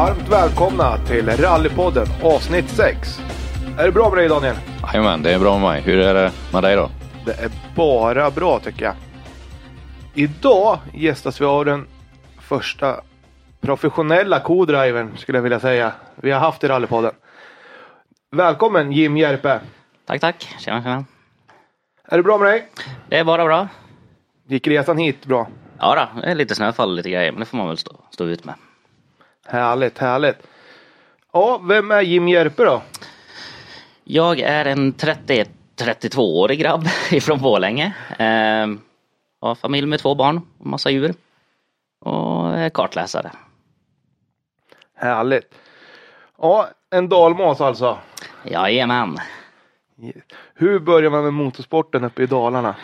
Varmt välkomna till Rallypodden avsnitt 6. Är det bra med dig Daniel? Jajamän, det är bra med mig. Hur är det med dig då? Det är bara bra tycker jag. Idag gästas vi av den första professionella co-drivern skulle jag vilja säga vi har haft i Rallypodden. Välkommen Jim Järpe. Tack, tack. Tjena, tjena. Är det bra med dig? Det är bara bra. Gick resan hit bra? Ja då, det är lite snöfall och lite grejer, men det får man väl stå, stå ut med. Härligt, härligt. Ja, vem är Jim Järpe då? Jag är en 30-32-årig grabb ifrån Borlänge. Eh, har familj med två barn och massa djur. Och är kartläsare. Härligt. Ja, en dalmas alltså. Jajamän. Hur börjar man med motorsporten uppe i Dalarna?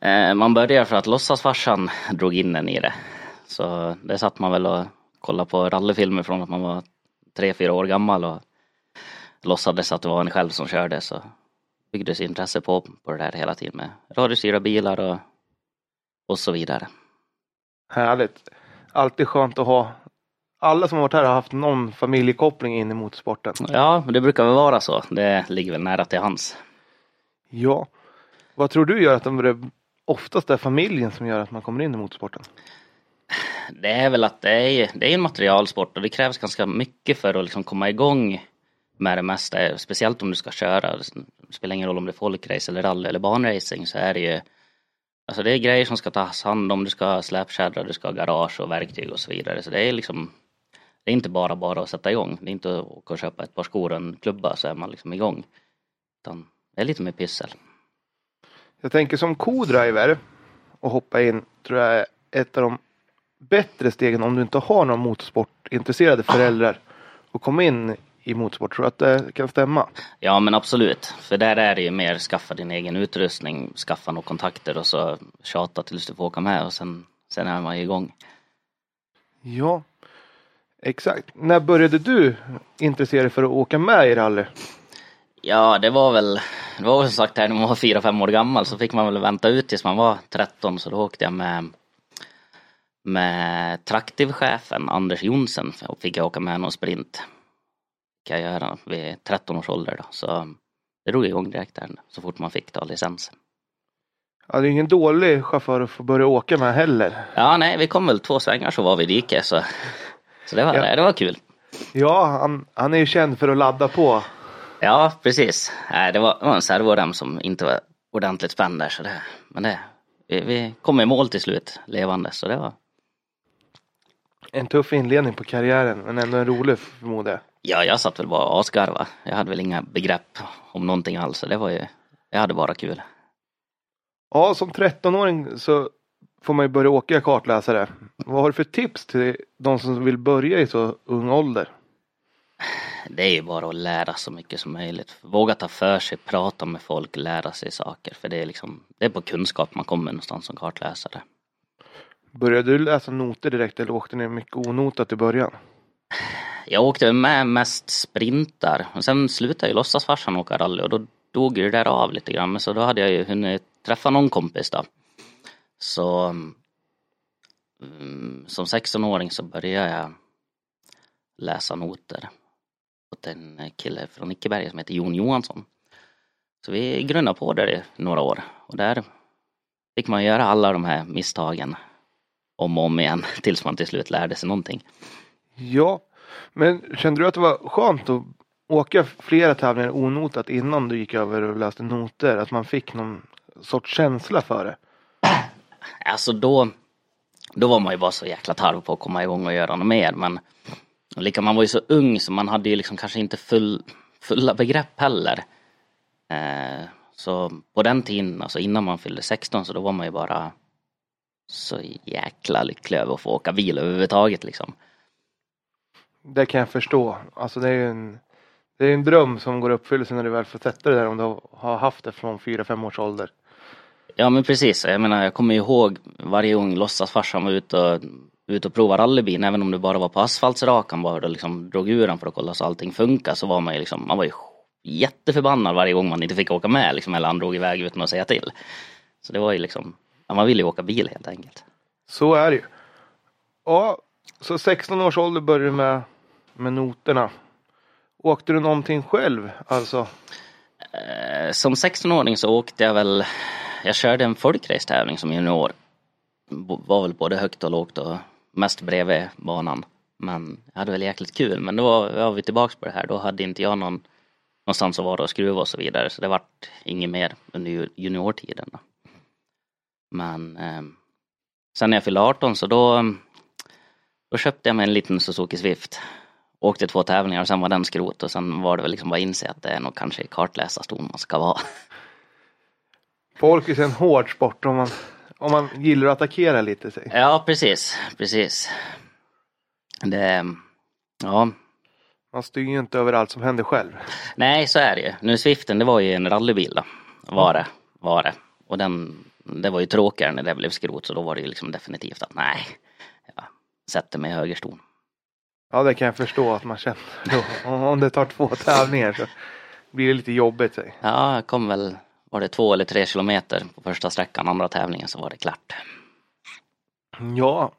Eh, man börjar för att låtsasfarsan drog in en i det. Så det satt man väl och kollade på rallyfilmer från att man var tre, fyra år gammal och låtsades att det var en själv som körde så byggdes intresse på, på det där hela tiden med radiostyrda bilar och, och så vidare. Härligt. Alltid skönt att ha alla som har varit här har haft någon familjekoppling in i motorsporten. Ja, det brukar väl vara så. Det ligger väl nära till hans. Ja. Vad tror du gör att det oftast är familjen som gör att man kommer in i motorsporten? Det är väl att det är, det är en materialsport och det krävs ganska mycket för att liksom komma igång med det mesta. Speciellt om du ska köra. Det spelar ingen roll om det är folkrace eller rally eller banracing så är det ju Alltså det är grejer som ska tas hand om. Du ska ha släpkärra, du ska ha garage och verktyg och så vidare. Så det är liksom Det är inte bara bara att sätta igång. Det är inte att åka och köpa ett par skor och en klubba så är man liksom igång. Utan det är lite mer pyssel. Jag tänker som co-driver och hoppa in tror jag är ett av de bättre stegen om du inte har någon motorsportintresserade föräldrar och komma in i motorsport. Tror du att det kan stämma? Ja men absolut. För där är det ju mer skaffa din egen utrustning, skaffa några kontakter och så tjata tills du får åka med och sen, sen är man igång. Ja, exakt. När började du intressera dig för att åka med i rally? Ja det var väl, det var väl som sagt här när man var fyra fem år gammal så fick man väl vänta ut tills man var 13 så då åkte jag med med traktivchefen Anders Jonsen och fick jag åka med någon sprint. Kan jag göra vid 13 års ålder då. Så det drog igång direkt där så fort man fick ta licensen. Ja, det är ingen dålig chaufför att få börja åka med heller. Ja, nej, vi kom väl två svängar så var vi i diket så, så det var, Ja. det var kul. Ja, han, han är ju känd för att ladda på. Ja, precis. Nej, det var, det var en servorem som inte var ordentligt spänd där så det, men det, vi, vi kom i mål till slut levande så det var, En tuff inledning på karriären men ändå en rolig förmodar jag. ja jag satt väl bara och asgarva. Jag hade väl inga begrepp om någonting alls det var ju, jag hade bara kul. Ja, som 13-åring så får man ju börja åka kartläsare. Vad har du för tips till de som vill börja i så ung ålder? Det är ju bara att lära så mycket som möjligt. Våga ta för sig, prata med folk, lära sig saker. För det är liksom, det är på kunskap man kommer någonstans som kartläsare. Började du läsa noter direkt eller åkte ni mycket onotat i början? Jag åkte med mest sprintar. Och sen slutade ju låtsasfarsan åka rally och då dog ju det där av lite grann. Men så då hade jag ju hunnit träffa någon kompis då. Så mm, som 16-åring så började jag läsa noter åt en kille från Nickeberga som heter Jon Johansson. Så vi grunnade på det i några år och där fick man göra alla de här misstagen om och om igen tills man till slut lärde sig någonting. Ja, men kände du att det var skönt att åka flera tävlingar onotat innan du gick över och läste noter? Att man fick någon sorts känsla för det? Alltså då, då var man ju bara så jäkla tarv på att komma igång och göra något mer men lika man var ju så ung så man hade ju liksom kanske inte full, fulla begrepp heller. Eh, så på den tiden, alltså innan man fyllde 16 så då var man ju bara så jäkla lycklig över att få åka bil överhuvudtaget liksom. Det kan jag förstå. Alltså det är ju en, det är en dröm som går i uppfyllelse när du väl får sätta det där om du har haft det från 4-5 års ålder. Ja men precis, jag menar jag kommer ihåg varje gång låtsasfarsan var ute och, ute och provade rallybil, även om det bara var på asfaltsrakan bara och liksom drog ur den för att kolla så allting funkar så var man ju liksom, man var ju jätteförbannad varje gång man inte fick åka med liksom, eller han drog iväg utan att säga till. Så det var ju liksom, ja, man ville ju åka bil helt enkelt. Så är det ju. Ja, så 16 års ålder började du med med noterna. Åkte du någonting själv? Alltså, Eh, Som 16-åring så åkte jag väl, jag körde en folkracetävling som junior. Var väl både högt och lågt och mest bredvid banan. Men jag hade väl jäkligt kul. Men då var, vi tillbaks på det här. Då hade inte jag någon, någonstans att vara och skruva och så vidare. Så det vart inget mer under ju- juniortiden. Då. Men eh, sen när jag fyllde 18 så då, då köpte jag mig en liten Suzuki Swift. Åkte två tävlingar och sen var den skrot och sen var det väl liksom bara inse att det är nog kanske kartläsarston man ska vara. folk är en hård sport om man, om man gillar att attackera lite. Sig. Ja precis, precis. Det, ja, Man styr ju inte över allt som händer själv. nej så är det ju. Nu Swiften det var ju en rallybil då. Var det, var det. Och den, det var ju tråkigare när det blev skrot så då var det ju liksom definitivt att nej, jag sätter mig i högerston. Ja, det kan jag förstå att man känner. då. Om- Om det tar två tävlingar så blir det lite jobbigt. Sig. Ja, jag kom väl, var det två eller tre kilometer på första sträckan, andra tävlingen så var det klart. Ja,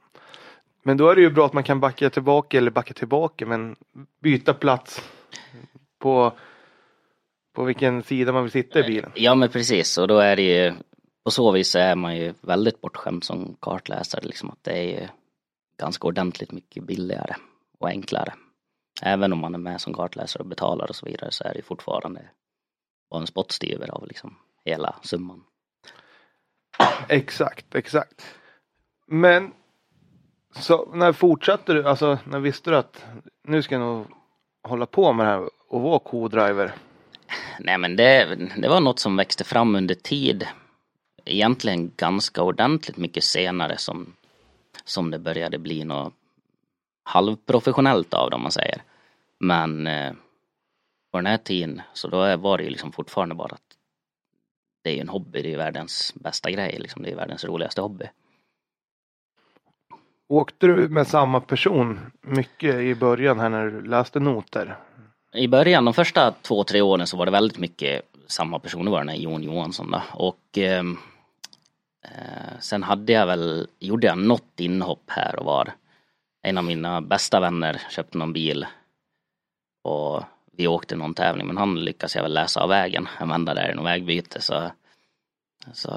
men då är det ju bra att man kan backa tillbaka eller backa tillbaka men byta plats på, på vilken sida man vill sitta i bilen. Ja men precis och då är det ju på så vis är man ju väldigt bortskämd som kartläsare liksom att det är ju ganska ordentligt mycket billigare och enklare. Även om man är med som kartläsare och betalar och så vidare så är det fortfarande bara en spottstyver av liksom hela summan. Exakt, exakt. Men så när fortsatte du, alltså när visste du att nu ska jag nog hålla på med det här och vara co-driver? Nej men det, det var något som växte fram under tid. Egentligen ganska ordentligt mycket senare som, som det började bli något halvprofessionellt av det om man säger. Men eh, på den här tiden så då var det ju liksom fortfarande bara att det är ju en hobby, det är världens bästa grej liksom. Det är världens roligaste hobby. Åkte du med samma person mycket i början här när du läste noter? I början, de första två, tre åren så var det väldigt mycket samma person, det var den här Jon Johansson då. Och ehm, eh, Eh, sen hade jag väl, gjorde jag något inhopp här och var. En av mina bästa vänner köpte någon bil och vi åkte någon tävling men han lyckades jag väl läsa av vägen Han vände där i något vägbyte så, så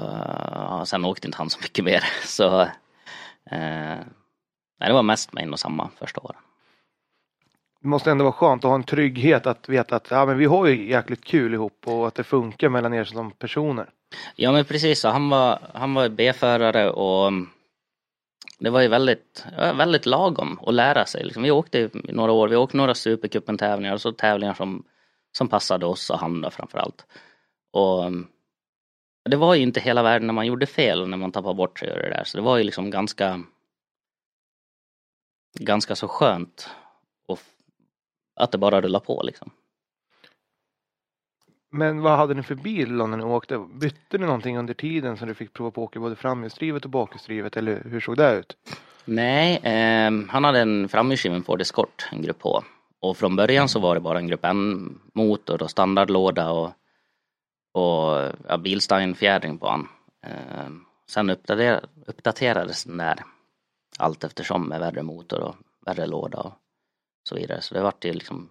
ja, sen åkte inte han så mycket mer så eh, nej, det var mest med en och samma första åren. Det måste ändå vara skönt att ha en trygghet att veta att ja, men vi har ju jäkligt kul ihop och att det funkar mellan er som personer. Ja men precis, så han var, han var B-förare och mm, det var ju väldigt, väldigt lagom att lära sig. Liksom, vi åkte i några år, vi åkte några Supercupen-tävlingar och så tävlingar som, som passade oss och han framförallt. Och mm, det var ju inte hela världen när man gjorde fel och när man tappade bort sig och det där. Så det var ju liksom ganska ganska så skönt och att det bara rullar på liksom. Men vad hade ni för bil då när ni åkte? Bytte ni någonting under tiden så du fick prova på att åka både framhjulsdrivet och bakhjulsdrivet eller hur såg det ut? Nej, eh, han hade en framhjulsdriven Ford Escort, en grupp H. Och från början så var det bara en grupp N-motor och standardlåda och, och ja, bilsteinfjädring på han. Eh, sen uppdater, uppdaterades den där allt eftersom med värre motor och värre låda och så vidare. Så det vart ju liksom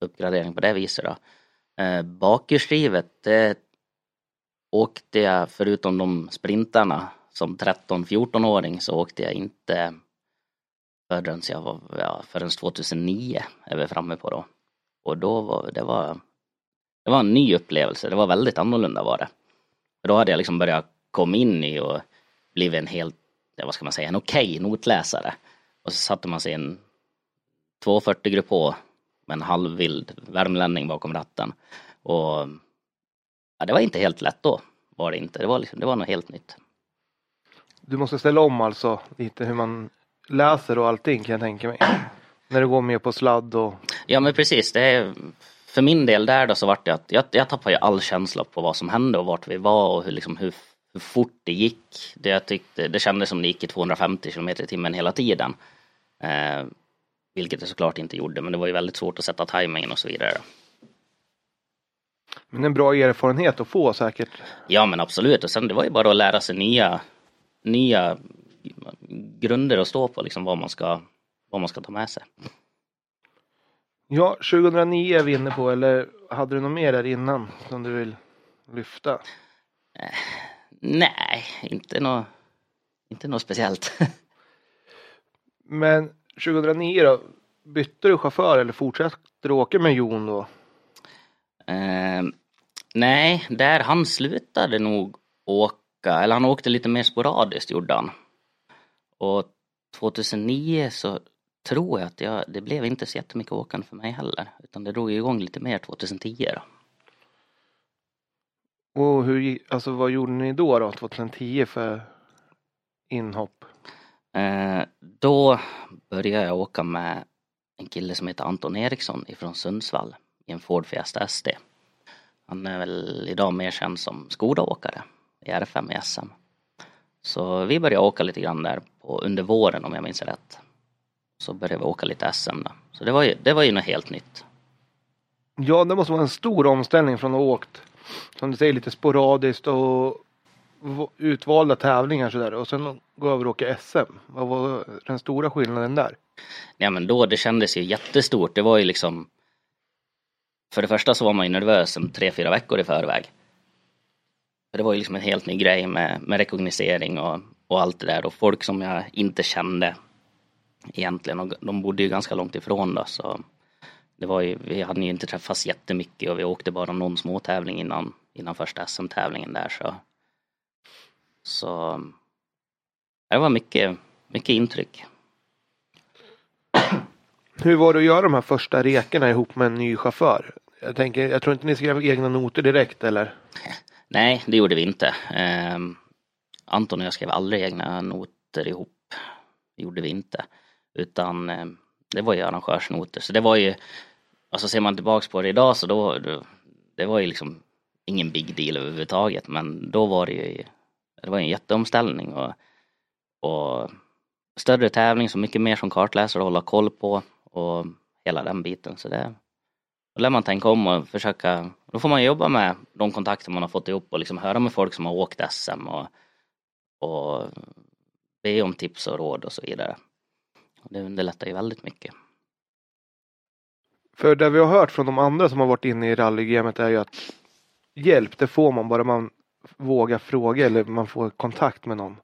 uppgradering på det viset då. Eh, bakhjulsdrivet, det åkte jag förutom de sprintarna som 13-14-åring så åkte jag inte förrän jag var, ja, förrän 2009 är vi framme på då. Och då var det var, det var en ny upplevelse, det var väldigt annorlunda var det. För då hade jag liksom börjat komma in i och blivit en helt, vad ska man säga, en okej notläsare. Och så satte man sig i en 240 grupp H med en halvvild värmlänning bakom ratten. Och ja, det var inte helt lätt då, var det inte. Det var, liksom, det var något helt nytt. Du måste ställa om alltså lite hur man läser och allting kan jag tänka mig. När du går med på sladd och Ja men precis, det är, för min del där då så vart det att jag, jag tappade ju all känsla på vad som hände och vart vi var och hur, liksom, hur, hur fort det gick. Det, jag tyckte, det kändes som det gick i 250 km i timmen hela tiden. Eh, vilket det såklart inte gjorde men det var ju väldigt svårt att sätta tajmingen och så vidare. Men en bra erfarenhet att få säkert. Ja men absolut och sen det var ju bara att lära sig nya, nya grunder att stå på liksom vad man ska, vad man ska ta med sig. Ja, 2009 är vi inne på, eller hade du något mer där innan som du vill lyfta? Nej, inte något, inte något speciellt. Men 2009 då, bytte du chaufför eller fortsatte du åka med Jon då? Eh, nej, där han slutade nog åka, eller han åkte lite mer sporadiskt gjorde han. Och 2009 så tror jag att jag, det blev inte så jättemycket åkande för mig heller. Utan det drog igång lite mer 2010 då. Och hur, alltså vad gjorde ni då då, 2010 för inhopp? Eh, då började jag åka med en kille som heter Anton Eriksson ifrån Sundsvall i en Ford Fiesta SD. Han är väl idag mer känd som Skoda-åkare i R5 i SM. Så vi började åka lite grann där på, under våren om jag minns rätt. Så började vi åka lite SM då. Så det var ju, det var ju något helt nytt. Ja, det måste vara en stor omställning från att ha åkt, som du säger, lite sporadiskt och utvalda tävlingar sådär och sen gå över och åka SM. Vad var den stora skillnaden där? Ja men då, det kändes ju jättestort. Det var ju liksom För det första så var man ju nervös en tre, fyra veckor i förväg. För det var ju liksom en helt ny grej med, med rekognosering och, och allt det där och folk som jag inte kände egentligen och de bodde ju ganska långt ifrån då så det var ju, vi hade ju inte träffats jättemycket och vi åkte bara någon småtävling innan, innan första SM-tävlingen där så så det var mycket, mycket intryck. Hur var det att göra de här första rekorna ihop med en ny chaufför? Jag tänker, jag tror inte ni skrev egna noter direkt eller? Nej, det gjorde vi inte. Ehm, Anton och jag skrev aldrig egna noter ihop. Det gjorde vi inte. Utan ehm, det var ju arrangörsnoter. Så det var ju, alltså ser man tillbaks på det idag så då, då det var ju liksom ingen big deal överhuvudtaget. Men då var det ju, det var en jätteomställning och, och större tävling, så mycket mer som kartläsare att hålla koll på och hela den biten. Så det, då lär man tänka om och försöka, då får man jobba med de kontakter man har fått ihop och liksom höra med folk som har åkt SM och, och be om tips och råd och så vidare. Och Det underlättar ju väldigt mycket. För det vi har hört från de andra som har varit inne i rallygamet är ju att hjälp, det får man bara man våga fråga eller man får kontakt med någon.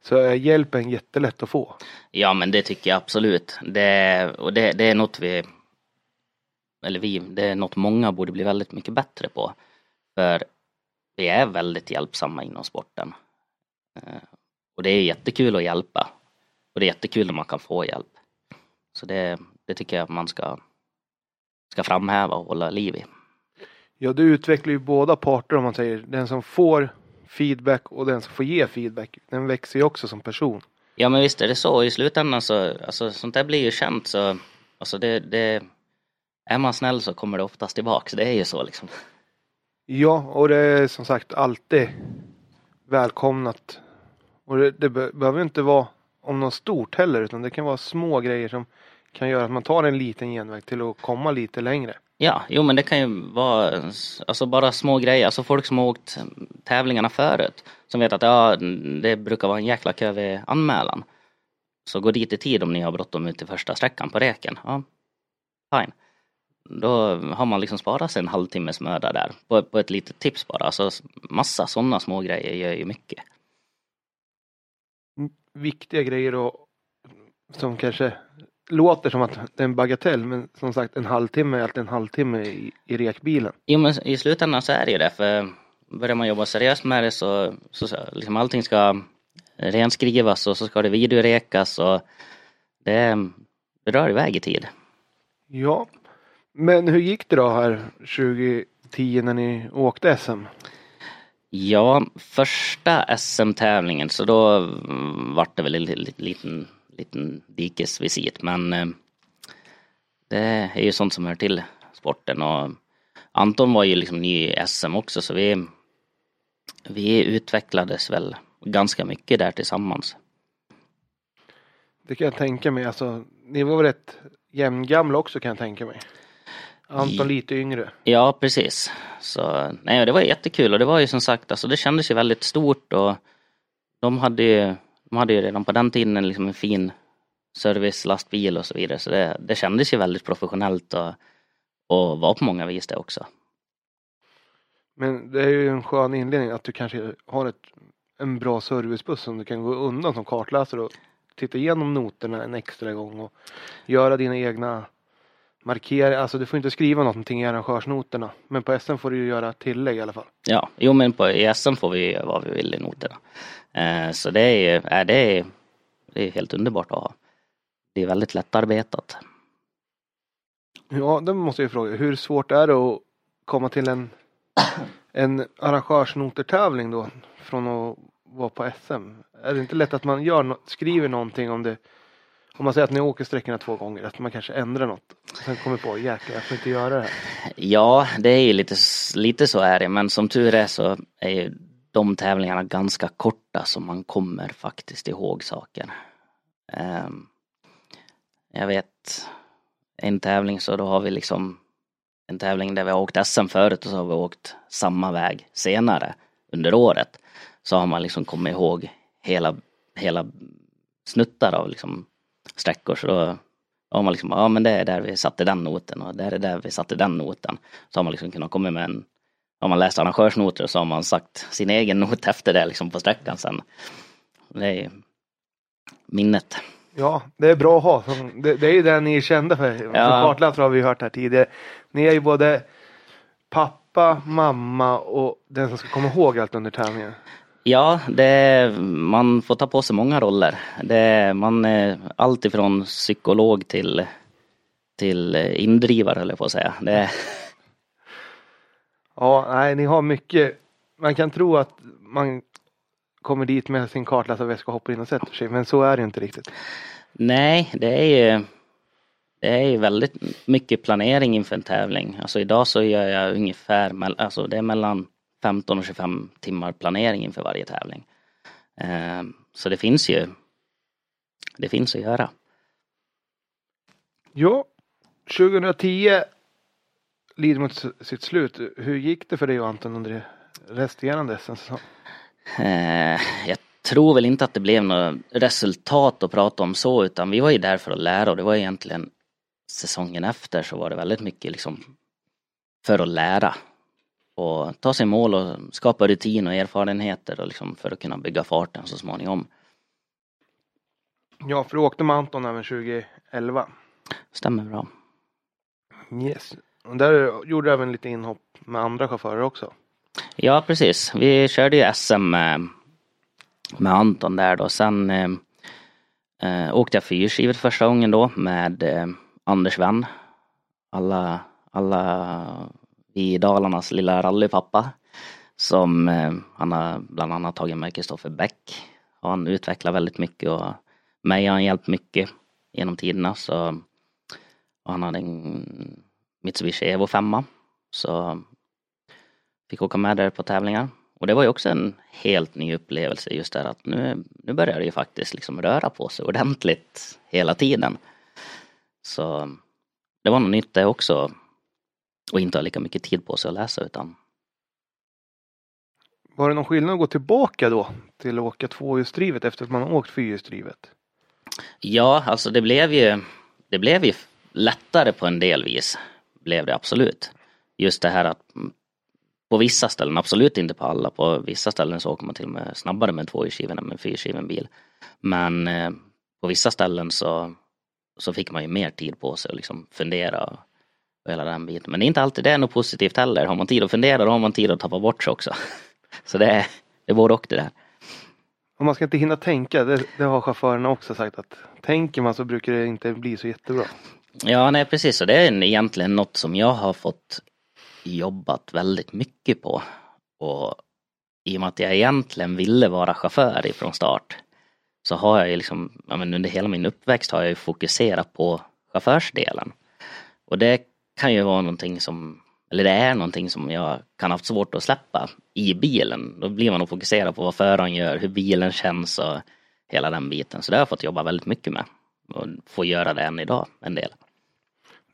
Så är hjälpen jättelätt att få. Ja men det tycker jag absolut. Det, och det, det är något vi, eller vi, det är något många borde bli väldigt mycket bättre på. För vi är väldigt hjälpsamma inom sporten. Eh, och det är jättekul att hjälpa. Och det är jättekul när man kan få hjälp. Så det, det tycker jag att man ska, ska framhäva och hålla liv i. Ja, du utvecklar ju båda parter om man säger. Den som får feedback och den som får ge feedback. Den växer ju också som person. Ja men visst är det så. I slutändan så, alltså sånt där blir ju känt så, alltså det, det, är man snäll så kommer det oftast tillbaks. Det är ju så liksom. Ja, och det är som sagt alltid välkomnat. Och det, det be behöver inte vara om något stort heller utan det kan vara små grejer som kan göra att man tar en liten genväg till att komma lite längre. Ja, jo men det kan ju vara alltså bara små grejer. Alltså folk som har åkt tävlingarna förut. Som vet att ja, det brukar vara en jäkla kö vid anmälan. Så gå dit i tid om ni har bråttom ut till första sträckan på reken. Ja, fine. Då har man liksom sparat sig en halvtimmes möda där. På, på ett litet tips bara. Alltså massa sådana små grejer gör ju mycket. Viktiga grejer och som kanske låter som att det är en bagatell men som sagt en halvtimme är alltid en halvtimme i, i rekbilen. Jo men i slutändan så är det ju det för börjar man jobba seriöst med det så, så, liksom allting ska renskrivas och så ska det videorekas och det, det drar iväg i tid. Ja, men hur gick det då här 2010 när ni åkte SM? Ja, första SM-tävlingen så då vart det väl en li- liten, liten dikesvisit men eh, det är ju sånt som hör till sporten och Anton var ju liksom ny i SM också så vi, vi utvecklades väl ganska mycket där tillsammans. Det kan jag tänka mig. Alltså, ni var väl rätt jämngamla också kan jag tänka mig. Anton lite yngre. Ja, precis. Så nej, det var jättekul och det var ju som sagt, alltså det kändes ju väldigt stort och de hade ju, de hade ju redan på den tiden liksom en fin service, lastbil och så vidare. Så det, det kändes ju väldigt professionellt och, och var på många vis det också. Men det är ju en skön inledning att du kanske har ett, en bra servicebuss som du kan gå undan som kartläsare och titta igenom noterna en extra gång och göra dina egna markeringar. Alltså du får inte skriva någonting i arrangörsnoterna. Men på SM får du ju göra tillägg i alla fall. Ja, jo men på, i SM får vi göra vad vi vill i noterna. Eh, så det är, äh, det, är, det är helt underbart att ha. Det är väldigt lättarbetat. Ja, det måste jag fråga. Hur svårt är det att komma till en, en arrangörsnotertävling då? Från att vara på SM? Är det inte lätt att man gör skriver någonting om det? Om man säger att ni åker sträckorna två gånger, att man kanske ändrar något. Sen kommer på, jäklar jag får inte göra det här. Ja, det är ju lite, lite så är det, men som tur är så är ju de tävlingarna ganska korta så man kommer faktiskt ihåg saker. Um, jag vet en tävling så då har vi liksom en tävling där vi har åkt SM förut och så har vi åkt samma väg senare under året. Så har man liksom kommit ihåg hela, hela snuttar av liksom sträckor så då har man liksom, ja men det är där vi satte den noten och där är där vi satte den noten. Så har man liksom kunnat komma med en, har man läst arrangörsnoter så har man sagt sin egen not efter det liksom på sträckan sen. Det är minnet. Ja, det är bra att ha. Det, det är ju det ni är kända för. Ja. Kartläsare har vi hört här tidigare. Ni är ju både pappa, mamma och den som ska komma ihåg allt under tävlingen. Ja, det, man får ta på sig många roller. Det, man är allt ifrån psykolog till, till indrivare eller på att säga. Det... Ja, nej, ni har mycket. Man kan tro att man kommer dit med sin kartläsarväska och hoppar in och sätter sig. Men så är det inte riktigt. Nej, det är ju det är ju väldigt mycket planering inför en tävling. Alltså idag så gör jag ungefär, alltså det är mellan 15 och 25 timmar planering inför varje tävling. Eh, så det finns ju, det finns att göra. Ja, 2010 lider mot sitt slut. Hur gick det för dig och Anton under resterande säsong? Eh, jag tror väl inte att det blev något resultat att prata om så utan vi var ju där för att lära och det var egentligen säsongen efter så var det väldigt mycket liksom för att lära och ta sig mål och skapa rutin och erfarenheter och liksom för att kunna bygga farten så småningom. Ja, för du åkte med Anton även 2011. Stämmer bra. Yes. Och där gjorde du även lite inhopp med andra chaufförer också. Ja, precis. Vi körde ju SM med, med Anton där då. Sen eh, eh, åkte jag fyrskivet första gången då med eh, Anders Wenn. Alla, alla i Dalarnas lilla rallypappa. Som eh, han har bland annat tagit med Kristoffer Bäck. Och han utvecklar väldigt mycket och mig har han hjälpt mycket genom tiderna. Så, och han hade en Mitsubishi Evo 5. Så fick åka med där på tävlingar. Och det var ju också en helt ny upplevelse just där att nu, nu börjar det ju faktiskt liksom röra på sig ordentligt hela tiden. Så det var något nytt det också. Och inte ha lika mycket tid på sig att läsa utan Var det någon skillnad att gå tillbaka då till att åka tvåhjulsdrivet efter att man har åkt fyrhjulsdrivet? Ja, alltså det blev ju Det blev ju lättare på en del vis. Blev det absolut. Just det här att på vissa ställen, absolut inte på alla, på vissa ställen så åker man till och med snabbare med tvåhjulsdriven än med fyrhjulsdriven bil. Men eh, på vissa ställen så, så fick man ju mer tid på sig att liksom fundera och, hela den biten. Men det är inte alltid det är något positivt heller. Har man tid att fundera då har man tid att tappa bort sig också. Så det är, det är både och det där. Och man ska inte hinna tänka, det, det har chaufförerna också sagt att tänker man så brukar det inte bli så jättebra. Ja, nej precis. Och det är egentligen något som jag har fått jobbat väldigt mycket på. Och i och med att jag egentligen ville vara chaufför ifrån start så har jag ju liksom, ja, men under hela min uppväxt har jag ju fokuserat på chaufförsdelen. Och det kan ju vara någonting som, eller det är någonting som jag kan ha haft svårt att släppa i bilen. Då blir man nog fokuserad på vad föraren gör, hur bilen känns och hela den biten. Så det har jag fått jobba väldigt mycket med. Och få göra det än idag, en del.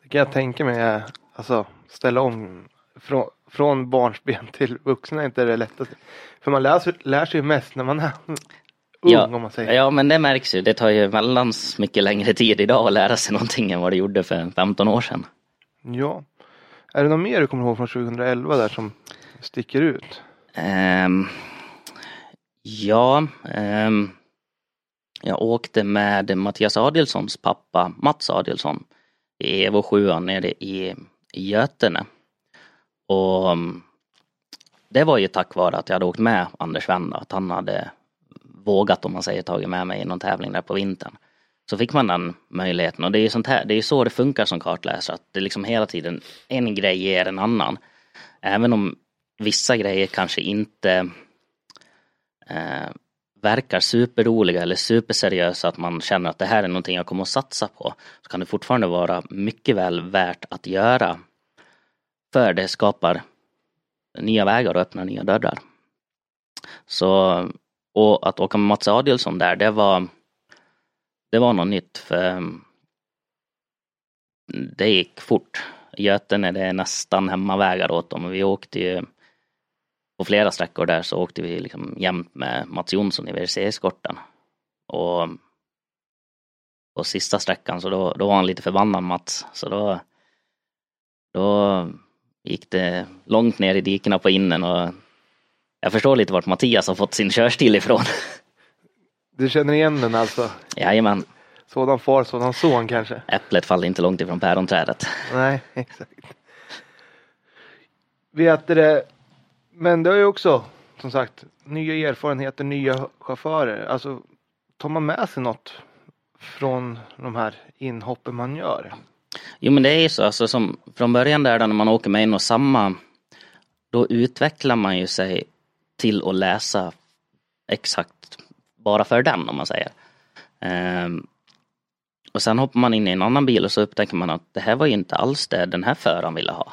Det kan jag tänka mig, alltså ställa om från, från barnsben till vuxna är inte det lättaste. För man lär, lär sig ju mest när man är ung Ja, om man säger. ja, men det märks ju. Det tar ju väldans mycket längre tid idag att lära sig någonting än vad det gjorde för 15 år sedan. Ja. Är det något mer du kommer ihåg från 2011 där som sticker ut? Um, ja, Um, jag åkte med Mattias Adelssons pappa Mats Adielsson i Evo 7 nere i, Götene. Och mm, det var ju tack vare att jag hade åkt med Anders Wendt, att han hade vågat om man säger tagit med mig i någon tävling där på vintern. Så fick man den möjligheten och det är ju sånt här, det är så det funkar som kartläsare att det liksom hela tiden en grej ger en annan. Även om vissa grejer kanske inte eh, verkar superroliga eller superseriösa att man känner att det här är någonting jag kommer att satsa på. Så kan det fortfarande vara mycket väl värt att göra. För det skapar nya vägar och öppnar nya dörrar. Så, och att åka med Mats Adielsson där, det var det var något nytt för mm, det gick fort. Götene det är nästan hemmavägar åt dem. Vi åkte ju på flera sträckor där så åkte vi liksom jämt med Mats Jonsson i WRC-eskorten. Och på sista sträckan så då, då var han lite förbannad Mats. Så då, då gick det långt ner i dikena på innen och jag förstår lite vart Mattias har fått sin körstil ifrån. Du känner igen den alltså? Jajamän, Sådan far, sådan son kanske? äpplet faller inte långt ifrån päronträdet. Nej, exakt. Vet det, men det är ju också som sagt nya erfarenheter, nya chaufförer. Alltså tar man med sig något från de här inhoppen man gör? Jo men det är ju så, alltså som från början där då när man åker med en och samma, då utvecklar man ju sig till att läsa exakt bara för den om man säger. Um, och sen hoppar man in i en annan bil och så upptäcker man att det här var ju inte alls det den här föraren ville ha.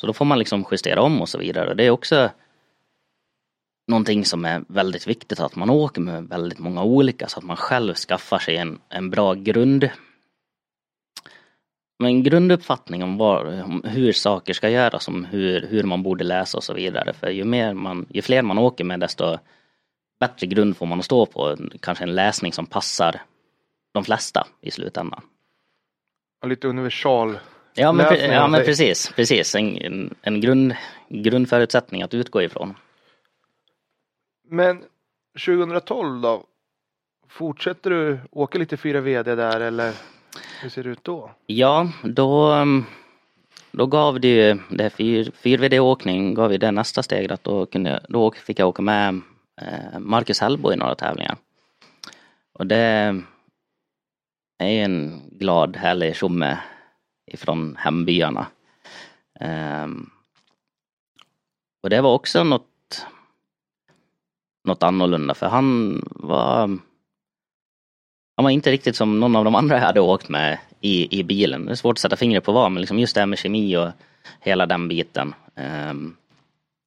Så då får man liksom justera om och så vidare. Det är också någonting som är väldigt viktigt att man åker med väldigt många olika så att man själv skaffar sig en, en bra grund men grunduppfattning om, var, om hur saker ska göras, om hur, hur man borde läsa och så vidare. För ju, mer man, ju fler man åker med desto bättre grund får man att stå på. Kanske en läsning som passar de flesta i slutändan. Och lite universal. Ja men, Läsning, ja, men precis, precis. En, en, en grund, grundförutsättning att utgå ifrån. Men 2012 då? Fortsätter du åka lite fyra VD där eller hur ser det ut då? Ja, då, då gav det ju, det fyr, fyrvd-åkning gav ju det nästa steg att då, kunde, då fick jag åka med Eh, Marcus Hellbo i några tävlingar. Och det är ju en glad, härlig tjomme ifrån hembyarna. Eh, och det var också något, något annorlunda för han var han var inte riktigt som någon av de andra jag hade åkt med i, i bilen. Det är svårt att sätta fingret på vad, men liksom just det här med kemi och hela den biten. Um,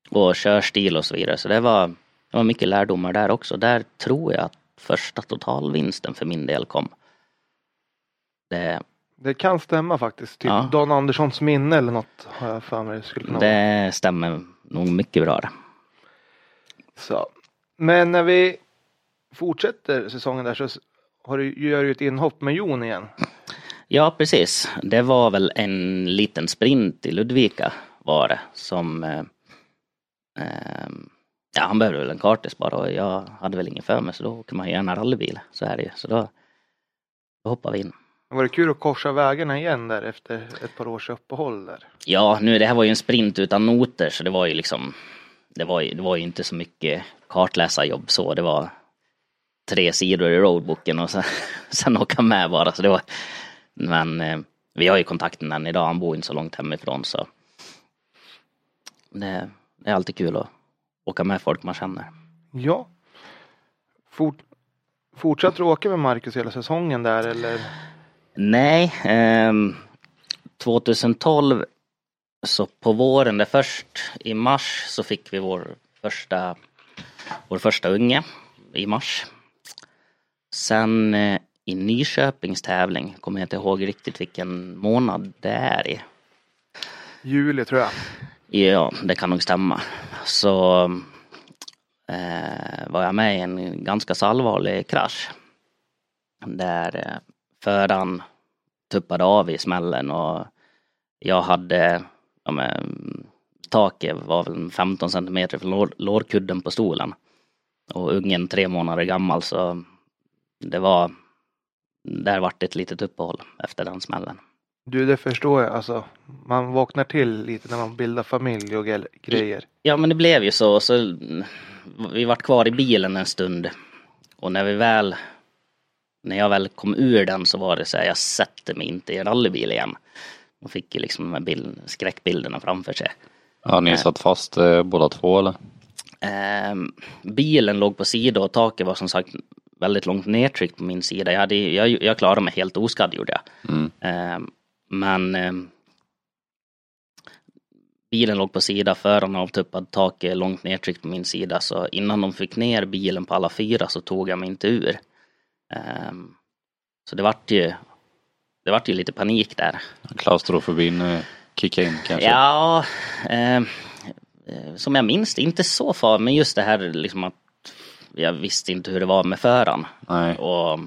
och körstil och så vidare. Så det var, det var mycket lärdomar där också. Där tror jag att första totalvinsten för min del kom. Det, Det kan stämma faktiskt. Typ Ja. Dan Anderssons minne eller något har jag för mig skulle kunna det stämmer nog mycket bra det. Så. Men när vi fortsätter säsongen där så har du, gör du ett inhopp med Jon igen. Ja, precis. Det var väl en liten sprint i Ludvika var det som eh, ehm, Ja, han behövde väl en kartis bara och jag hade väl ingen för mig så då åker man gärna rallybil. Så är det ju. Så då, då hoppar vi in. Var det kul att korsa vägarna igen där efter ett par års uppehåll där? Ja, nu det här var ju en sprint utan noter så det var ju liksom Det var ju, det var ju inte så mycket kartläsarjobb så. Det var tre sidor i roadbooken och sen, sen åka med bara. Så det var, men eh, vi har ju kontakten än idag. Han bor inte så långt hemifrån så. Det, det är alltid kul att åka med folk man känner. Ja. Fort, fortsatte du åka med Marcus hela säsongen där eller? Nej, ehm, 2012 så på våren, det först i mars så fick vi vår första, vår första unge i mars. Sen eh, i Nyköpings tävling, kommer jag inte ihåg riktigt vilken månad det är i. Juli tror jag. Ja, det kan nog stämma. Så eh, var jag med i en ganska så allvarlig krasch. Där eh, föraren tuppade av i smällen och jag hade, ja, men, taket var väl 15 centimeter från lår, lårkudden på stolen. Och ungen tre månader gammal så det var, där vart det ett litet uppehåll efter den smällen. Du, det förstår jag. Alltså, man vaknar till lite när man bildar familj och gre- grejer. Ja men det blev ju så. så vi vart kvar i bilen en stund. Och när vi väl, när jag väl kom ur den så var det så här, jag sätter mig inte i en rallybil igen. Och fick ju liksom de här bild, skräckbilderna framför sig. Ja, ni satt fast eh, båda två eller? Ehm, bilen låg på sida och taket var som sagt väldigt långt nedtryckt på min sida. Jag, hade, jag, jag klarade mig helt oskadd gjorde jag. Mm. Ehm, men ehm, bilen låg på sida, föraren avtuppad, taket långt nedtryckt på min sida. Så innan de fick ner bilen på alla fyra så tog jag mig inte ur. Ehm, så det vart ju, det vart ju lite panik där. Klaustrofobin eh, kickade in kanske? Ja, eh, eh, som jag minns det, inte så farligt, men just det här liksom att jag visste inte hur det var med föraren. Nej. Och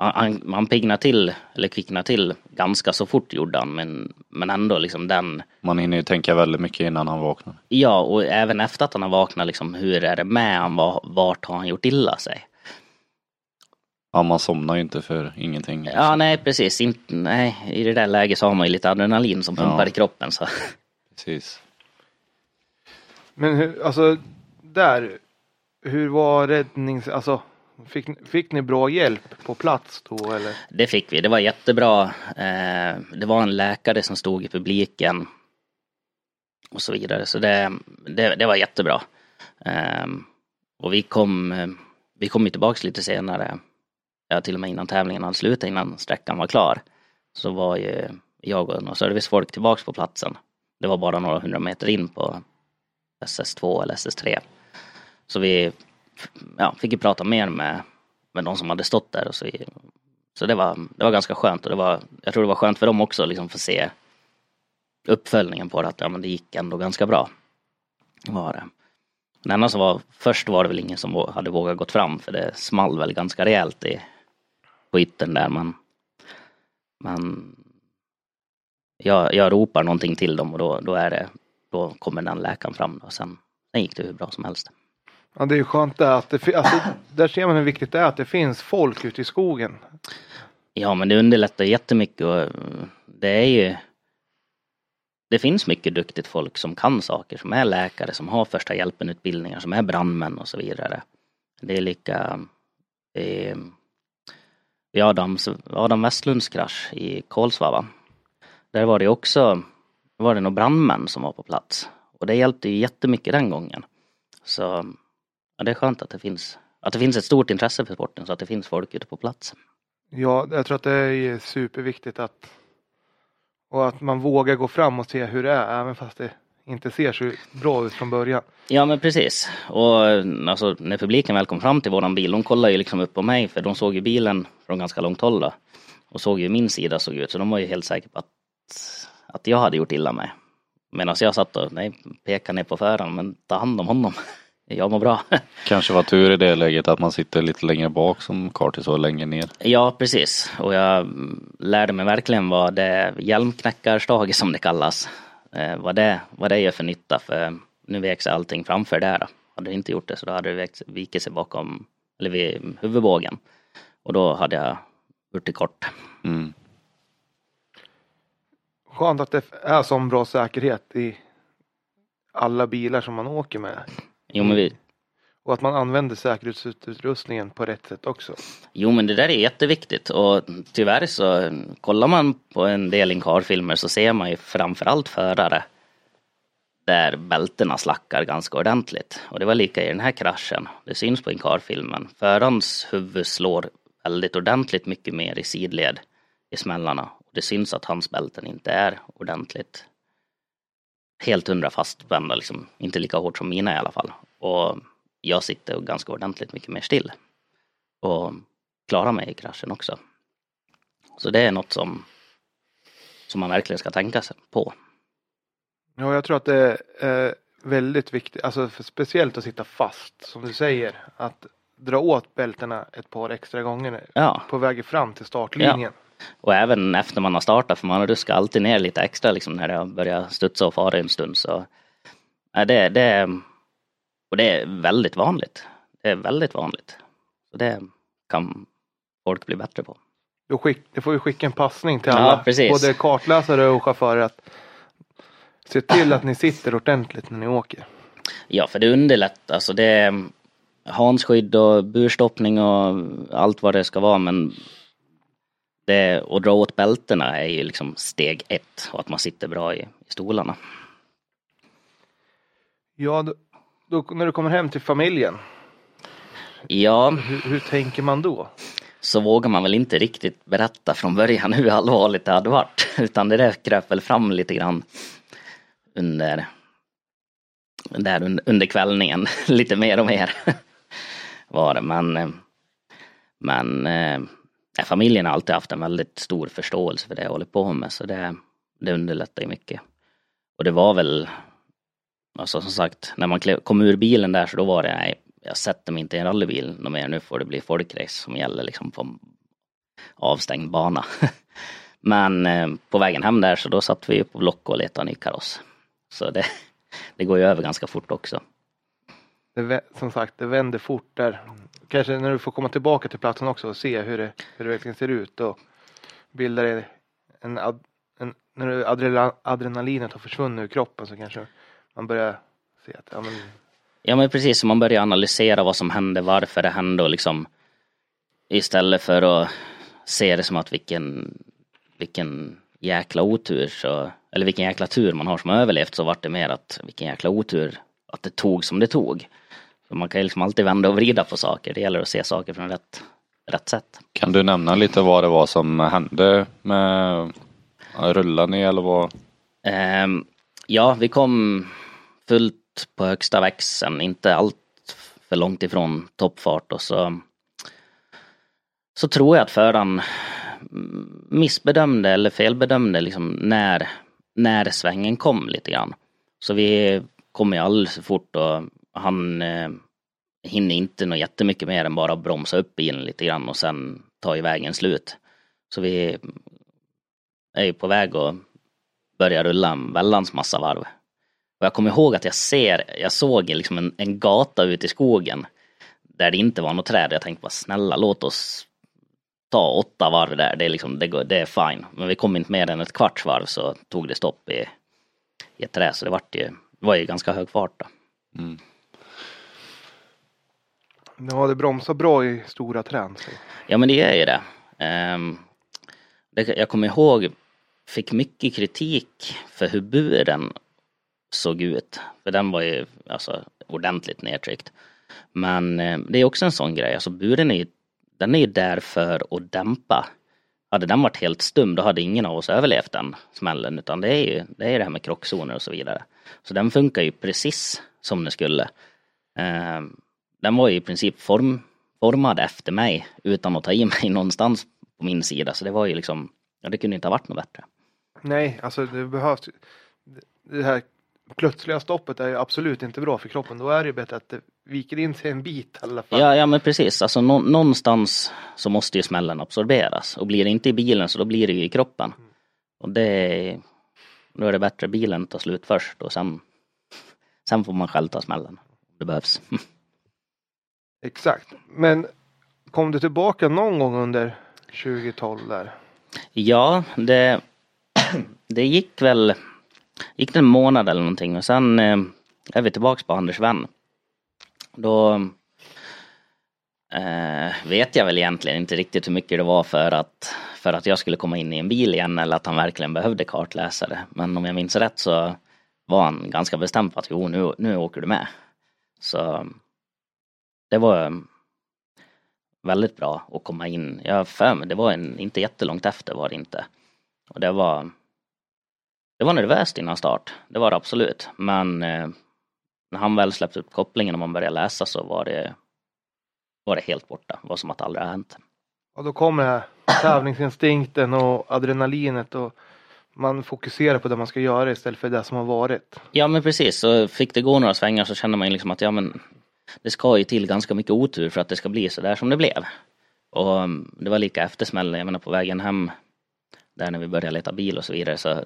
han, han, piggnade till, eller kvicknade till ganska så fort gjorde han, men, men ändå liksom den, Man hinner ju tänka väldigt mycket innan han vaknar. ja och även efter att han har vaknat liksom, hur är det med han, Var- vart har han gjort illa sig? Ja, man somnar ju inte för ingenting. Ja, nej precis, inte, nej, i det där läget så har man ju lite adrenalin som pumpar Ja. i kroppen så. Precis. Men hur, alltså, där. Hur var räddnings... Alltså, fick, fick ni bra hjälp på plats då eller? Det fick vi, det var jättebra. Eh, det var en läkare som stod i publiken. Och så vidare, så det, det, det var jättebra. Eh, och vi kom, vi kom ju tillbaks lite senare. Ja, till och med innan tävlingen hade slutat, innan sträckan var klar. Så var ju jag och några servicefolk tillbaks på platsen. Det var bara några hundra meter in på SS2 eller SS3. Så vi ja, fick ju prata mer med, med de som hade stått där och så, så det var, det var ganska skönt och det var, jag tror det var skönt för dem också liksom få se uppföljningen på det att ja, men det gick ändå ganska bra. Var det. Men annars var, först var det väl ingen som hade vågat gått fram för det small väl ganska rejält i, på yttern där men, men jag, jag ropar någonting till dem och då, då är det, då kommer den läkaren fram och sen, sen gick det hur bra som helst. Ja, det är ju skönt där att det, alltså, där ser man hur viktigt det är att det finns folk ute i skogen. Ja men det underlättar jättemycket och det är ju Det finns mycket duktigt folk som kan saker, som är läkare, som har första hjälpen utbildningar, som är brandmän och så vidare. Det är lika eh, vid Adams, Adam Westlunds krasch i Kolsva va? Där var det också, var det nog brandmän som var på plats. Och det hjälpte ju jättemycket den gången. Så ja, det är skönt att det finns, att det finns ett stort intresse för sporten så att det finns folk ute på plats. Ja, jag tror att det är superviktigt att och att man vågar gå fram och se hur det är även fast det inte ser så bra ut från början. Ja men precis. Och alltså, när publiken väl kom fram till våran bil, de kollade ju liksom upp på mig för de såg ju bilen från ganska långt håll då. Och såg ju min sida såg ut så de var ju helt säkra på att, att jag hade gjort illa mig. Medan jag satt och nej, pekade ner på föraren, men ta hand om honom. Jag mår bra. Kanske var tur i det läget att man sitter lite längre bak som Carter så längre ner. Ja, precis. Och jag lärde mig verkligen vad det hjälmknäckarstage som det kallas, eh, vad, det, vad det gör för nytta. För nu vek sig allting framför där. Då. Hade det inte gjort det så då hade det vikit sig bakom, eller vid huvudbågen. Och då hade jag gjort det kort. Mm. Skönt att det är sån bra säkerhet i alla bilar som man åker med. Jo men, vi, Och att man använder säkerhetsutrustningen på rätt sätt också. jo men det där är jätteviktigt och tyvärr så kollar man på en del inkarfilmer så ser man ju framförallt förare där bältena slackar ganska ordentligt. Och det var lika i den här kraschen. Det syns på inkarfilmen. Förarens huvud slår väldigt ordentligt mycket mer i sidled i smällarna. Och det syns att hans bälten inte är ordentligt helt hundra fastspända, liksom. inte lika hårt som mina i alla fall. Och jag sitter ganska ordentligt mycket mer still. Och klarar mig i kraschen också. Så det är något som, som man verkligen ska tänka sig på. Ja, jag tror att det är väldigt viktigt, alltså speciellt att sitta fast som du säger. Att dra åt bältena ett par extra gånger Ja, på väg fram till startlinjen. Och även efter man har startat för man ruskar alltid ner lite extra liksom när det har börjat studsa och fara en stund så. Nej, det, det, och det är väldigt vanligt. Det är väldigt vanligt. Så det kan folk bli bättre på. Då, skick, då får vi skicka en passning till Ja, alla, precis. både kartläsare och chaufförer. att Se till att ni sitter ordentligt när ni åker. Ja, för det underlättar. Alltså det är handskydd och burstoppning och allt vad det ska vara men det, att dra åt bältena är ju liksom steg ett och att man sitter bra i, i stolarna. Ja, då, då, när du kommer hem till familjen, Ja, hur, hur tänker man då? så vågar man väl inte riktigt berätta från början hur allvarligt det hade varit. Utan det där kröp väl fram lite grann under, där under, kvällningen, lite mer och mer var det. Men, eh, men familjen har alltid haft en väldigt stor förståelse för det jag håller på med så det, det underlättar ju mycket. Och det var väl, alltså som sagt, när man kom ur bilen där så då var det, nej, jag sätter mig inte i en rallybil något mer, nu får det bli folkrace som gäller liksom på avstängd bana. Men eh, på vägen hem där så då satt vi på Block och letade ny kaross. Så det, det går ju över ganska fort också. Det, som sagt, det vänder fort där. Kanske när du får komma tillbaka till platsen också och se hur det, hur det verkligen ser ut och bildar en, en, en när du- adrenalinet har försvunnit ur kroppen så kanske man börjar se att ja, men, Ja men precis, så man börjar analysera vad som hände, varför det hände och liksom istället för att se det som att vilken, vilken jäkla otur så, eller vilken jäkla tur man har som har överlevt så vart det mer att vilken jäkla otur att det tog som det tog. Så man kan ju liksom alltid vända och vrida på saker, det gäller att se saker från rätt, rätt sätt. Kan du nämna lite vad det var som hände med ni eller vad? Ehm, ja, vi kom fullt på högsta växeln, inte allt för långt ifrån toppfart och så så tror jag att föraren missbedömde eller felbedömde liksom när, när svängen kom lite grann. Så vi kom ju alldeles för fort och han eh, hinner inte något jättemycket mer än bara bromsa upp bilen lite grann och sen ta ju vägen slut. Så vi är ju på väg att börja rulla en väldans massa varv. Och jag kommer ihåg att jag ser, jag såg liksom en, en gata ute i skogen där det inte var något träd. Jag tänkte bara snälla låt oss ta åtta varv där, det är, liksom, det, går, det är fine. Men vi kom inte mer än ett kvarts varv så tog det stopp i, i ett träd så det, vart ju, det var ju ganska hög fart då. Mm ja, det bromsar bra i stora trän. Så. Ja men det är ju ehm, det. Jag kommer ihåg, fick mycket kritik för hur buren såg ut. För den var ju alltså ordentligt nedtryckt. Men ehm, det är också en sån grej, alltså buren är ju, den är ju där för att dämpa. Hade den varit helt stum då hade ingen av oss överlevt den smällen utan det är ju det, är det här med krockzoner och så vidare. Så den funkar ju precis som den skulle. Ehm, den var ju i princip form, formad efter mig utan att ta i mig någonstans på min sida så det var ju liksom, ja det kunde inte ha varit något bättre. Nej, alltså det behövs. Det här plötsliga stoppet är ju absolut inte bra för kroppen. Då är det ju bättre att det viker in sig en bit i alla fall. Ja, ja men precis, alltså nå, någonstans så måste ju smällen absorberas och blir det inte i bilen så då blir det ju i kroppen. Och det, då är det bättre bilen tar slut först och sen, sen får man själv ta smällen. om Det behövs. Exakt. Men kom du tillbaka någon gång under 2012 där? Ja, det, det gick väl, gick det en månad eller någonting och sen eh, är vi tillbaks på Anders vän. Då eh, vet jag väl egentligen inte riktigt hur mycket det var för att, för att jag skulle komma in i en bil igen eller att han verkligen behövde kartläsare. Men om jag minns rätt så var han ganska bestämd på att jo, nu, nu åker du med. Så det var väldigt bra att komma in. Jag har för mig, det var en, inte jättelångt efter var det inte. Och det var det var nervöst innan start, det var det absolut. Men eh, när han väl släppte upp kopplingen och man började läsa så var det var det helt borta. Det var som att det aldrig har hänt. Och då kommer här tävlingsinstinkten och adrenalinet och man fokuserar på det man ska göra istället för det som har varit. Ja men precis, så fick det gå några svängar så kände man liksom att ja men det ska ju till ganska mycket otur för att det ska bli så där som det blev. Och mm, det var lika eftersmällen, jag menar på vägen hem där när vi började leta bil och så vidare så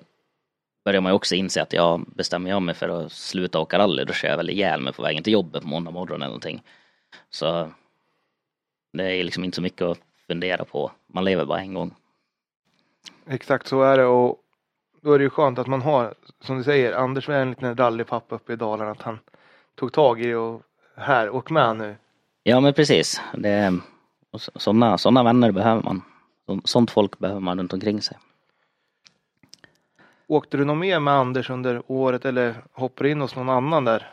började man ju också inse att jag bestämmer jag mig för att sluta åka rally då kör jag väl ihjäl mig på vägen till jobbet på måndag morgon eller någonting. Så det är liksom inte så mycket att fundera på. Man lever bara en gång. Exakt så är det och då är det ju skönt att man har, som du säger, Anders var en liten rallypappa uppe i Dalarna, att han tog tag i det och här, åk med nu. Ja men precis. Det, sådana, sådana vänner behöver man. Sånt folk behöver man runt omkring sig. Åkte du något mer med Anders under året eller hoppade in hos någon annan där?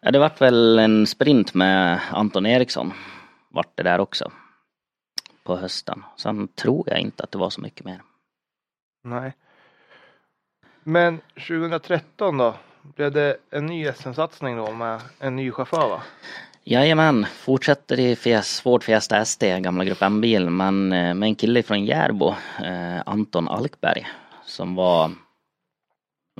Ja, det vart väl en sprint med Anton Eriksson. Vart det där också. På hösten. Sen tror jag inte att det var så mycket mer. Nej. Men 2013 då? Blev det en ny SM-satsning då med en ny chaufför va? Jajamän, fortsätter i Fies, Ford Fiesta ST, gamla Grupp M-bil, men eh, med en kille från Järbo, eh, Anton Alkberg, som var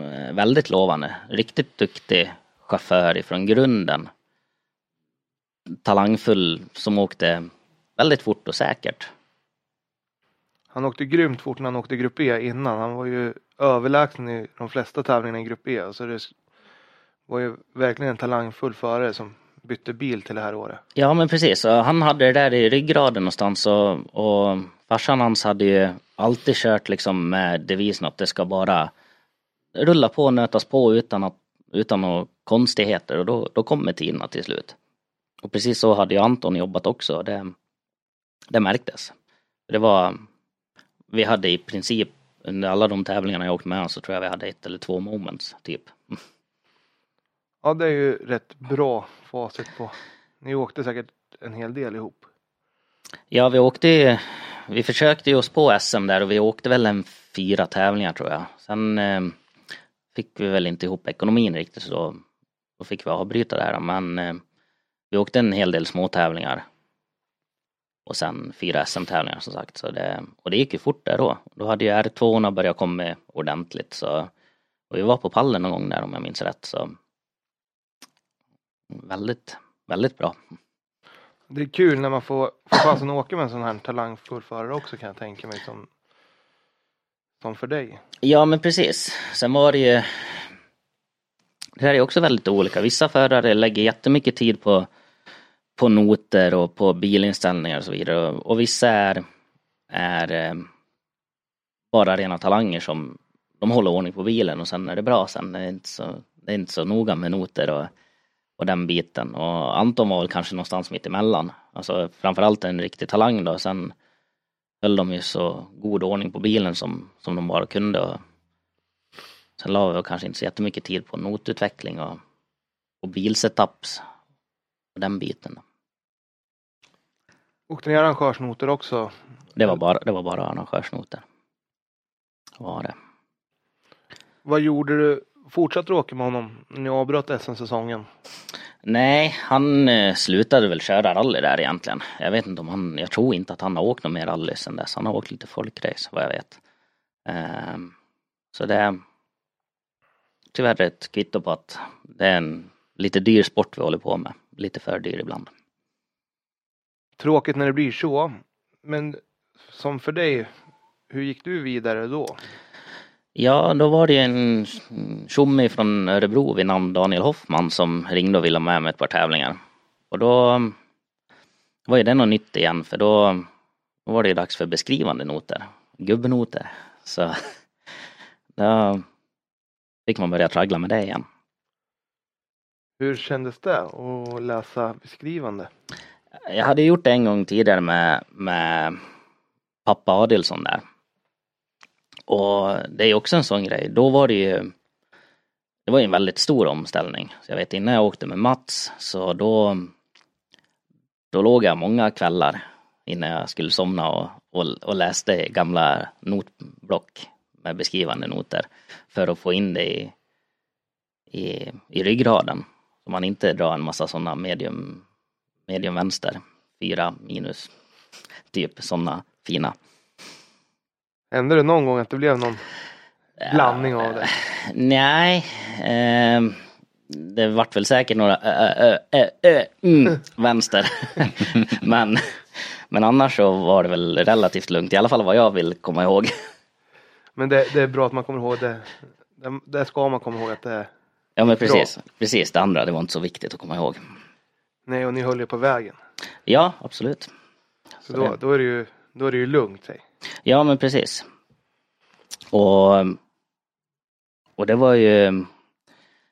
eh, väldigt lovande. Riktigt duktig chaufför ifrån grunden. Talangfull som åkte väldigt fort och säkert. Han åkte grymt fort när han åkte Grupp E innan. Han var ju överlägsen i de flesta tävlingarna i Grupp E. Så det var ju verkligen en talangfull förare som bytte bil till det här året. Ja men precis, han hade det där i ryggraden någonstans och, och farsan hans hade ju alltid kört liksom med devisen att det ska bara rulla på och nötas på utan, att, utan några konstigheter och då, då kommer tiderna till slut. Och precis så hade ju Anton jobbat också, det, det märktes. Det var, vi hade i princip under alla de tävlingarna jag åkt med så tror jag vi hade ett eller två moments typ. Ja det är ju rätt bra facit på. Ni åkte säkert en hel del ihop. Ja vi åkte vi försökte ju oss på SM där och vi åkte väl en fyra tävlingar tror jag. Sen eh, fick vi väl inte ihop ekonomin riktigt så då, då fick vi avbryta det här men eh, vi åkte en hel del små tävlingar och sen fyra SM-tävlingar som sagt. Så det, och det gick ju fort där då. Då hade ju R2 börjat komma ordentligt så och vi var på pallen någon gång där om jag minns rätt. Så väldigt, väldigt bra. Det är kul när man får, får chansen att åka med en sån här talangfull förare också kan jag tänka mig som, som för dig. Ja men precis. Sen var det ju Det här är också väldigt olika. Vissa förare lägger jättemycket tid på på noter och på bilinställningar och så vidare. Och vissa är, är eh, bara rena talanger som de håller ordning på bilen och sen är det bra sen. Det är inte så, det är inte så noga med noter och, och den biten. Och Anton var väl kanske någonstans mitt emellan. Alltså framförallt en riktig talang då. Sen höll de ju så god ordning på bilen som, som de bara kunde. Och sen la vi kanske inte så jättemycket tid på notutveckling och, och bilsetups den biten. Åkte ni arrangörsnoter också? Det var bara, det var bara arrangörsnoter. Var det. Vad gjorde du? Fortsatte du åka med honom när ni avbröt SM-säsongen? Nej, han eh, slutade väl köra rally där egentligen. Jag vet inte om han, jag tror inte att han har åkt något mer rally sen dess. Han har åkt lite folkrace vad jag vet. Eh, så det är tyvärr ett kvitto på att det är en lite dyr sport vi håller på med. Lite för dyr ibland. Tråkigt när det blir så. Men som för dig, hur gick du vidare då? Ja, då var det en tjomme från Örebro vid namn Daniel Hoffman som ringde och ville med mig ett par tävlingar. Och då var ju det något nytt igen för då var det ju dags för beskrivande noter, gubbnoter. Så då fick man börja traggla med det igen. Hur kändes det att läsa beskrivande? Jag hade gjort det en gång tidigare med, med pappa Adilsson där. Och det är också en sån grej. Då var det ju Det var ju en väldigt stor omställning. Så jag vet innan jag åkte med Mats så då Då låg jag många kvällar innan jag skulle somna och, och, och läste gamla notblock med beskrivande noter för att få in det i, i, i ryggraden. Så man inte drar en massa sådana medium, medium vänster, fyra minus, typ sådana fina. Hände det någon gång att det blev någon blandning av det? Nej, eh, det vart väl säkert några ö, ö, ö, ö, mm, vänster. men, men annars så var det väl relativt lugnt, i alla fall vad jag vill komma ihåg. Men det, det är bra att man kommer ihåg det. Det, det ska man komma ihåg att det är. Ja men precis, precis det andra det var inte så viktigt att komma ihåg. Nej, och ni höll ju på vägen. Ja, absolut. Så då, då är det ju, då är det ju lugnt. Säg. Ja men precis. Och, och det var ju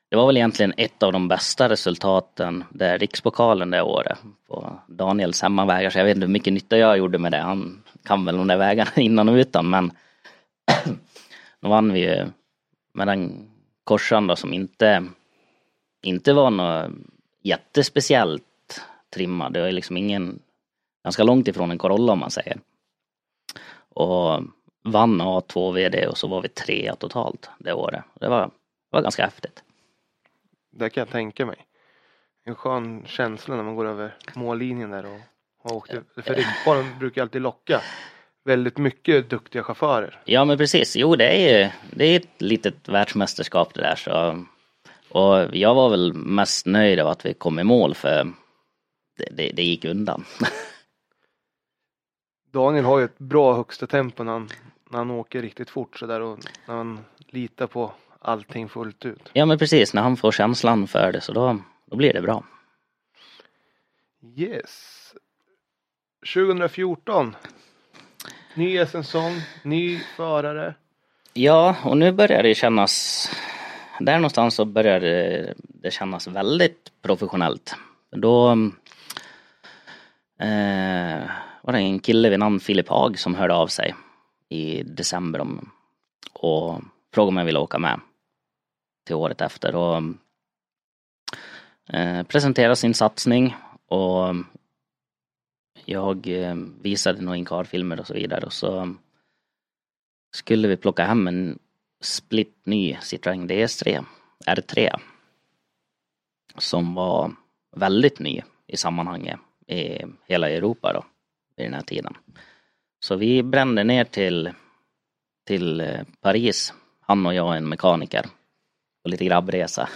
det var väl egentligen ett av de bästa resultaten där rikspokalen det året på Daniels hemmavägar. Så jag vet inte hur mycket nytta jag gjorde med det. Han kan väl de där vägarna innan och utan men då vann vi ju med den korsan då som inte, inte var något jättespeciellt trimmad. Det var liksom ingen, ganska långt ifrån en Corolla om man säger. Och vann A2 VD och så var vi trea totalt det året. Det var, det var ganska häftigt. Det kan jag tänka mig. En skön känsla när man går över mållinjen där och har åkt. För Riksbanan brukar alltid locka väldigt mycket duktiga chaufförer. Ja men precis, jo det är ju det är ett litet världsmästerskap det där så. Och jag var väl mest nöjd av att vi kom i mål för det, det, det gick undan. Daniel har ju ett bra högsta tempo när han, när han åker riktigt fort sådär och när han litar på allting fullt ut. Ja men precis, när han får känslan för det så då, då blir det bra. Yes. 2014. Ny säsong, ny förare. Ja, och nu börjar det kännas, där någonstans så börjar det, det kännas väldigt professionellt. Då eh, var det en kille vid namn Filip Haag som hörde av sig i december om, och frågade om jag ville åka med till året efter och eh, presentera sin satsning och jag eh, visade några inkarfilmer och så vidare och så skulle vi plocka hem en split ny Citroën DS3 R3 som var väldigt ny i sammanhanget i hela Europa då vid den här tiden. Så vi brände ner till, till eh, Paris, han och jag en mekaniker och lite grabbresa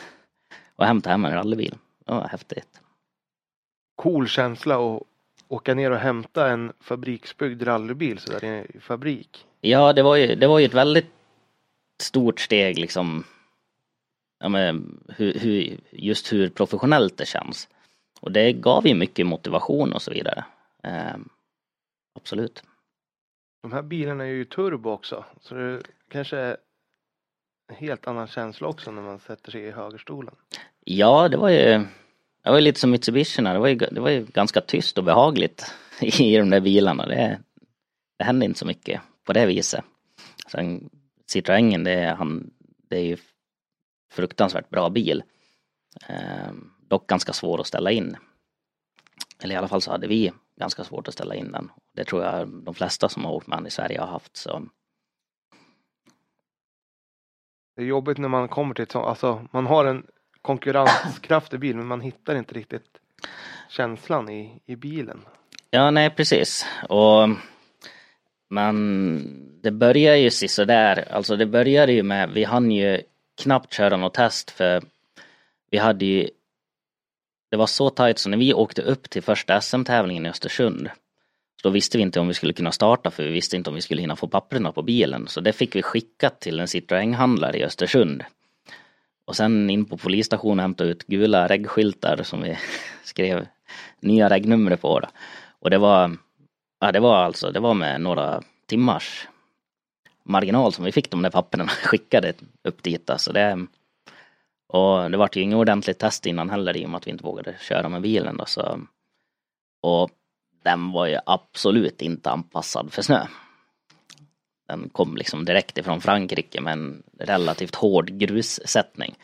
och hämtade hem en rallybil. Det var häftigt. Cool känsla att åka ner och hämta en fabriksbyggd rallybil sådär i fabrik. Ja, det var ju, det var ju ett väldigt stort steg liksom. Ja, men, hur, hur, just hur professionellt det känns. Och det gav ju mycket motivation och så vidare. Eh, absolut. De här bilarna är ju turbo också. Så det kanske är en helt annan känsla också när man sätter sig i högerstolen. Ja, det var ju det var ju lite som Mitsubishi det var ju, det var ju ganska tyst och behagligt i de där bilarna. Det, det hände inte så mycket på det viset. Sen Citroengen, det är, han, det är ju fruktansvärt bra bil. Eh, dock ganska svår att ställa in. Eller i alla fall så hade vi ganska svårt att ställa in den. Det tror jag de flesta som har åkt med den i Sverige har haft. Så. Det är jobbigt när man kommer till ett sånt, alltså man har en konkurrenskraftig bil men man hittar inte riktigt känslan i, i bilen. Ja, nej precis. Och men det börjar ju sådär, alltså det började ju med, vi hann ju knappt köra något test för vi hade ju det var så tajt så när vi åkte upp till första SM-tävlingen i Östersund så då visste vi inte om vi skulle kunna starta för vi visste inte om vi skulle hinna få papperna på bilen. Så det fick vi skickat till en Citroën-handlare i Östersund. Och sen in på polisstationen och hämta ut gula regskyltar som vi skrev nya regnummer på. Då. Och det var, ja det var alltså, det var med några timmars marginal som vi fick de där papperna skickade upp dit. Alltså det, och det vart ju inget ordentligt test innan heller i och med att vi inte vågade köra med bilen. Då, så, och den var ju absolut inte anpassad för snö. Den kom liksom direkt ifrån Frankrike med en relativt hård grussättning.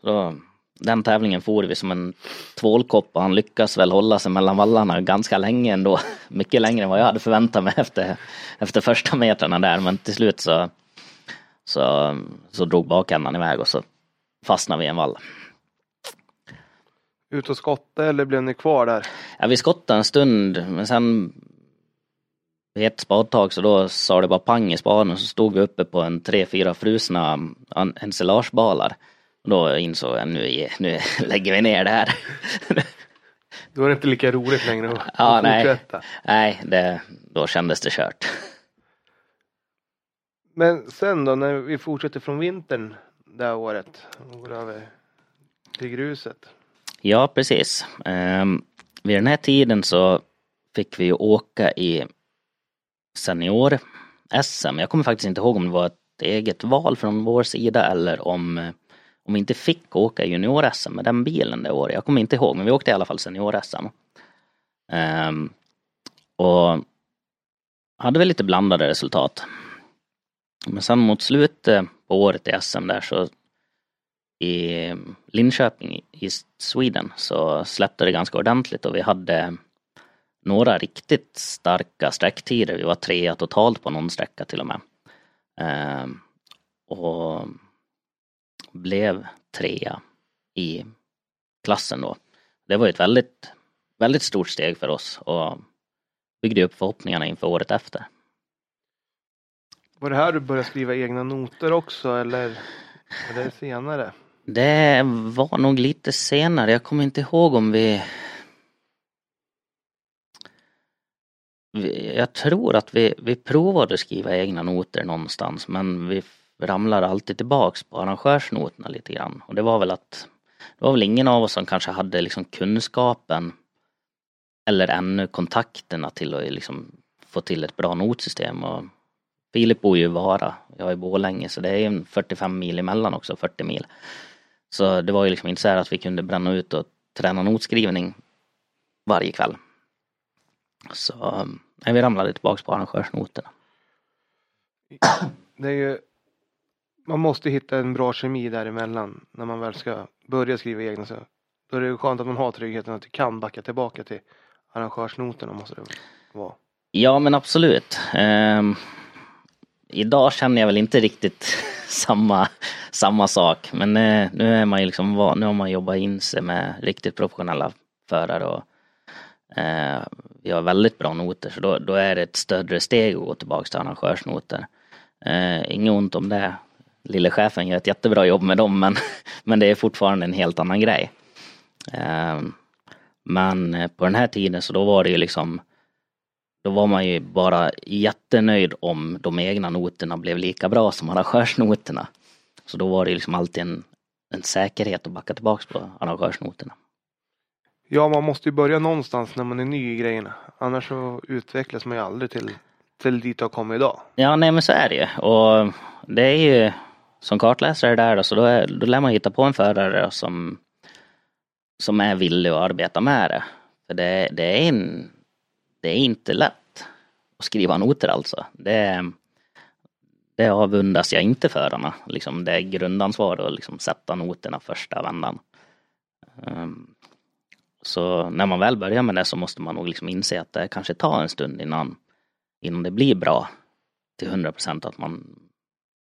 Så den tävlingen for vi som en tvålkopp och han lyckas väl hålla sig mellan vallarna ganska länge ändå. Mycket längre än vad jag hade förväntat mig efter, efter första metrarna där men till slut så, så, så drog bakändan iväg och så fastnade vi i en vall. Ut och skotta eller blev ni kvar där? Ja, vi skottade en stund men sen ett spadtag så då sa det bara pang i spaden och så stod vi uppe på en tre, fyra frusna ensilagebalar. Då insåg jag nu, nu lägger vi ner det här. Då är det inte lika roligt längre att ja, fortsätta. Nej, nej det, då kändes det kört. Men sen då när vi fortsätter från vintern det här året och går över till gruset. Ja, precis. Um, vid den här tiden så fick vi åka i senior-SM. Jag kommer faktiskt inte ihåg om det var ett eget val från vår sida eller om, om vi inte fick åka junior-SM med den bilen det året. Jag kommer inte ihåg, men vi åkte i alla fall senior-SM. Um, ehm, och hade väl lite blandade resultat. Men sen mot slutet på året i SM där så i Linköping i Sweden så släppte det ganska ordentligt och vi hade några riktigt starka sträcktider. Vi var trea totalt på någon sträcka till och med. Ehm, och blev trea i klassen då. Det var ett väldigt, väldigt stort steg för oss och byggde upp förhoppningarna inför året efter. Var det här du började skriva egna noter också eller var det senare? Det var nog lite senare. Jag kommer inte ihåg om vi jag tror att vi, vi provade att skriva egna noter någonstans men vi ramlar alltid tillbaks på arrangörsnoterna lite grann. Och det var väl att det var väl ingen av oss som kanske hade liksom kunskapen eller ännu kontakterna till att liksom få till ett bra notsystem. Och Filip bor ju i Vara, jag är i Borlänge så det är ju 45 mil emellan också, 40 mil. Så det var ju liksom inte så här att vi kunde bränna ut och träna notskrivning varje kväll. Så nej, vi ramlade tillbaks på arrangörsnoterna. Det är ju, man måste hitta en bra kemi däremellan när man väl ska börja skriva egna. Så då är det skönt att man har tryggheten att du kan backa tillbaka till arrangörsnoterna måste det vara. Ja men absolut. Um, idag känner jag väl inte riktigt samma, samma sak men uh, nu är man ju liksom nu har man jobbat in sig med riktigt professionella förare och Eh, vi har väldigt bra noter så då, då är det ett större steg att gå tillbaka till arrangörsnoter. Eh, inget ont om det. Lille chefen gör ett jättebra jobb med dem men, men det är fortfarande en helt annan grej. Eh, men på den här tiden så då var det ju liksom då var man ju bara jättenöjd om de egna noterna blev lika bra som arrangörsnoterna. Så då var det liksom alltid en, en säkerhet att backa tillbaks på arrangörsnoterna. Ja, man måste ju börja någonstans när man är ny i grejerna. Annars så utvecklas man ju aldrig till, till dit du har kommit idag. Ja, nej men så är det ju. Och det är ju som kartläsare där då, så då, är, då lär man hitta på en förare som, som är villig att arbeta med det. För det, det, är, en, det är inte lätt att skriva noter alltså. Det, det avundas jag inte förarna. Liksom, det är grundansvar att liksom sätta noterna första vändan. Um, så när man väl börjar med det så måste man nog liksom inse att det kanske tar en stund innan, innan det blir bra till 100 procent att man,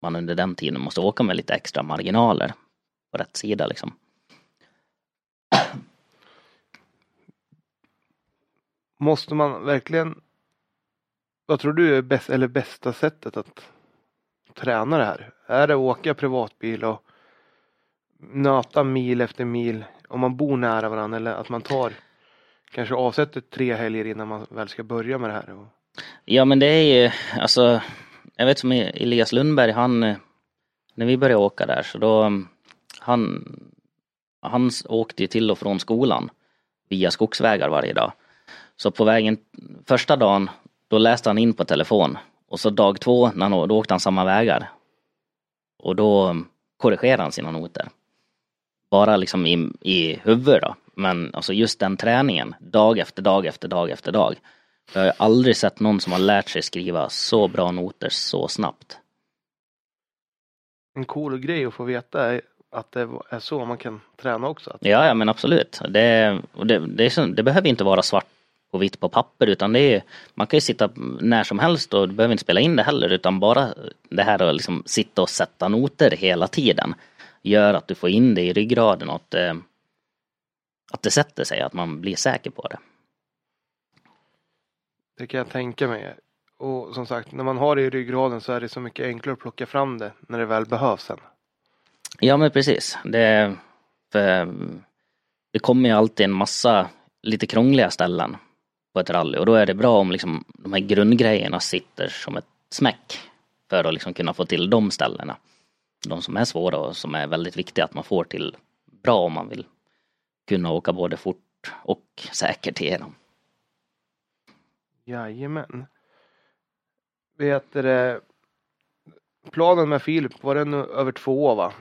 man under den tiden måste åka med lite extra marginaler på rätt sida liksom. Måste man verkligen vad tror du är bäst, eller bästa sättet att träna det här? Är det att åka privatbil och nöta mil efter mil om man bor nära varandra eller att man tar kanske avsätter tre helger innan man väl ska börja med det här? Ja men det är ju alltså jag vet som Elias Lundberg han eh, när vi började åka där så då mm, han han åkte ju till och från skolan via skogsvägar varje dag. Så på vägen första dagen då läste han in på telefon och så dag två när han, då åkte han samma vägar. Och då mm, korrigerade han sina noter bara liksom i, i huvudet då. Men alltså just den träningen, dag efter dag efter dag efter dag. Jag har aldrig sett någon som har lärt sig skriva så bra noter så snabbt. En cool grej att få veta är att det är så man kan träna också. Ja, ja men absolut. Det, det, det, så, det behöver inte vara svart och vitt på papper utan det är, man kan ju sitta när som helst och du behöver inte spela in det heller utan bara det här att liksom sitta och sätta noter hela tiden gör att du får in det i ryggraden och att, eh, att det sätter sig, att man blir säker på det. Det kan jag tänka mig. Och som sagt, när man har det i ryggraden så är det så mycket enklare att plocka fram det när det väl behövs sen. Ja men precis. Det, det kommer ju alltid en massa lite krångliga ställen på ett rally och då är det bra om liksom de här grundgrejerna sitter som ett smäck för att liksom kunna få till de ställena. De som är svåra och som är väldigt viktiga att man får till bra om man vill kunna åka både fort och säkert igenom. Jajamän. Vet du planen med Filip, var den över två år va?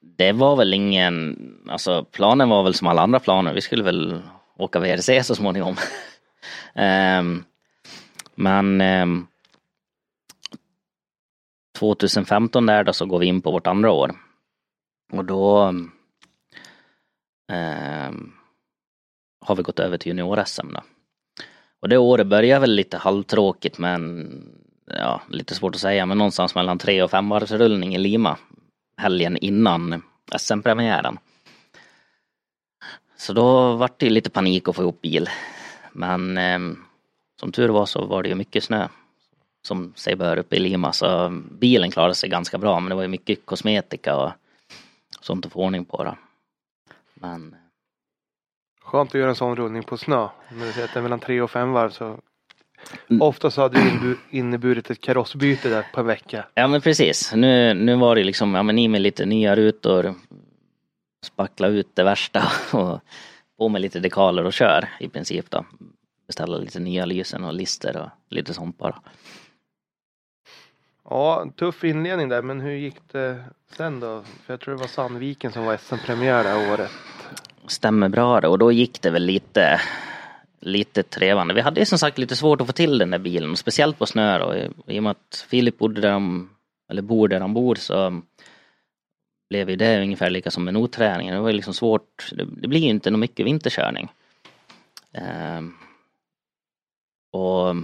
Det var väl ingen, alltså planen var väl som alla andra planer, vi skulle väl åka VRC så småningom. um, men um, 2015 där då så går vi in på vårt andra år. Och då eh, har vi gått över till junior-SM då. Och det året började väl lite halvtråkigt men ja, lite svårt att säga, men någonstans mellan tre och fem varvsrullning i Lima helgen innan SM-premiären. Så då vart det lite panik att få ihop bil. Men eh, som tur var så var det ju mycket snö som sig bör uppe i Lima så bilen klarade sig ganska bra men det var ju mycket kosmetika och sånt att få ordning på då. Men eh, Skönt att göra en sån rullning på snö. När du säger att det är mellan tre och fem varv så Ofta så hade det inneburit ett karossbyte där på en vecka. Ja men precis. Nu, nu var det liksom, ja men i med lite nya rutor. Spackla ut det värsta och på med lite dekaler och kör i princip då. Beställa lite nya lysen och lister och lite sånt bara. Ja, tuff inledning där, men hur gick det sen då? För jag tror det var Sandviken som var SM-premiär det här året. Stämmer bra det och då gick det väl lite lite trevande. Vi hade som sagt lite svårt att få till den där bilen, speciellt på snö då. I och med att Filip bodde där han, eller bor där han bor så blev ju det ungefär lika som med notträningen. Det var ju liksom svårt, det, det blir ju inte något mycket vinterkörning. Ehm, och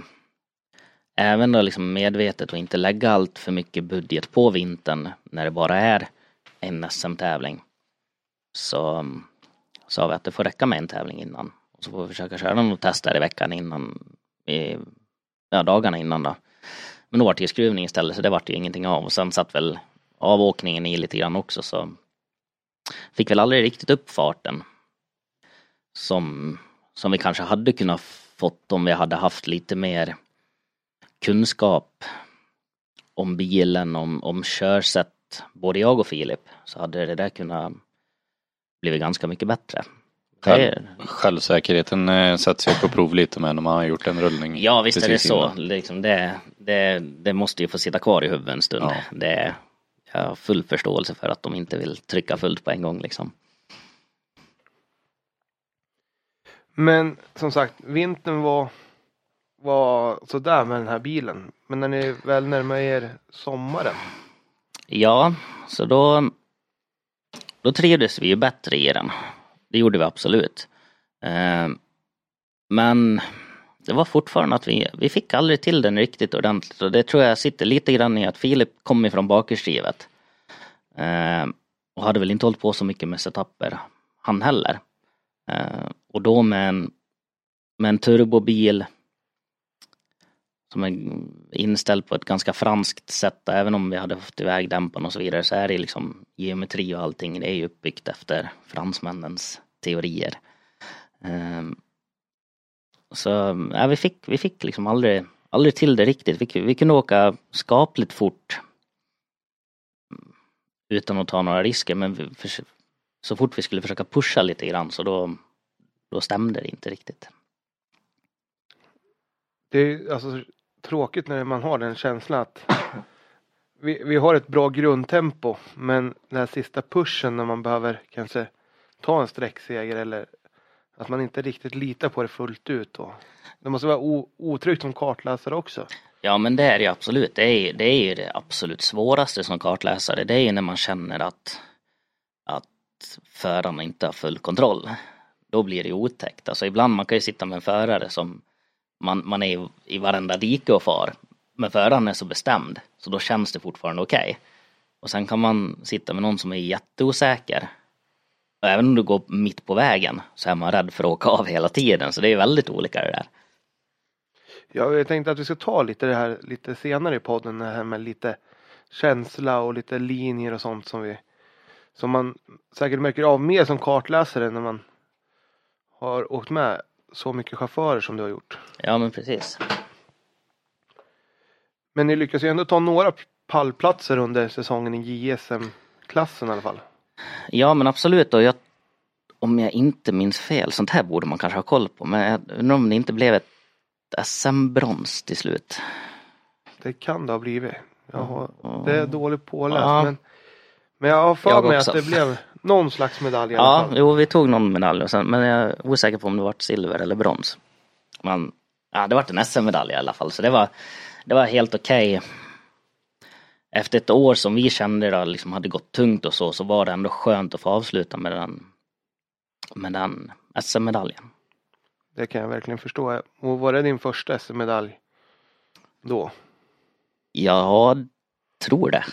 även då liksom medvetet och inte lägga allt för mycket budget på vintern när det bara är en SM-tävling. Så sa vi att det får räcka med en tävling innan. Så får vi försöka köra någon test där i veckan innan, i, ja dagarna innan då. Men då vart det ju skruvning istället så det vart ju ingenting av och sen satt väl avåkningen i lite grann också så fick väl aldrig riktigt upp farten. Som, som vi kanske hade kunnat fått om vi hade haft lite mer kunskap om bilen, om, om körsätt, både jag och Filip, så hade det där kunnat blivit ganska mycket bättre. Själv, självsäkerheten eh, sätts ju på prov lite med när man har gjort en rullning. Ja visst är det så. Liksom det, det, det, måste ju få sitta kvar i huvudet en stund. Ja. Det, jag har full förståelse för att de inte vill trycka fullt på en gång liksom. Men som sagt, vintern var, var sådär med den här bilen. Men när ni väl närmar er sommaren? Ja, så då, då trivdes vi ju bättre i den. Det gjorde vi absolut. Eh, men det var fortfarande att vi, vi fick aldrig till den riktigt ordentligt och det tror jag sitter lite grann i att Filip kom ifrån bakhjulsdrivet. Eh, och hade väl inte hållit på så mycket med setuper han heller. Eh, och då med en, med en turbobil som är inställd på ett ganska franskt sätt, även om vi hade fått iväg dämparen och så vidare, så är det liksom geometri och allting, det är ju uppbyggt efter fransmännens teorier. Ehm, så ja, vi fick, vi fick liksom aldrig, aldrig till det riktigt. Vi, vi kunde åka skapligt fort utan att ta några risker men vi, för, så fort vi skulle försöka pusha lite grann så då, då stämde det inte riktigt. Det är alltså tråkigt när man har den känslan att vi, vi har ett bra grundtempo men den här sista pushen när man behöver kanske ta en sträckseger eller att man inte riktigt litar på det fullt ut då. Det måste vara otryggt som kartläsare också. Ja men det är det absolut. Det är, det är ju det absolut svåraste som kartläsare. Det är ju när man känner att, att förarna inte har full kontroll. Då blir det otäckt. Alltså ibland man kan ju sitta med en förare som man, man är i varenda dike och far. Men föraren är så bestämd så då känns det fortfarande okej. Okay. Och sen kan man sitta med någon som är jätteosäker och även om du går mitt på vägen så är man rädd för att åka av hela tiden. Så det är väldigt olika det där. Ja, jag tänkte att vi ska ta lite det här lite senare i podden, det här med lite känsla och lite linjer och sånt som vi som man säkert märker av mer som kartläsare när man har åkt med så mycket chaufförer som du har gjort. Ja men precis. Men ni lyckas ju ändå ta några pallplatser under säsongen i JSM-klassen i alla fall. Ja men absolut och jag, om jag inte minns fel, sånt här borde man kanske ha koll på, men jag undrar om det inte blev ett SM-brons till slut. Det kan det ha blivit. Jag har, det är dåligt påläst Ja. men, men jag har för Jag mig också. att det blev någon slags medalj i alla Ja, fall. jo vi tog någon medalj och sen, men jag är osäker på om det var silver eller brons. Men ja, det var en SM-medalj i alla fall så det var, det var helt okej. Efter ett år som vi kände då, liksom hade gått tungt och så, så var det ändå skönt att få avsluta med den, med den SM-medaljen. Det kan jag verkligen förstå. Och var det din första SM-medalj då? Jag tror det.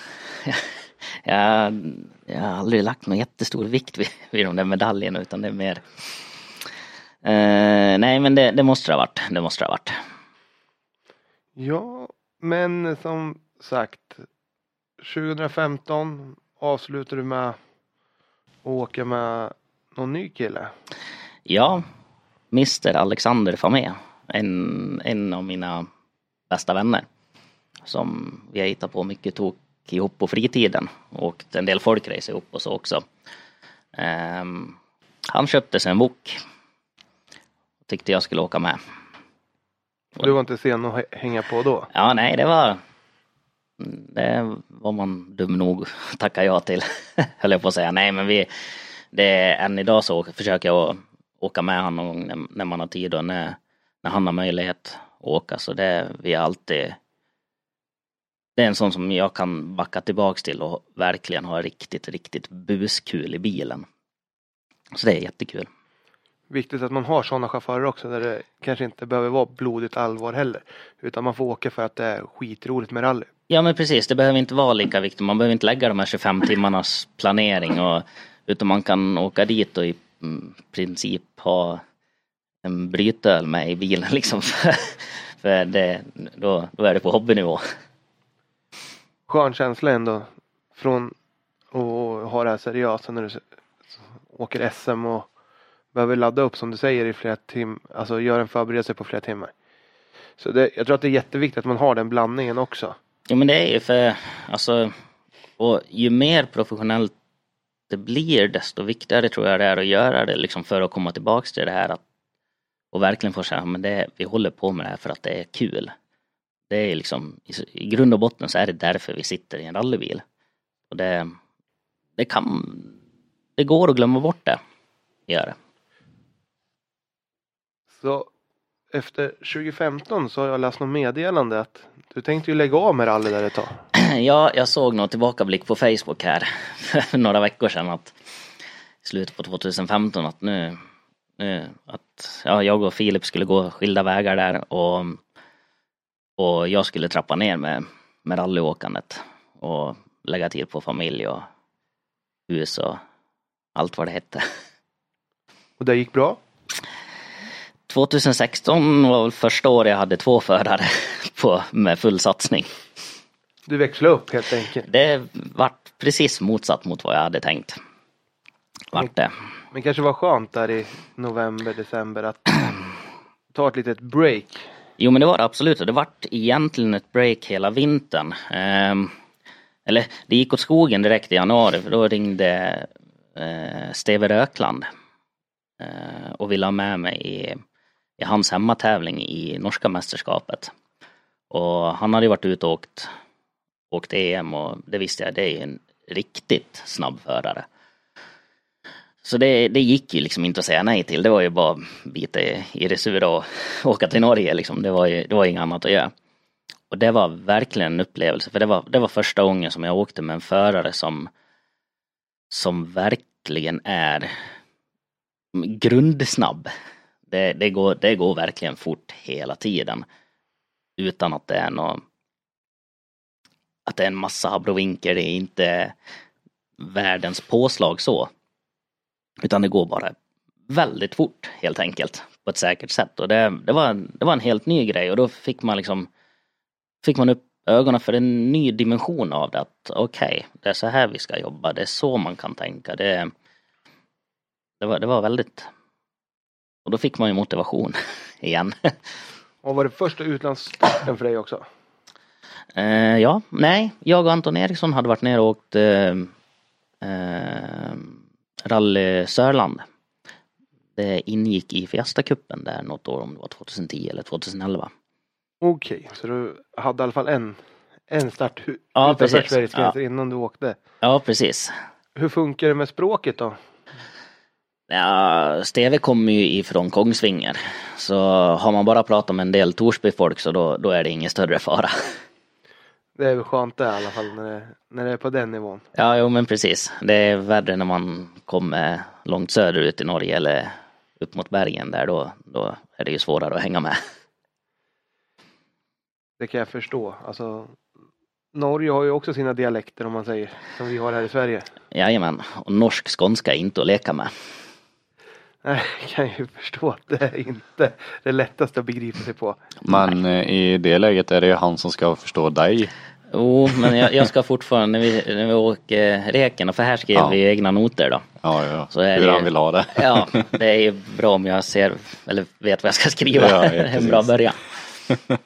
Jag, jag har aldrig lagt någon jättestor vikt vid, vid de där medaljerna utan det är mer eh, Nej men det, det måste det ha varit. Det måste det ha varit. Ja, men som sagt 2015 avslutar du med att åka med någon ny kille. Ja, Mr Alexander Famé. En, en av mina bästa vänner. Som vi har hittat på mycket tok ihop på fritiden. Och en del folkrace ihop och så också. Ehm, han köpte sig en wok. Tyckte jag skulle åka med. Och du var inte sen att hä- hänga på då? Ja, nej, det var... Det var man dum nog tacka ja till, höll jag på att säga. Nej, men vi... Det är, än idag så försöker jag åka med honom någon gång när, man har tid och när, när han har möjlighet att åka. Så det vi är alltid... Det är en sån som jag kan backa tillbaks till och verkligen ha riktigt, riktigt buskul i bilen. Så det är jättekul. Viktigt att man har sådana chaufförer också där det kanske inte behöver vara blodigt allvar heller. Utan man får åka för att det är skitroligt med rally. Ja men precis, det behöver inte vara lika viktigt. Man behöver inte lägga de här 25 timmarnas planering och utan man kan åka dit och i mm, princip ha en brytöl med i bilen liksom. För, för det, då, då är det på hobbynivå. Skön känsla ändå från att ha det här seriösa när du åker SM och behöver ladda upp som du säger i flera timmar. Alltså göra en förberedelse på flera timmar. Så det, jag tror att det är jätteviktigt att man har den blandningen också. Ja men det är ju för, alltså, och ju mer professionellt det blir desto viktigare tror jag det är att göra det liksom för att komma tillbaks till det här att och verkligen få säga, men det, vi håller på med det här för att det är kul. Det är liksom, i, grund och botten så är det därför vi sitter i en rallybil. Och det, det kan, det går att glömma bort det. Gör det. Så efter 2015 så har jag läst något meddelande att du tänkte ju lägga av med rally där ett tag. Ja, jag såg någon tillbakablick på Facebook här för några veckor sedan att i slutet på 2015 att nu, nu att ja, jag och Filip skulle gå skilda vägar där och, och jag skulle trappa ner med, med rallyåkandet och lägga tid på familj och hus och allt vad det hette. Och det gick bra. 2016 var första året jag hade två förare på, med full satsning. Du växlade upp helt enkelt. Det vart precis motsatt mot vad jag hade tänkt. Vart det. Men kanske var skönt där i november, december att ta ett litet break. Jo men det var det absolut det vart egentligen ett break hela vintern. Ehm, eller det gick åt skogen direkt i januari för då ringde eh, Steve Rökland eh, och ville ha med mig i, i hans hemmatävling i norska mästerskapet. Och han hade ju varit ute och åkt, åkt EM och det visste jag, det är en riktigt snabb förare. Så det, det gick ju liksom inte att säga nej till. Det var ju bara bita i, det sura och åka till Norge liksom. Det var ju det var inget annat att göra. Och det var verkligen en upplevelse. För det var, det var första gången som jag åkte med en förare som som verkligen är grundsnabb. Det, det, går, det går verkligen fort hela tiden. Utan att det är någon att det är en massa abrovinker, det är inte världens påslag så. Utan det går bara väldigt fort helt enkelt. på ett säkert sätt. Och det, det, var, det var en helt ny grej och då fick man liksom fick man upp ögonen för en ny dimension av det. Att okej, okay, det är så här vi ska jobba, det är så man kan tänka. Det, det, var, det var väldigt... Och då fick man ju motivation igen. och var det första utlandsstarten för dig också? Eh, ja, nej, jag och Anton Eriksson hade varit ner och åkt eh, eh, Rally Sörland. Det ingick i Fiesta-cupen där något år, om det var 2010 eller 2011. Okej, okay, så du hade i alla fall en, en start ja, utanför Sveriges gränser ja. innan du åkte? Ja, precis. Hur funkar det med språket då? Ja, Steve kommer ju ifrån Kongsvinger. Så har man bara pratat med en del Torsby-folk så då, då är det ingen större fara. Det är väl skönt det i alla fall när det, när det är på den nivån. Ja, jo men precis. Det är värre när man kommer långt söderut i Norge eller upp mot bergen där då, då är det ju svårare att hänga med. Det kan jag förstå. Alltså, Norge har ju också sina dialekter om man säger, som vi har här i Sverige. Jajamän, och norsk skånska är inte att leka med. Nej, jag kan ju förstå att det är inte det lättaste att begripa sig på. Men eh, i det läget är det han som ska förstå dig. Jo, men jag, jag, ska fortfarande, när vi, när vi åker reken, och för här skriver ja. vi egna noter då. Ja, ja. Så är Hur det, han vill ha det. Ja, det är ju bra om jag ser, eller vet vad jag ska skriva. Ja, är en bra början.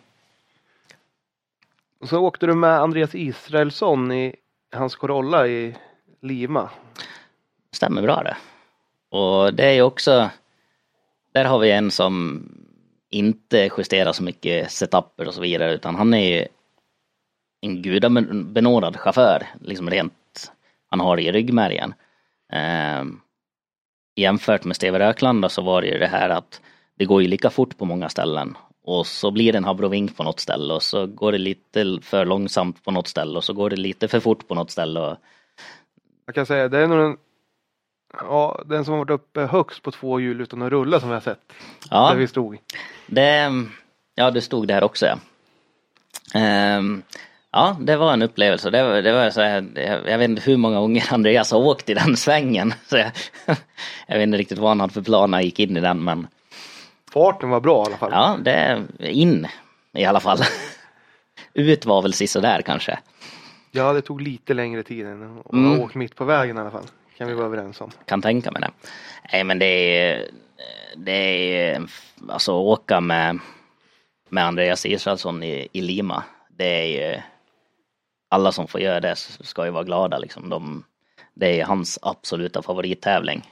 så åkte du med Andreas Israelsson i hans Corolla i Lima. Stämmer bra det. Och det är ju också, där har vi en som inte justerar så mycket setuper och så vidare utan han är ju en gudabenådad chaufför, liksom rent, han har det i ryggmärgen. Eh, jämfört med Steve Rökland så var det ju det här att det går ju lika fort på många ställen och så blir det en abrovink på något ställe och så går det lite för långsamt på något ställe och så går det lite för fort på något ställe. Och... Jag kan säga det är nog den, ja, den som varit uppe högst på två hjul utan att rulla som vi har sett. Ja, där vi stod. Det, ja, du stod där också ja. Um, Ja, det var en upplevelse. Det det var så här, jag vet inte hur många gånger Andreas har åkt i den svängen. Så jag, jag vet inte riktigt vad han hade för plan när han gick in i den men Farten var bra i alla fall. Ja, det är in i alla fall. Ut var väl sådär kanske. Ja, det tog lite längre tid än att mm. åkt mitt på vägen i alla fall. Kan vi vara överens om. Kan tänka mig det. Nej men det är, det är, alltså åka med, med Andreas Israelsson i, i Lima. Det är ju alla som får göra det ska ju vara glada liksom. De, det är hans absoluta favorittävling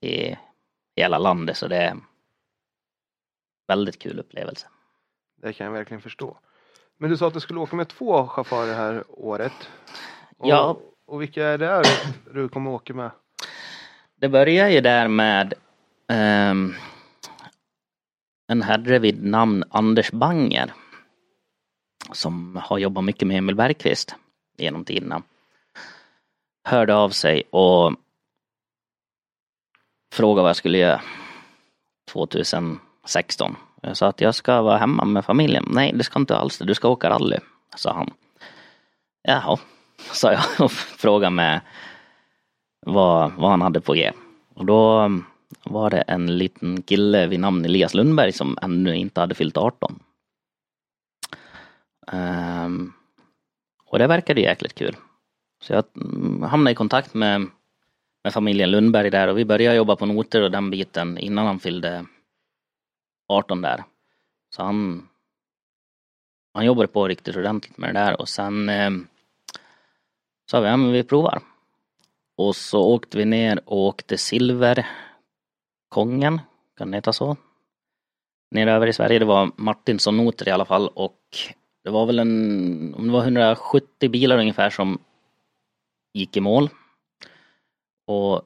i hela landet så det är väldigt kul upplevelse. Det kan jag verkligen förstå. Men du sa att du skulle åka med två chaufförer här året. Och, ja. Och vilka är det du kommer åka med? Det börjar ju där med um, en herre vid namn Anders Banger som har jobbat mycket med Emil Bergqvist genom tiderna. Hörde av sig och frågade vad jag skulle göra 2016. Jag sa att jag ska vara hemma med familjen. Nej, det ska inte alls det. Du ska åka rally, sa han. Jaha, sa jag och frågade med vad, vad han hade på G. Och då var det en liten kille vid namn Elias Lundberg som ännu inte hade fyllt 18. Um, ehm, och det verkade jäkligt kul. Så jag mm, hamnade i kontakt med, med familjen Lundberg där och vi började jobba på noter och den biten innan han fyllde 18 där. Så han, han jobbade på riktigt ordentligt med det där och sen um, sa vi, ja men vi provar. Och så åkte vi ner och åkte Silverkongen, kan det heta så? Neröver i Sverige, det var Martinsson noter i alla fall och det var väl en, om det var 170 bilar ungefär som gick i mål. Och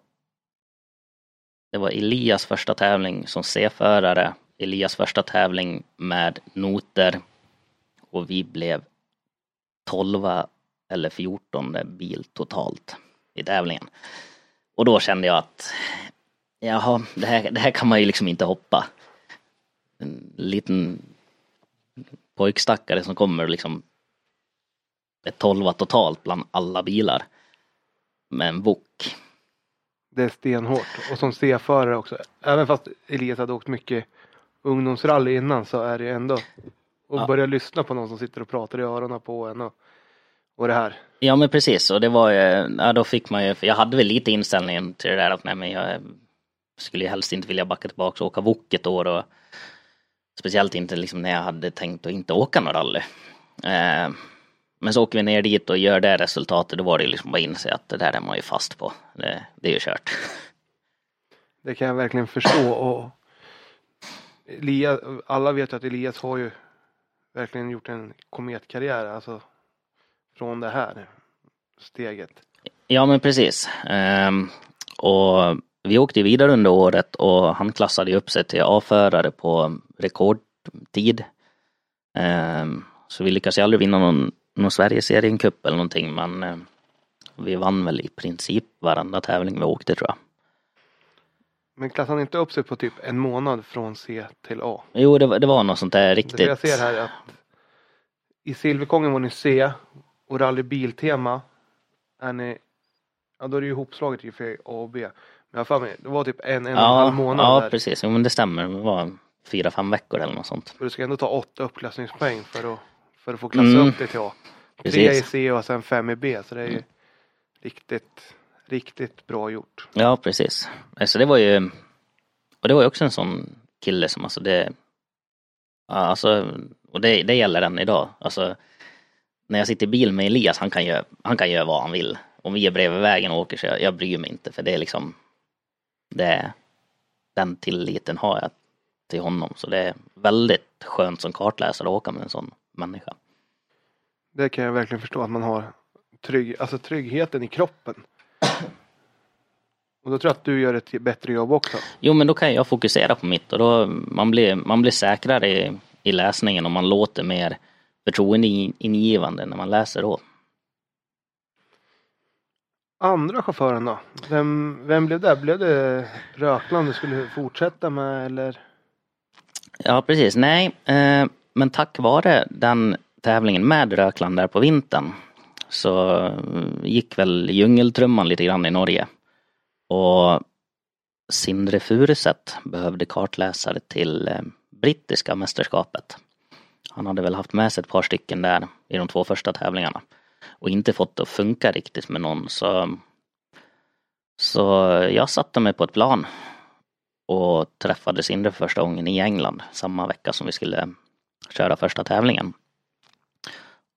det var Elias första tävling som C-förare, Elias första tävling med noter och vi blev 12 eller 14 bil totalt i tävlingen. Och då kände jag att jaha, det här, det här kan man ju liksom inte hoppa. En liten pojkstackare som kommer liksom ett tolva totalt bland alla bilar med en bok. det är stenhårt. Och som C-förare också. Även fast Elias hade åkt mycket ungdomsrally innan så är det ändå att Ja. börja lyssna på någon som sitter och pratar i öronen på en och, och det här. Ja men precis och det var ju, ja då fick man ju, för jag hade väl lite inställningen till det där att nej men jag skulle ju helst inte vilja backa tillbaka och åka wok ett år och speciellt inte liksom när jag hade tänkt att inte åka någon rally. Eh, men så åker vi ner dit och gör det resultatet, då var det ju liksom bara inse att det där är man ju fast på. Det, det är ju kört. Det kan jag verkligen förstå. Och Elias, alla vet ju att Elias har ju verkligen gjort en kometkarriär. Alltså från det här steget. Ja men precis. Ehm, och vi åkte vidare under året och han klassade upp sig till A-förare på rekordtid. Ehm, så vi lyckades aldrig vinna någon, någon Sverigeseriencup eller någonting men eh, vi vann väl i princip varenda tävling vi åkte tror jag. Men klassade han inte upp sig på typ en månad från C till A? Jo det, var- det var något sånt där Det riktigt. jag ser här är att i Silverkongen var ni C och Rally Biltema är ni, ja då är det ju ihopslaget i och för A och B. Men jag har för mig, det var typ en, en och en Ja, halv månad ja där. precis, jo, men det stämmer. Det var fyra, fem veckor eller något sånt. Och du ska ändå ta åtta uppklassningspoäng för att, för att få klassa Mm. upp dig till A. Tre Precis. i C och sen fem i B. Så det är ju riktigt, riktigt bra gjort. Ja, precis. Så det var ju, och det var ju också en sån kille som alltså det, ja, alltså, och det, det gäller än idag. Alltså, när jag sitter i bil med Elias, han kan göra, han kan göra vad han vill. Om vi är bredvid vägen och åker så jag, jag bryr mig inte för det är liksom, det, den tilliten har jag till honom. Så det är väldigt skönt som kartläsare att åka med en sån människa. Det kan jag verkligen förstå att man har trygg, alltså tryggheten i kroppen. Och då tror jag att du gör ett bättre jobb också. Jo men då kan jag fokusera på mitt och då man blir, man blir säkrare i, i läsningen och man låter mer förtroendeingivande när man läser då. Andra chauffören då? Vem, vem blev det? Blev det Rökland du skulle fortsätta med eller? Ja precis, nej eh, men tack vare den tävlingen med Rökland där på vintern så eh, gick väl djungeltrumman lite grann i Norge. Och Sindre Furuset behövde kartläsare till eh, brittiska mästerskapet. Han hade väl haft med sig ett par stycken där i de två första tävlingarna. Och inte fått det att funka riktigt med någon så Så jag satte mig på ett plan och träffade Sindre för första gången i England samma vecka som vi skulle köra första tävlingen.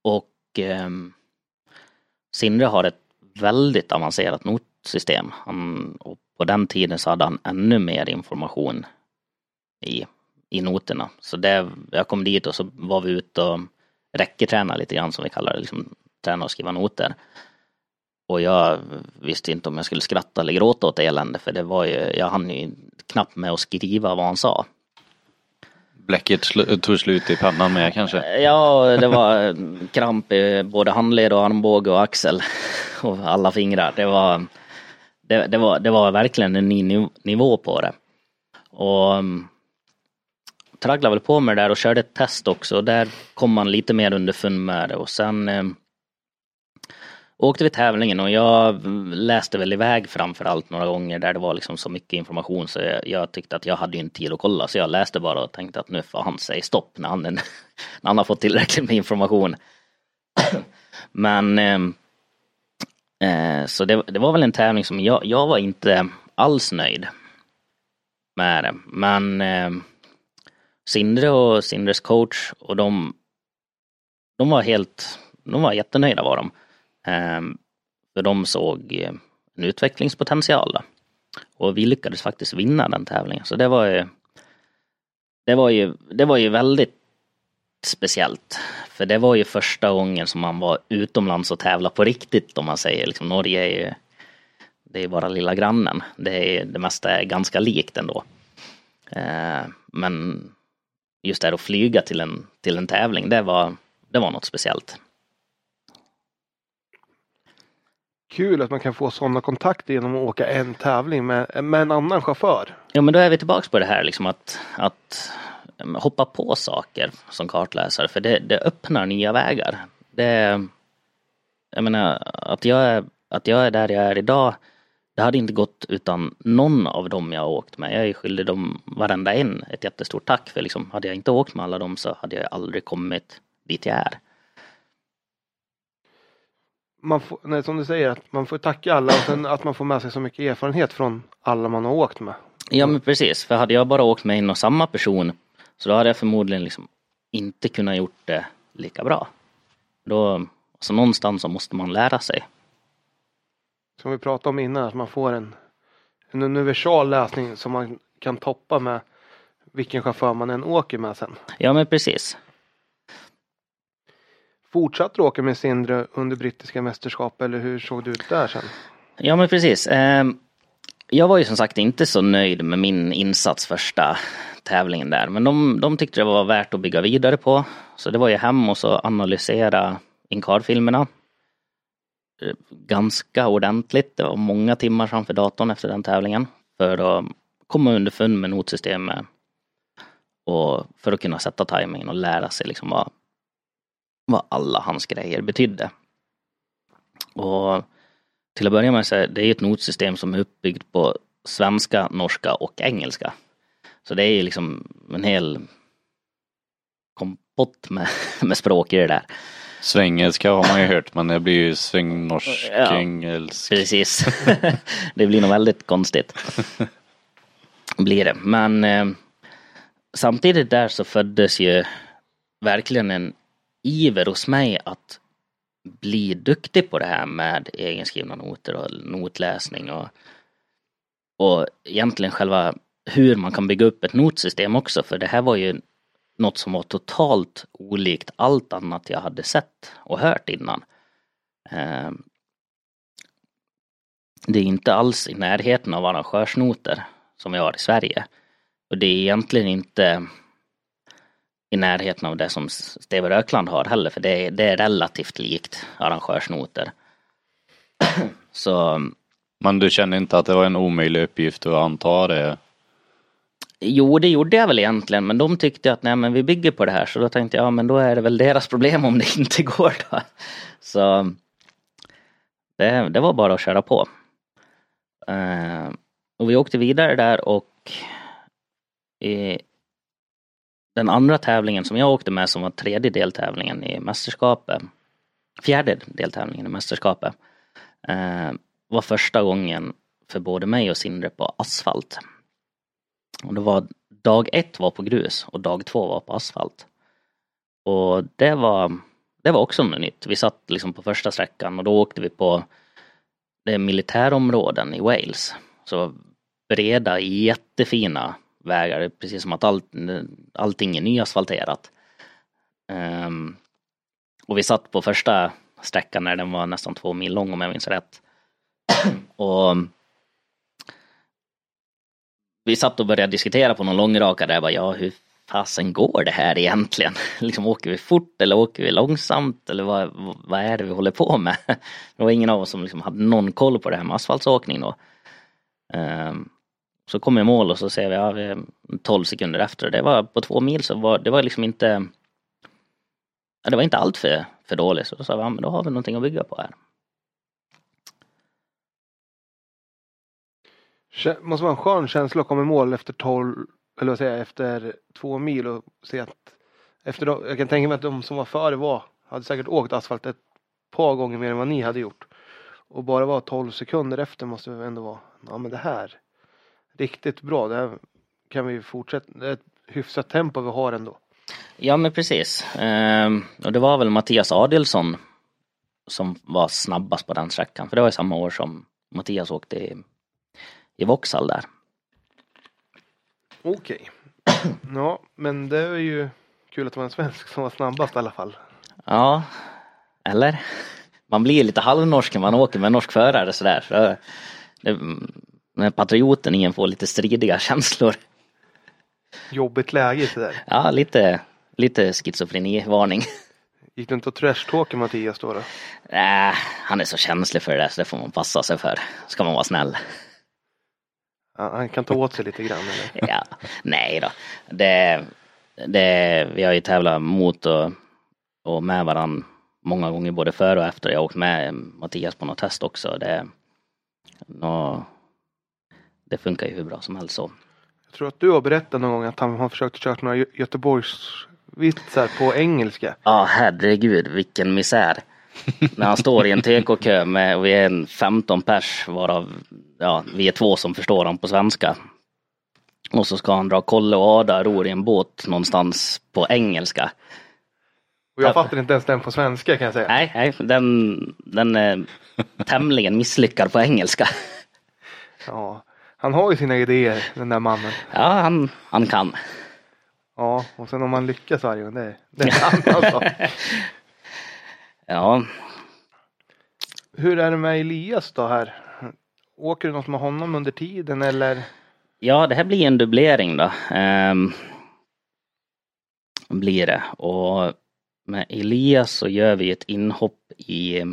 Och eh, Sindre har ett väldigt avancerat notsystem. Han, och på den tiden så hade han ännu mer information i, i noterna. Så det, jag kom dit och så var vi ute och räcketränade lite grann som vi kallar det, liksom träna och skriva noter. Och jag visste inte om jag skulle skratta eller gråta åt elände för det var ju, jag hann ju knappt med att skriva vad han sa. Bläcket sl- tog slut i pannan med kanske. Ja, det var kramp i både handled och armbåge och axel. Och alla fingrar. Det var, det, det var, det var verkligen en ny niv- nivå på det. Och um, tragglade väl på med det där och körde ett test också. Och där kom man lite mer underfund med det. Och sen eh, åkte vi tävlingen och jag läste väl iväg framförallt några gånger där det var liksom så mycket information så jag, jag tyckte att jag hade ju inte tid att kolla så jag läste bara och tänkte att nu får han säga stopp när han, när han har fått tillräckligt med information. Men eh, eh, så det, det var väl en tävling som jag, jag var inte alls nöjd med det. Men eh, Sindre och Sindres coach och de, de var helt, de var jättenöjda var de. Ehm, För de såg eh, en utvecklingspotential. Då. Och vi lyckades faktiskt vinna den tävlingen. Så det var ju det var ju, det var ju väldigt speciellt. För det var ju första gången som man var utomlands och tävlade på riktigt om man säger. Liksom, Norge är ju det är bara lilla grannen. Det, är, det mesta är ganska likt ändå. Eh, men just det här att flyga till en, till en tävling, det var, det var något speciellt. Kul att man kan få sådana kontakter genom att åka en tävling med, med en annan chaufför. Ja men då är vi tillbaks på det här liksom att, att um, hoppa på saker som kartläsare för det, det öppnar nya vägar. Det, jag menar att jag, är, att jag är där jag är idag det hade inte gått utan någon av dem jag har åkt med. Jag är skyldig dem varenda en ett jättestort tack för liksom, hade jag inte åkt med alla dem så hade jag aldrig kommit dit jag är. Man får, nej, som du säger, att man får tacka alla och sen att man får med sig så mycket erfarenhet från alla man har åkt med. Ja men precis, för hade jag bara åkt med en och samma person så då hade jag förmodligen liksom inte kunnat gjort det lika bra. Då, alltså någonstans så måste man lära sig. Som vi pratade om innan, att man får en, en universal läsning som man kan toppa med vilken chaufför man än åker med sen. Ja men precis. Fortsatte du åka med Sindre under brittiska mästerskap eller hur såg det ut där sen? Ja men precis. Ehm, Jag var ju som sagt inte så nöjd med min insats första tävlingen där. Men de, de tyckte det var värt att bygga vidare på. Så det var ju hem och så analysera Incard-filmerna. Eh, ganska ordentligt. Det var många timmar framför datorn efter den tävlingen. För att komma underfund med notsystemet. Och för att kunna sätta tajmingen och lära sig liksom vad, vad alla hans grejer betydde. Och till att börja med så är det ett notsystem som är uppbyggt på svenska, norska och engelska. Så det är ju liksom en hel kompott med, med språk i det där. Svengelska har man ju hört men det blir ju svängnorsk, Ja. engelsk. Precis. det blir nog väldigt konstigt. Blir det. Men eh, samtidigt där så föddes ju verkligen en iver hos mig att bli duktig på det här med egenskrivna noter och notläsning och, och egentligen själva hur man kan bygga upp ett notsystem också för det här var ju något som var totalt olikt allt annat jag hade sett och hört innan. Ehm, det är inte alls i närheten av arrangörsnoter som vi har i Sverige. Och det är egentligen inte i närheten av det som Steve Rökland har heller, för det är, det är relativt likt arrangörsnoter. Så Men du känner inte att det var en omöjlig uppgift att anta det? Jo, det gjorde jag väl egentligen, men de tyckte att nej men vi bygger på det här, så då tänkte jag, ja men då är det väl deras problem om det inte går då. Så det, det var bara att köra på. Eh, och vi åkte vidare där och i den andra tävlingen som jag åkte med som var tredje deltävlingen i mästerskapet, fjärde deltävlingen i mästerskapet, eh, var första gången för både mig och Sindre på asfalt. Och det var dag ett var på grus och dag två var på asfalt. Och det var, det var också något nytt. Vi satt liksom på första sträckan och då åkte vi på det militärområden i Wales. Så breda, jättefina vägar, precis som att all, allting är nyasfalterat. Um, och vi satt på första sträckan när den var nästan två mil lång om jag minns rätt. och vi satt och började diskutera på någon långraka där, jag bara, ja hur fasen går det här egentligen? liksom åker vi fort eller åker vi långsamt eller vad, vad är det vi håller på med? det var ingen av oss som liksom hade någon koll på det här med asfaltsåkning då. Um, så kom jag i mål och så ser vi, ja, vi är 12 sekunder efter. Det var på två mil så var det var liksom inte ja, det var inte allt för, för dåligt. Så då sa vi, ja men då har vi någonting att bygga på här. Måste vara en skön känsla att komma i mål efter 12, eller vad säger jag, efter två mil och se att efter de, jag kan tänka mig att de som var före var, hade säkert åkt asfalt ett par gånger mer än vad ni hade gjort. Och bara vara 12 sekunder efter måste det ändå vara, ja men det här, riktigt bra, det här kan vi fortsätta, det är ett hyfsat tempo vi har ändå. Ja men precis. Ehm, och det var väl Mattias Adelsson som var snabbast på den sträckan. För det var ju samma år som Mattias åkte i, i Vauxhall där. Okej. Ja, men det är ju kul att det var en svensk som var snabbast i alla fall. Ja, eller? Man blir lite halvnorsk när man åker med en norsk förare sådär. Så det, när patrioten i en får lite stridiga känslor. Jobbigt läge så där. Ja, lite, lite schizofreni-varning. Gick du inte och trashtalkade Mattias då? då? Äh, han är så känslig för det där så det får man passa sig för. Ska man vara snäll. Han kan ta åt sig lite grann eller? Ja, nej då. Det, det, vi har ju tävlat mot och, och med varann många gånger både före och efter. Jag har åkt med Mattias på något test också. Det, Nå, det funkar ju hur bra som helst så. Jag tror att du har berättat någon gång att han har försökt köra några Gö- Göteborgsvitsar på engelska. Ja, herregud vilken misär. När han står i en TK-kö med, och vi är en 15 pers varav ja, vi är två som förstår honom på svenska. Och så ska han dra Kolle och Ada ror i en båt någonstans på engelska. Och jag Ja. fattar inte ens den på svenska kan jag säga. Nej, nej den, den är tämligen misslyckad på engelska. Ja. Han har ju sina idéer den där mannen. Ja, han, han kan. Ja, och sen om man lyckas varje gång, det, det är en annan sak. Ja, Hur är det med Elias då här? Åker du något med honom under tiden eller? Ja, det här blir en dubblering då. Ehm, blir det. Och med Elias så gör vi ett inhopp i...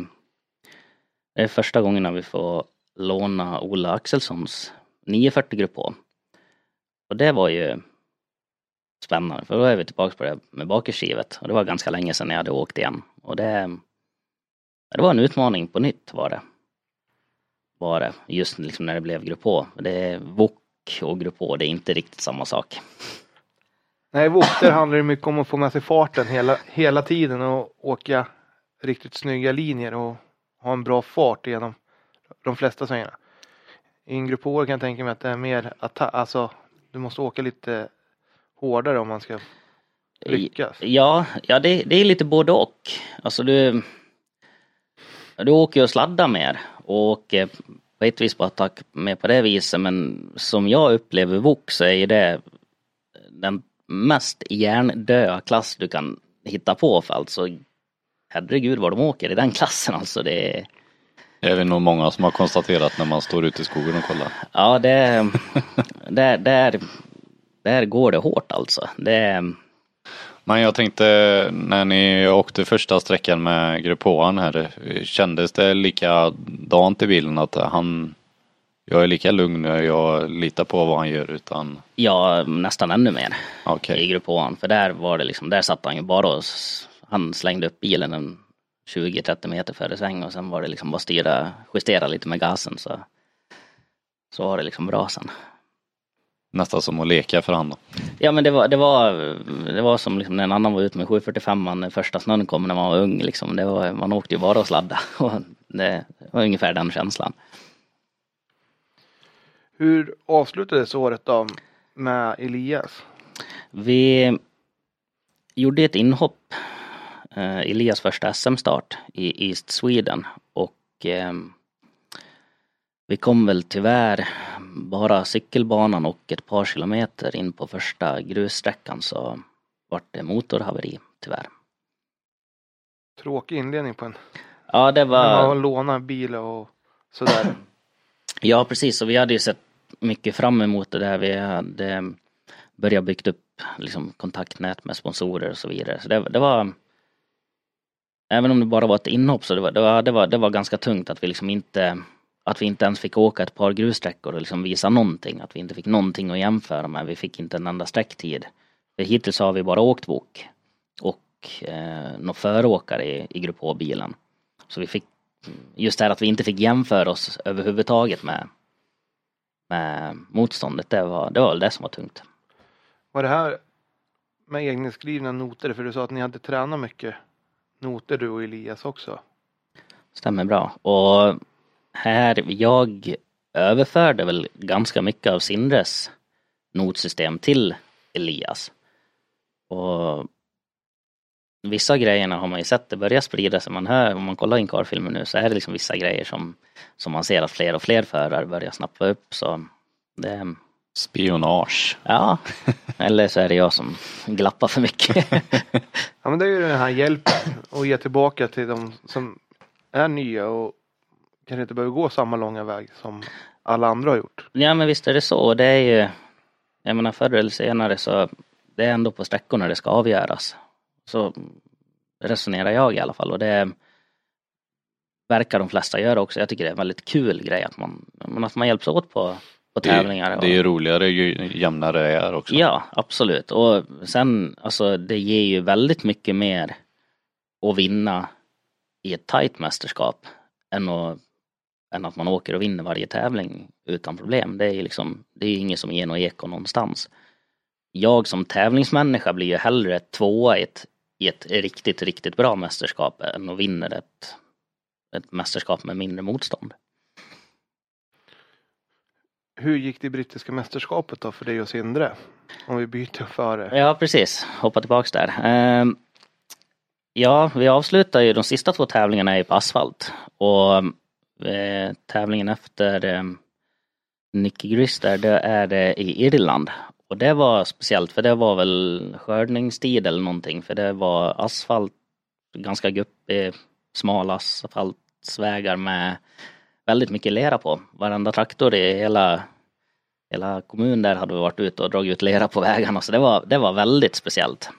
Det är första gången när vi får låna Ola Axelssons 940 grupp på. Och det var ju spännande för då är vi tillbaka på det med bakhjulsdrivet. Och det var ganska länge sedan jag hade åkt igen. Och det, det var en utmaning på nytt var det. Var det. Just liksom när det blev grupp H. Det är VOK och grupp H, det är inte riktigt samma sak. Nej, Wokter handlar det mycket om att få med sig farten hela, hela tiden och åka riktigt snygga linjer och ha en bra fart genom de flesta svängarna. I en grupp H kan jag tänka mig att det är mer att alltså du måste åka lite hårdare om man ska lyckas. Ja, ja det, det är lite både och. Alltså du, du åker ju och sladdar mer och åker på ett vis på attack med på det viset men som jag upplever VOK så är ju det den mest hjärndöda klass du kan hitta på för alltså herregud vad de åker i den klassen alltså det är Det är det nog många som har konstaterat när man står ute i skogen och kollar. Ja det, där, där, där går det hårt alltså. Det, Men jag tänkte när ni åkte första sträckan med Grupp H här, kändes det likadant i bilen att han, jag är lika lugn och jag litar på vad han gör utan, ja, nästan ännu mer. okej. i grupp. För där var det liksom, där satt han ju bara och han slängde upp bilen en 20-30 meter före sväng och sen var det liksom bara styra, justera lite med gasen så så var det liksom bra sen. Nästan som att leka för då. Ja men det var, det var, det var som liksom när en annan var ute med 745 när första snön kom när man var ung liksom. Det var, man åkte ju bara och sladda och det var ungefär den känslan. Hur avslutades året då med Elias? Vi gjorde ett inhopp, eh, Elias första SM-start i East Sweden och eh, vi kom väl tyvärr bara cykelbanan och ett par kilometer in på första grussträckan så vart det motorhaveri tyvärr. Tråkig inledning på en. Ja det När man var, lånar bil och sådär. ja precis och vi hade ju sett mycket fram emot det där. Vi hade börjat byggt upp liksom, kontaktnät med sponsorer och så vidare. Så det, det var Även om det bara var ett inhopp så det var, det var, det var, det var ganska tungt att vi liksom inte att vi inte ens fick åka ett par grussträckor och liksom visa någonting. Att vi inte fick någonting att jämföra med. Vi fick inte en enda sträcktid. För hittills har vi bara åkt VOK och eh, några föråkare i, i Grupp H-bilen. Så vi fick just det här att vi inte fick jämföra oss överhuvudtaget med, med motståndet. Det var, det var väl det som var tungt. Var det här med egenskrivna noter? För du sa att ni hade tränat mycket noter du och Elias också. Stämmer bra. Och här, jag överförde väl ganska mycket av Sindres notsystem till Elias. Och vissa grejerna har man ju sett, det börjar sprida sig. Man hör, om man kollar in karfilmen nu så är det liksom vissa grejer som, som man ser att fler och fler förare börjar snappa upp. Så det, Spionage. ja, eller så är det jag som glappar för mycket. Ja men det är ju den här hjälpen att ge tillbaka till de som är nya och kanske inte behöver gå samma långa väg som alla andra har gjort. Ja men visst är det så. Det är ju, jag menar förr eller senare så det är ändå på sträckorna det ska avgöras. Så resonerar jag i alla fall och det verkar de flesta göra också. Jag tycker det är en väldigt kul grej att man, att man hjälps åt på, på Det, tävlingar. det är ju roligare ju jämnare det är också. ja, absolut. Och sen, alltså det ger ju väldigt mycket mer att vinna i ett tajt mästerskap än att än att man åker och vinner varje tävling utan problem. Det är ju liksom, det är inget som ger något eko någonstans. Jag som tävlingsmänniska blir ju hellre tvåa i ett, i ett riktigt, riktigt bra mästerskap än att vinna ett, ett mästerskap med mindre motstånd. Hur gick det brittiska mästerskapet då för dig och Sindre? Om vi byter före. Ja, precis. Hoppa tillbaks där. Ehm, ja, vi avslutar ju de sista två tävlingarna på asfalt. Och eh, tävlingen efter eh, Nicky Gris där, det är det i Irland. Och det var speciellt för det var väl skördningstid eller någonting för det var asfalt, ganska guppig, eh, smal asfaltsvägar med väldigt mycket lera på. Varenda traktor i hela, hela kommunen där hade varit ute och dragit ut lera på vägarna så det var, det var väldigt speciellt.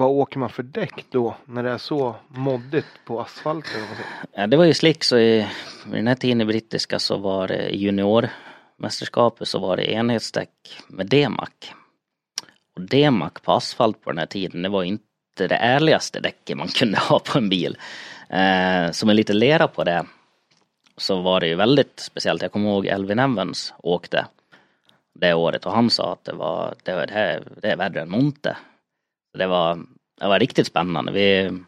Vad åker man för däck då när det är så moddigt på asfalten? Ja, det var ju slick så i, vid den här tiden i brittiska så var det juniormästerskapet så var det enhetsdäck med D-Mac. Och D-Mac på asfalt på den här tiden det var inte det ärligaste däcket man kunde ha på en bil. Eh, som en lite lera på det så var det ju väldigt speciellt. Jag kommer ihåg Elvin Evans åkte det året och han sa att det var, det, var, det, här, det är värre än Monte. Det var, det var riktigt spännande. Vi,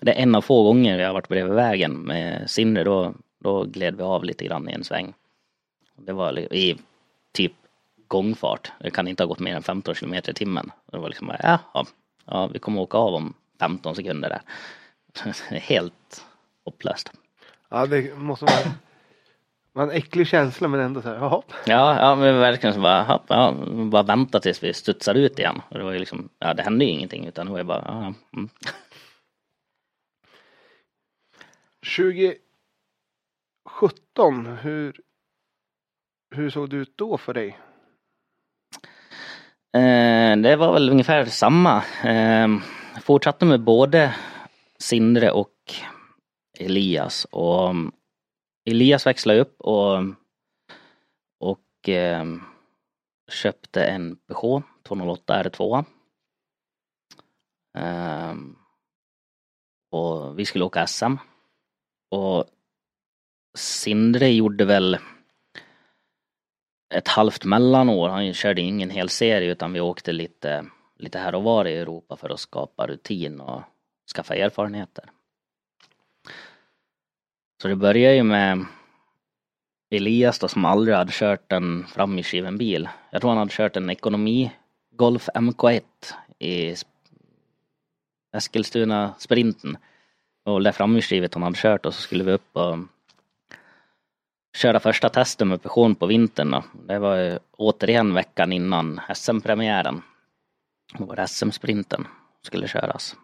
det är en av få gånger jag har varit bredvid vägen med Sindre. Då, då gled vi av lite grann i en sväng. Det var i typ gångfart. Det kan inte ha gått mer än 15 kilometer i timmen. Det var liksom, ja, ja, vi kommer åka av om 15 sekunder där. Helt hopplöst. Ja, det måste vara en äcklig känsla men ändå så här, jaha. Ja, ja men verkligen så bara, ja, bara vänta tills vi studsar ut igen. Och det var ju liksom, ja det hände ju ingenting utan det var ju bara, ja. Mm. 2017, hur, hur såg det ut då för dig? Eh, det var väl ungefär samma. Eh, fortsatte med både Sindre och Elias och Elias växlade upp och, och eh, köpte en Peugeot 208 R2. Eh, och vi skulle åka SM. Och Sindre gjorde väl ett halvt mellanår. Han körde ingen hel serie utan vi åkte lite, lite här och var i Europa för att skapa rutin och skaffa erfarenheter. Så det började ju med Elias då som aldrig hade kört en framhjulsdriven bil. Jag tror han hade kört en ekonomi Golf MK1 i Eskilstuna sprinten. Och det framhjulsdrivet han hade kört och så skulle vi upp och köra första testen med Peugeot på vintern. Då. Det var ju återigen veckan innan SM-premiären. Då var det SM-sprinten skulle köras.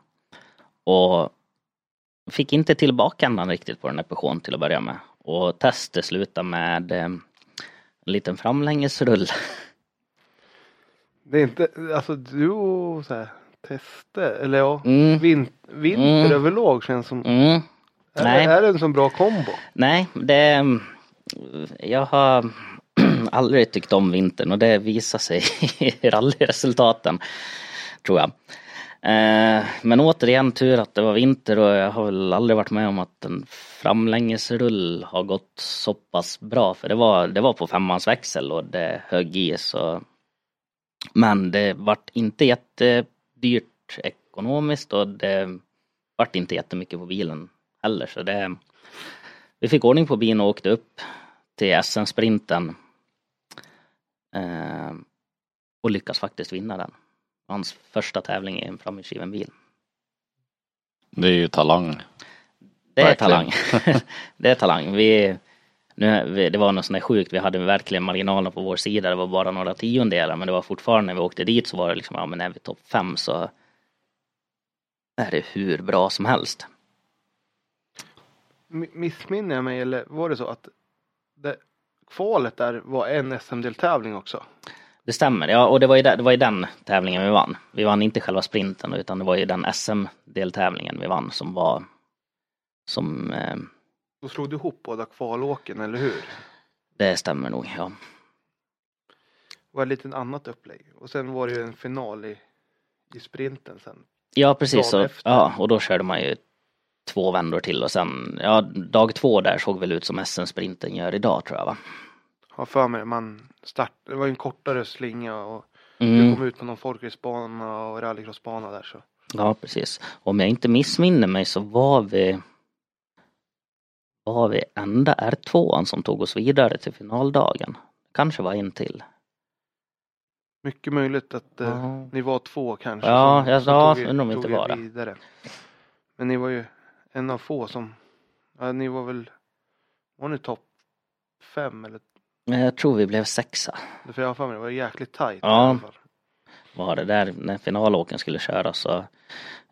Och fick inte till bakändan riktigt på den här Peugeot till att börja med. Och testet slutade med eh, en liten framlängesrull. Det är inte, alltså du och så här, tester, eller ja, mm. vin, vinter mm. överlag känns som. Mm. Är, Nej. är det en sån bra kombo? Nej, det, jag har aldrig tyckt om vintern och det visar sig i rallyresultaten. Tror jag. Eh, men återigen tur att det var vinter och jag har väl aldrig varit med om att en framlängesrull har gått så pass bra för det var, det var på femmans växel och det högg i så. Men det vart inte jättedyrt ekonomiskt och det vart inte jättemycket på bilen heller så det Vi fick ordning på bilen och åkte upp till SM-sprinten eh, och lyckas faktiskt vinna den hans första tävling i en framhjulsdriven bil. Det är ju talang. Det är verkligen. talang. det är talang. Vi, nu, det var något sånt där sjukt, vi hade verkligen marginalerna på vår sida, det var bara några tiondelar men det var fortfarande när vi åkte dit så var det liksom, ja men är vi topp fem så är det hur bra som helst. Missminner jag mig eller var det så att det, kvalet där var en SM-deltävling också? Det stämmer, ja och det var, ju där, det var ju den tävlingen vi vann. Vi vann inte själva sprinten utan det var ju den SM-deltävlingen vi vann som var som... Eh, Då slog du ihop båda kvalåken, eller hur? Det stämmer nog, ja. Det var ett lite annat upplägg. Och sen var det ju en final i, i sprinten sen. Ja precis, och, ja, och då körde man ju två vändor till och sen, ja dag två där såg väl ut som SM-sprinten gör idag tror jag va. Har för mig. Man start, det var ju en kortare slinga och Mm. du kom ut på någon folkracebana och rallycrossbana där så. Ja, precis. Om jag inte missminner mig så var vi var vi enda R2 som tog oss vidare till finaldagen. Kanske var en till. Mycket möjligt att eh, Ja. ni var två kanske. Ja, som- jag- som ja, tog undrar om inte var det. vidare. Men ni var ju en av få som, ja, ni var väl, var ni topp fem eller? Jag tror vi blev sexa. För jag har för mig det var jäkligt tajt. Ja. Var det där när finalåken skulle köras så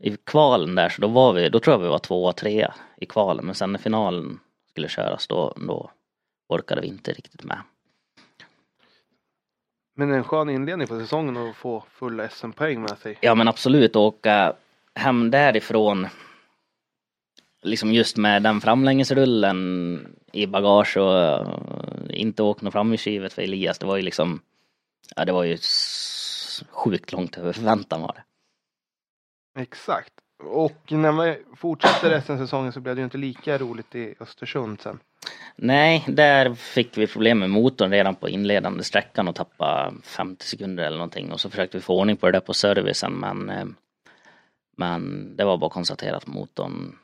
i kvalen där så då var vi, då tror jag vi var tvåa, trea i kvalen men sen när finalen skulle köras då, då orkade vi inte riktigt med. Men en skön inledning på säsongen att få fulla SM-poäng med sig. Ja men absolut åka hem därifrån liksom just med den framlängesrullen i bagage och eh, inte åka något framhjulsdrivet för Elias. Det var ju liksom, ja det var ju sjukt långt över förväntan var det. Exakt. Och när man fortsätter resten av säsongen så blev det ju inte lika roligt i Östersund sen. Nej, där fick vi problem med motorn redan på inledande sträckan och tappa 50 sekunder eller någonting och så försökte vi få ordning på det där på servicen men eh, men det var bara att konstatera att motorn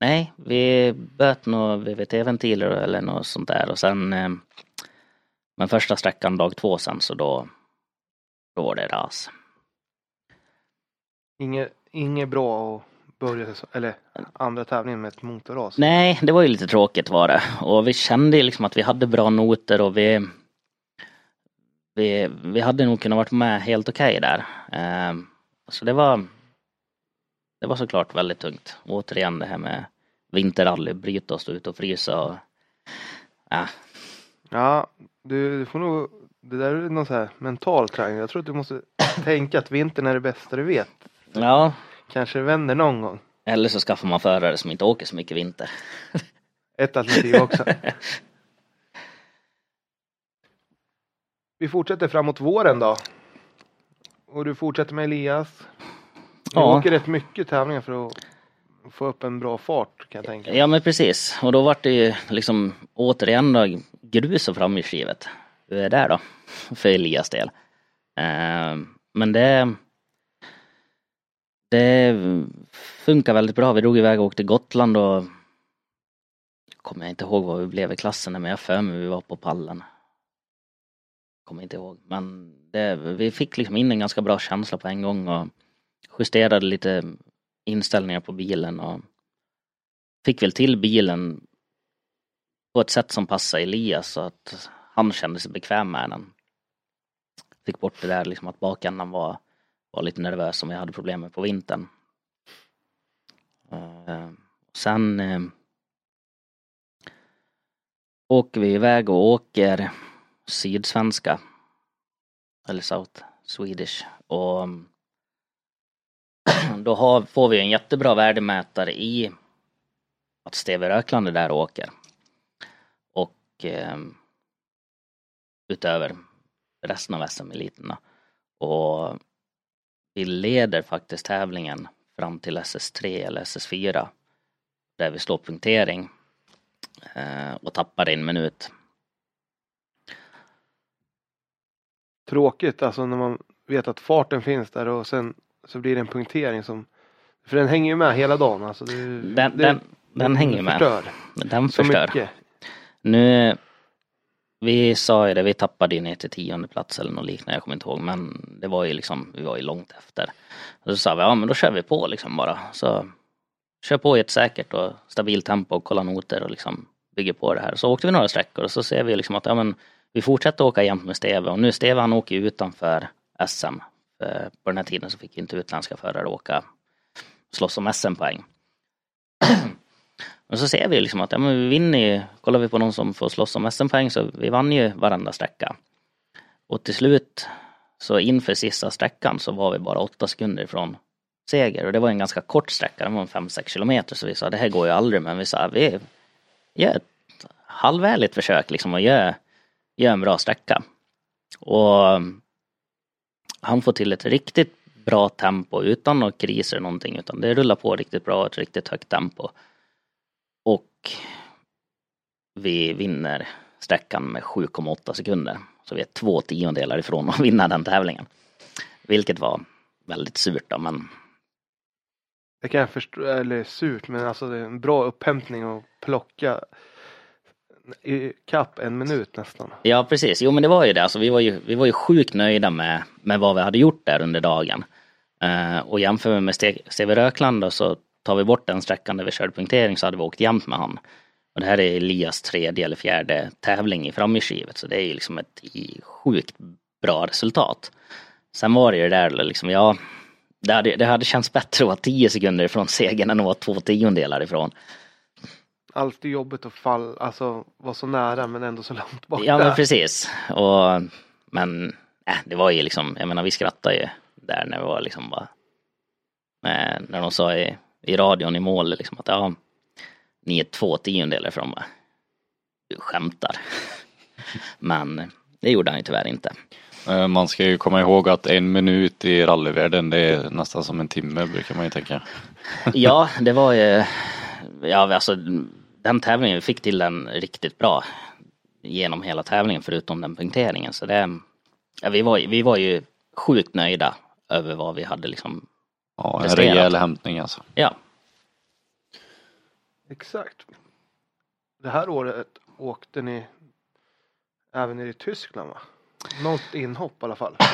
Nej, vi böt några VVT-ventiler eller något sånt där och sen eh, men första sträckan dag två sen så då då var det ras. Inget, inget bra att börja eller andra tävlingen med ett motorras. Nej, det var ju lite tråkigt var det. Och vi kände liksom att vi hade bra noter och vi vi, vi hade nog kunnat varit med helt okej där. Ehm, så det var det var såklart väldigt tungt. Återigen det här med vinterrally, bryta och stå ute och frysa och ja, Ja, du, du får nog, det där är någon så här mental träning. Jag tror att du måste tänka att vintern är det bästa du vet. ja. Kanske vänder någon gång. Eller så skaffar man förare som inte åker så mycket vinter. Ett alternativ också. Vi fortsätter framåt våren då. Och du fortsätter med Elias. Du Ja. åker rätt mycket tävlingar för att få upp en bra fart kan jag tänka mig. Ja men precis. Och då vart det ju liksom återigen då grus och framhjulsdrivet. Hur är det då? För Elias del. Eh, men det det funkar väldigt bra. Vi drog iväg och åkte Gotland och kommer jag inte ihåg vad vi blev i klassen men jag för mig vi var på pallen. Kommer inte ihåg. Men det, vi fick liksom in en ganska bra känsla på en gång och justerade lite inställningar på bilen och fick väl till bilen på ett sätt som passade Elias så att han kände sig bekväm med den. Fick bort det där liksom att bakändan var, var lite nervös som vi hade problem med på vintern. Eh, sen eh, åker vi iväg och åker sydsvenska. Eller South Swedish. Och då har, får vi en jättebra värdemätare i att Steve Rökland är där och åker. Och eh, utöver resten av SM-eliterna. Och vi leder faktiskt tävlingen fram till SS3 eller SS4. Där vi slår punktering. Eh, och tappar en minut. Tråkigt alltså när man vet att farten finns där och sen så blir det en punktering som för den hänger ju med hela dagen alltså. Det, Den, det, den, den hänger med. förstör Den så förstör. mycket. Nu, vi sa ju det, vi tappade ju ner till tionde plats eller något liknande, jag kommer inte ihåg, men det var ju liksom, vi var ju långt efter. Och så sa vi, ja men då kör vi på liksom bara. Så kör på i ett säkert och stabilt tempo och kolla noter och liksom bygger på det här. Så åkte vi några sträckor och så ser vi liksom att, ja men vi fortsätter åka jämt med Steve och nu Steve han åker utanför SM. Eh, på den här tiden så fick inte utländska förare åka slåss om SM-poäng. Och så ser vi liksom att ja, men vi vinner ju, kollar vi på någon som får slåss om SM-poäng så vi vann ju varenda sträcka. Och till slut så inför sista sträckan så var vi bara åtta sekunder ifrån seger och det var en ganska kort sträcka, den var 5-6 kilometer så vi sa det här går ju aldrig men vi sa vi gör ett halvärligt försök liksom och gör, gör en bra sträcka. Och han får till ett riktigt bra tempo utan några kriser eller någonting utan det rullar på riktigt bra, ett riktigt högt tempo. Och vi vinner sträckan med 7,8 sekunder. Så vi är två tiondelar ifrån att vinna den tävlingen. Vilket var väldigt surt då, men Det kan jag förstå, eller surt, men alltså det är en bra upphämtning att plocka kapp en minut nästan. Ja precis, jo men det var ju det. Alltså, vi, var ju, vi var ju sjukt nöjda med, med vad vi hade gjort där under dagen. Uh, och jämför vi med Steve Rökland då, så tar vi bort den sträckan där vi körde punktering så hade vi åkt jämnt med han. Och det här är Elias tredje eller fjärde tävling i framhjulsdrivet så det är ju liksom ett sjukt bra resultat. Sen var det ju det där liksom, ja, det hade, det hade känts bättre att vara tio sekunder ifrån segern än att vara två tiondelar ifrån. Alltid jobbigt att falla, alltså vara så nära men ändå så långt bort. Ja men precis. Och, men äh, det var ju liksom, jag menar vi skrattade ju där när det var liksom bara eh, när de sa i, i radion i mål liksom att ja, ni är två tiondelar ifrån bara, du skämtar. men det gjorde han ju tyvärr inte. Eh, Man ska ju komma ihåg att en minut i rallyvärlden det är nästan som en timme brukar man ju tänka. Ja, det var ju, ja alltså den tävlingen, vi fick till den riktigt bra genom hela tävlingen förutom den punkteringen. Så det, ja, vi, var, ju- vi var ju sjukt nöjda över vad vi hade liksom, Ja, en Presterat. rejäl hämtning alltså. ja. Exakt. Det här året åkte ni även i Tyskland va? Något inhopp i alla fall.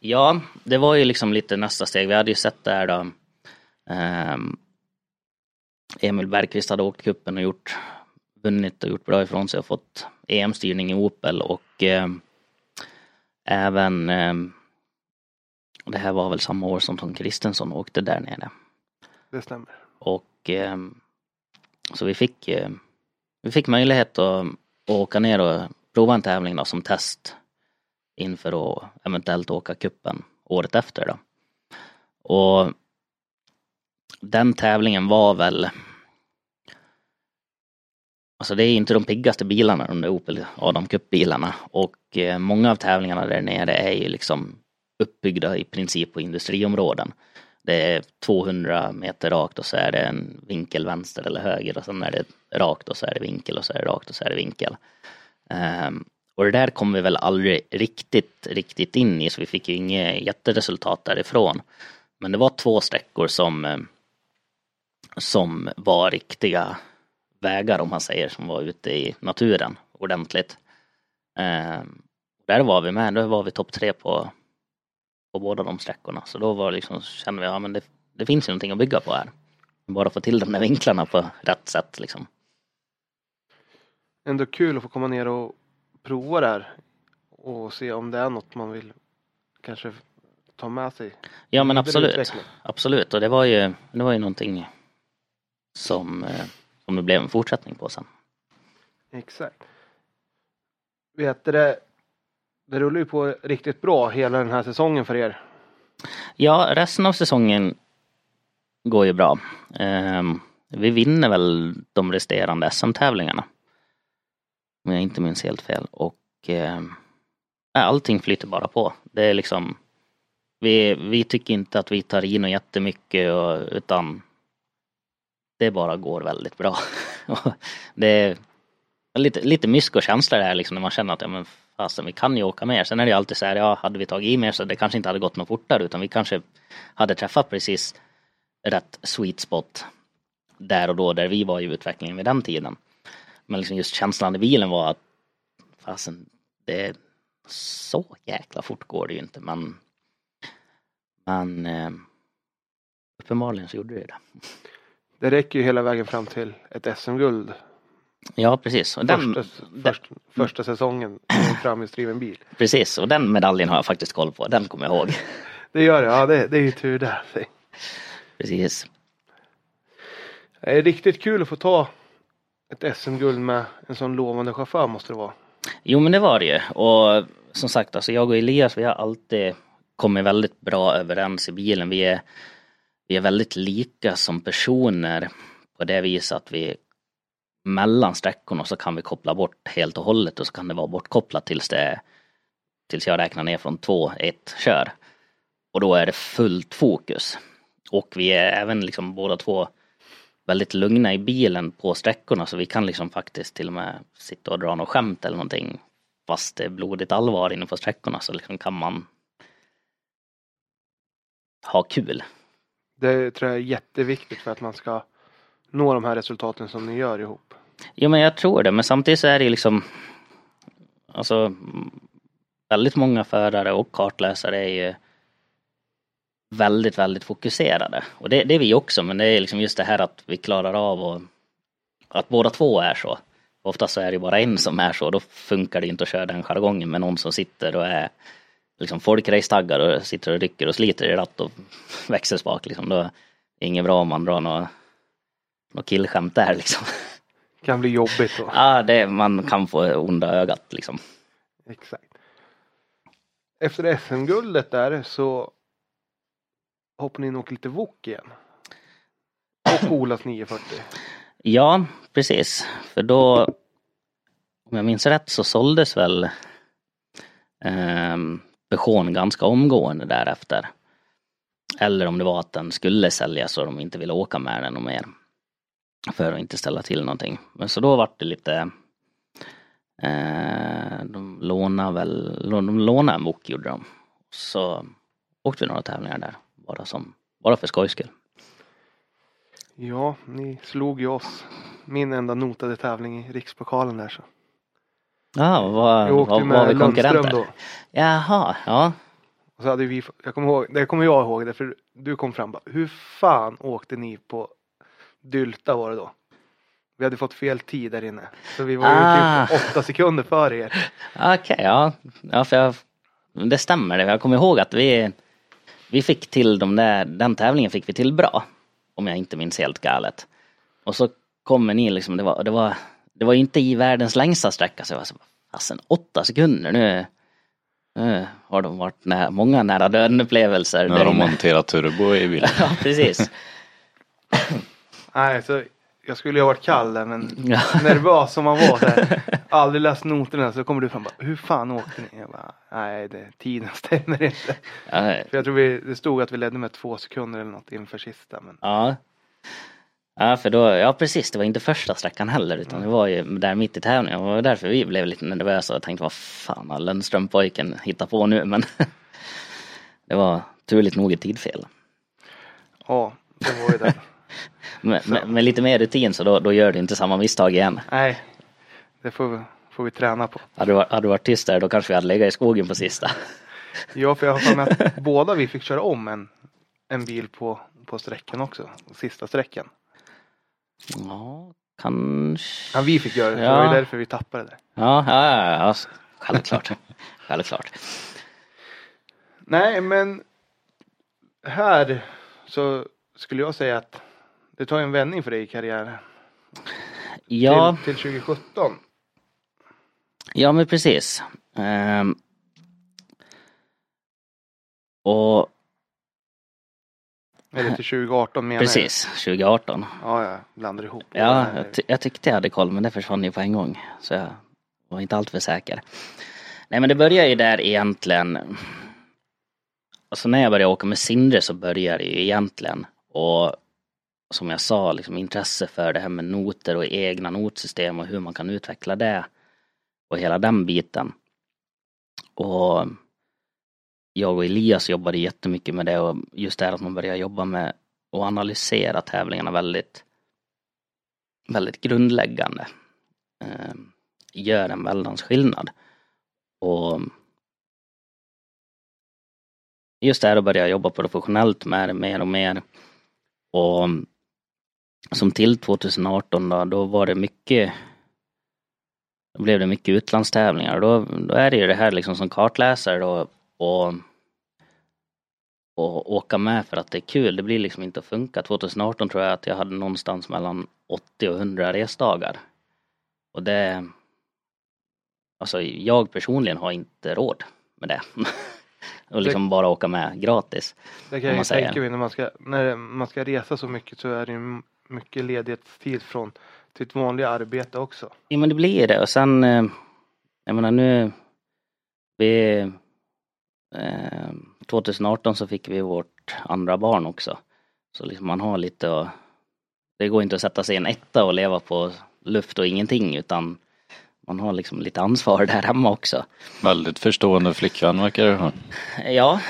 Ja, det var ju liksom lite nästa steg. Vi hade ju sett där då ehm, Emil Bergqvist hade åkt kuppen och gjort vunnit och gjort bra ifrån sig och fått EM-styrning i Opel och ehm, även ehm, det här var väl samma år som Tom Kristensson åkte där nere. Det stämmer. Och ehm, så vi fick, eh, vi fick möjlighet att, att åka ner och prova en tävling då som test inför att eventuellt åka kuppen året efter då. Och den tävlingen var väl Alltså det är inte de piggaste bilarna, de där Opel Adam Cup-bilarna. Och eh, många av tävlingarna där nere är ju liksom uppbyggda i princip på industriområden. Det är 200 meter rakt och så är det en vinkel vänster eller höger och sen är det rakt och så är det vinkel och så är det rakt och så är det vinkel. Um, och det där kom vi väl aldrig riktigt, riktigt in i så vi fick ju inget jätteresultat därifrån. Men det var två sträckor som, eh, som var riktiga vägar om man säger, som var ute i naturen ordentligt. Ehm, där var vi med, då var vi topp tre på, på båda de sträckorna. Så då var liksom, kände vi, ja men det, det finns ju någonting att bygga på här. Bara få till de där vinklarna på rätt sätt liksom. Ändå kul att få komma ner och prova det här. Och se om det är något man vill kanske ta med sig. Ja men absolut. Absolut och det var ju, det var ju någonting som, eh, som det blev en fortsättning på sen. Exakt. Vet du det? Det rullar ju på riktigt bra hela den här säsongen för er. Ja, resten av säsongen går ju bra. Ehm, vi vinner väl de resterande SM-tävlingarna. Om jag inte minns helt fel. Och ja, allting flyter bara på. Det är liksom vi, vi tycker inte att vi tar i något jättemycket och, utan det bara går väldigt bra. Det är lite, lite mysko-känsla det här liksom när man känner att ja, men fasen vi kan ju åka mer. Sen är det ju alltid så här, ja hade vi tagit i mer så det kanske inte hade gått något fortare utan vi kanske hade träffat precis rätt sweet spot där och då där vi var i utvecklingen vid den tiden. Men liksom just känslan i bilen var att fasen det är så jäkla fort går det ju inte men men eh, uppenbarligen så gjorde det det. Det räcker ju hela vägen fram till ett SM-guld. Ja precis. Och den, Första, den, först, första säsongen framhjulsdriven bil. precis. Och den medaljen har jag faktiskt koll på. Den kommer jag ihåg. Det gör det, ja det, det är ju tur det. Precis. Det är riktigt kul att få ta ett SM-guld med en sån lovande chaufför måste det vara. Jo men det var det ju. Och som sagt alltså jag och Elias vi har alltid kommit väldigt bra överens i bilen. Vi är, vi är väldigt lika som personer på det viset att vi mellan sträckorna så kan vi koppla bort helt och hållet och så kan det vara bortkopplat tills det tills jag räknar ner från 2, 1, kör. Och då är det fullt fokus. Och vi är även liksom båda två väldigt lugna i bilen på sträckorna så vi kan liksom faktiskt till och med sitta och dra något skämt eller någonting fast det är blodigt allvar inne på sträckorna så liksom kan man ha kul. Det tror jag är jätteviktigt för att man ska nå de här resultaten som ni gör ihop. Jo men jag tror det men samtidigt så är det liksom Alltså väldigt många förare och kartläsare är ju väldigt, väldigt fokuserade. Och det, det är vi också men det är liksom just det här att vi klarar av och att båda två är så. Oftast så är det bara en som är så, då funkar det inte att köra den jargongen med någon som sitter och är liksom folkracetaggad och sitter och rycker och sliter i ratt och växelspak liksom. Då är det inget bra om man drar något, något killskämt där liksom. Kan bli jobbigt då. Ja, det, man kan få onda ögat liksom. Exakt. Efter SM-guldet där så hoppar ni in och åker lite wok igen. Och Olas 940. Ja, precis. För då, om jag minns rätt så såldes väl eh, Peugeot ganska omgående därefter. Eller om det var att den skulle säljas och de inte ville åka med den och mer. För att inte ställa till någonting. Men så då vart det lite eh, De lånade väl, de lånade en bok gjorde de. Så åkte vi några tävlingar där. Bara som, bara för skojs skull. Ja, ni slog ju oss. Min enda notade tävling i Rikspokalen där så. Ja, vad, Jag åkte vad, med var vi konkurrenter? då. Jaha, ja. Och så hade vi, jag kommer ihåg, det kommer jag ihåg det för du kom fram bara, hur fan åkte ni på Dylta var det då? Vi hade fått fel tid där inne. Så vi var ju Ah. typ åtta sekunder före er. Okej, ja. ja för jag, det stämmer. Jag kommer ihåg att vi, vi fick till de där, den tävlingen fick vi till bra. Om jag inte minns helt galet. Och så kommer ni liksom, det var, det var, det var ju inte i världens längsta sträcka så jag var så, fasen åtta sekunder nu. Nu har de varit nä, många nära döden upplevelser. Nu har de monterat turbo i bilen. Ja, precis. Nej, så jag skulle ju ha varit kall där men Ja. nervös som man var där. Aldrig läst noterna så kommer du fram och bara, hur fan åkte ni? Jag bara, nej det, tiden stämmer inte. Ja, För jag tror vi, det stod att vi ledde med två sekunder eller något inför sista. Men Ja. Ja, för då, ja precis, det var inte första sträckan heller utan det var ju där mitt i tävlingen. Det var därför vi blev lite nervösa och tänkte vad fan har Lundström-pojken hittat på nu men det var turligt nog ett tidfel. ja, det var ju det. Med, med, med lite mer rutin så då, då gör du inte samma misstag igen. nej, det får vi, får vi träna på. Hade du, hade du varit tyst där då kanske vi hade legat i skogen på sista. Ja, för jag har för mig att båda vi fick köra om en, en bil på, på sträckan också. Sista sträckan. Ja, kanske. Ja, vi fick göra det. Det Ja. var ju därför vi tappade det. Ja, ja, ja, ja. självklart. självklart. Nej, men här så skulle jag säga att det tar en vändning för dig i karriären. Ja. Till, till 2017. Ja men precis. Ehm. och Eller till 2018 menar precis, 2018. jag. Ja, jag blandar ihop. Ja, jag, ty- jag tyckte jag hade koll men det försvann ju på en gång. Så jag var inte alltför säker. Nej men det började ju där egentligen. Alltså när jag började åka med Sindre så började det ju egentligen. Och som jag sa, liksom intresse för det här med noter och egna notsystem och hur man kan utveckla det. Och hela den biten. Och jag och Elias jobbade jättemycket med det och just det här att man börjar jobba med och analysera tävlingarna väldigt väldigt grundläggande. Eh, gör en väldans skillnad. Och just det här att börja jobba professionellt med det mer och mer. Och som till 2018 då, då var det mycket då blev det mycket utlandstävlingar. Då, då är det ju det här liksom som kartläsare då och, och åka med för att det är kul. Det blir liksom inte att funka. 2018 tror jag att jag hade någonstans mellan 80 och 100 resdagar. Och det Alltså jag personligen har inte råd med det. och liksom bara åka med gratis. Det kan jag tänka mig när man ska, när man ska resa så mycket så är det ju mycket ledighetstid från sitt vanliga arbete också. Ja men det blir det och sen eh, Jag menar nu Vi eh, 2018 så fick vi vårt andra barn också. Så liksom man har lite att det går inte att sätta sig i en etta och leva på luft och ingenting utan man har liksom lite ansvar där hemma också. Väldigt förstående flickvän verkar du ha. Ja,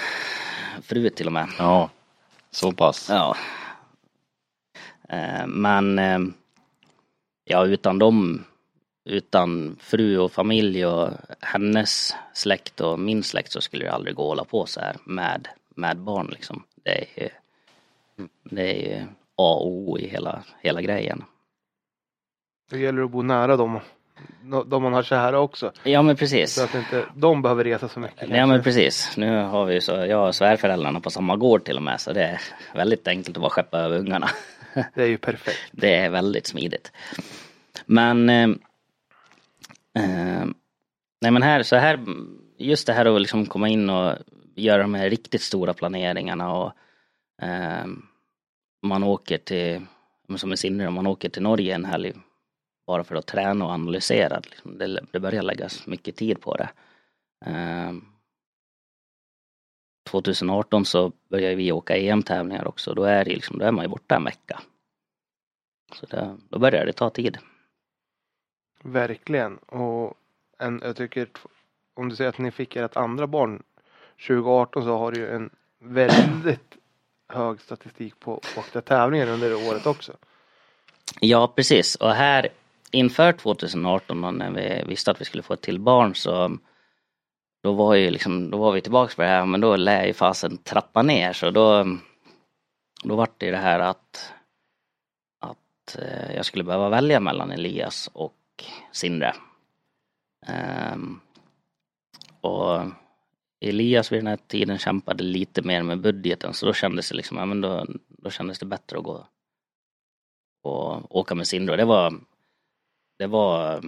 fru till och med. Ja, så pass. Ja. Eh, Men eh, ja, utan dem, utan fru och familj och hennes släkt och min släkt så skulle det aldrig gå att hålla på så här med, med barn liksom. Det är ju det är A och O i hela, hela grejen. Det gäller att bo nära dem. De man har kära också. Ja men precis. Så att inte de behöver resa så mycket. Ja men precis. Nu har vi så, jag och svärföräldrarna på samma gård till och med så det är väldigt enkelt att bara skeppa över ungarna. Det är ju perfekt. Det är väldigt smidigt. Men eh, Nej men här, så här, just det här att liksom komma in och göra de här riktigt stora planeringarna och eh, man åker till, som i Sinner, man åker till Norge en helg bara för att träna och analysera. Liksom, det, det börjar läggas mycket tid på det. Eh, 2018 så började vi åka EM-tävlingar också. Då är, det liksom, då är man ju borta en vecka. Så det, då börjar det ta tid. Verkligen. Och en, jag tycker om du säger att ni fick ert andra barn 2018 så har du ju en väldigt hög statistik på åkta tävlingar under året också. Ja, precis. Och här inför 2018 när vi visste att vi skulle få ett till barn så då var ju liksom, då var vi tillbaks på det här, men då lär ju fasen trappa ner så då då vart det ju det här att att eh, jag skulle behöva välja mellan Elias och Sindre. Um, och Elias vid den här tiden kämpade lite mer med budgeten så då kändes det liksom, ja men då, då kändes det bättre att gå och åka med Sindre. Det var, det var,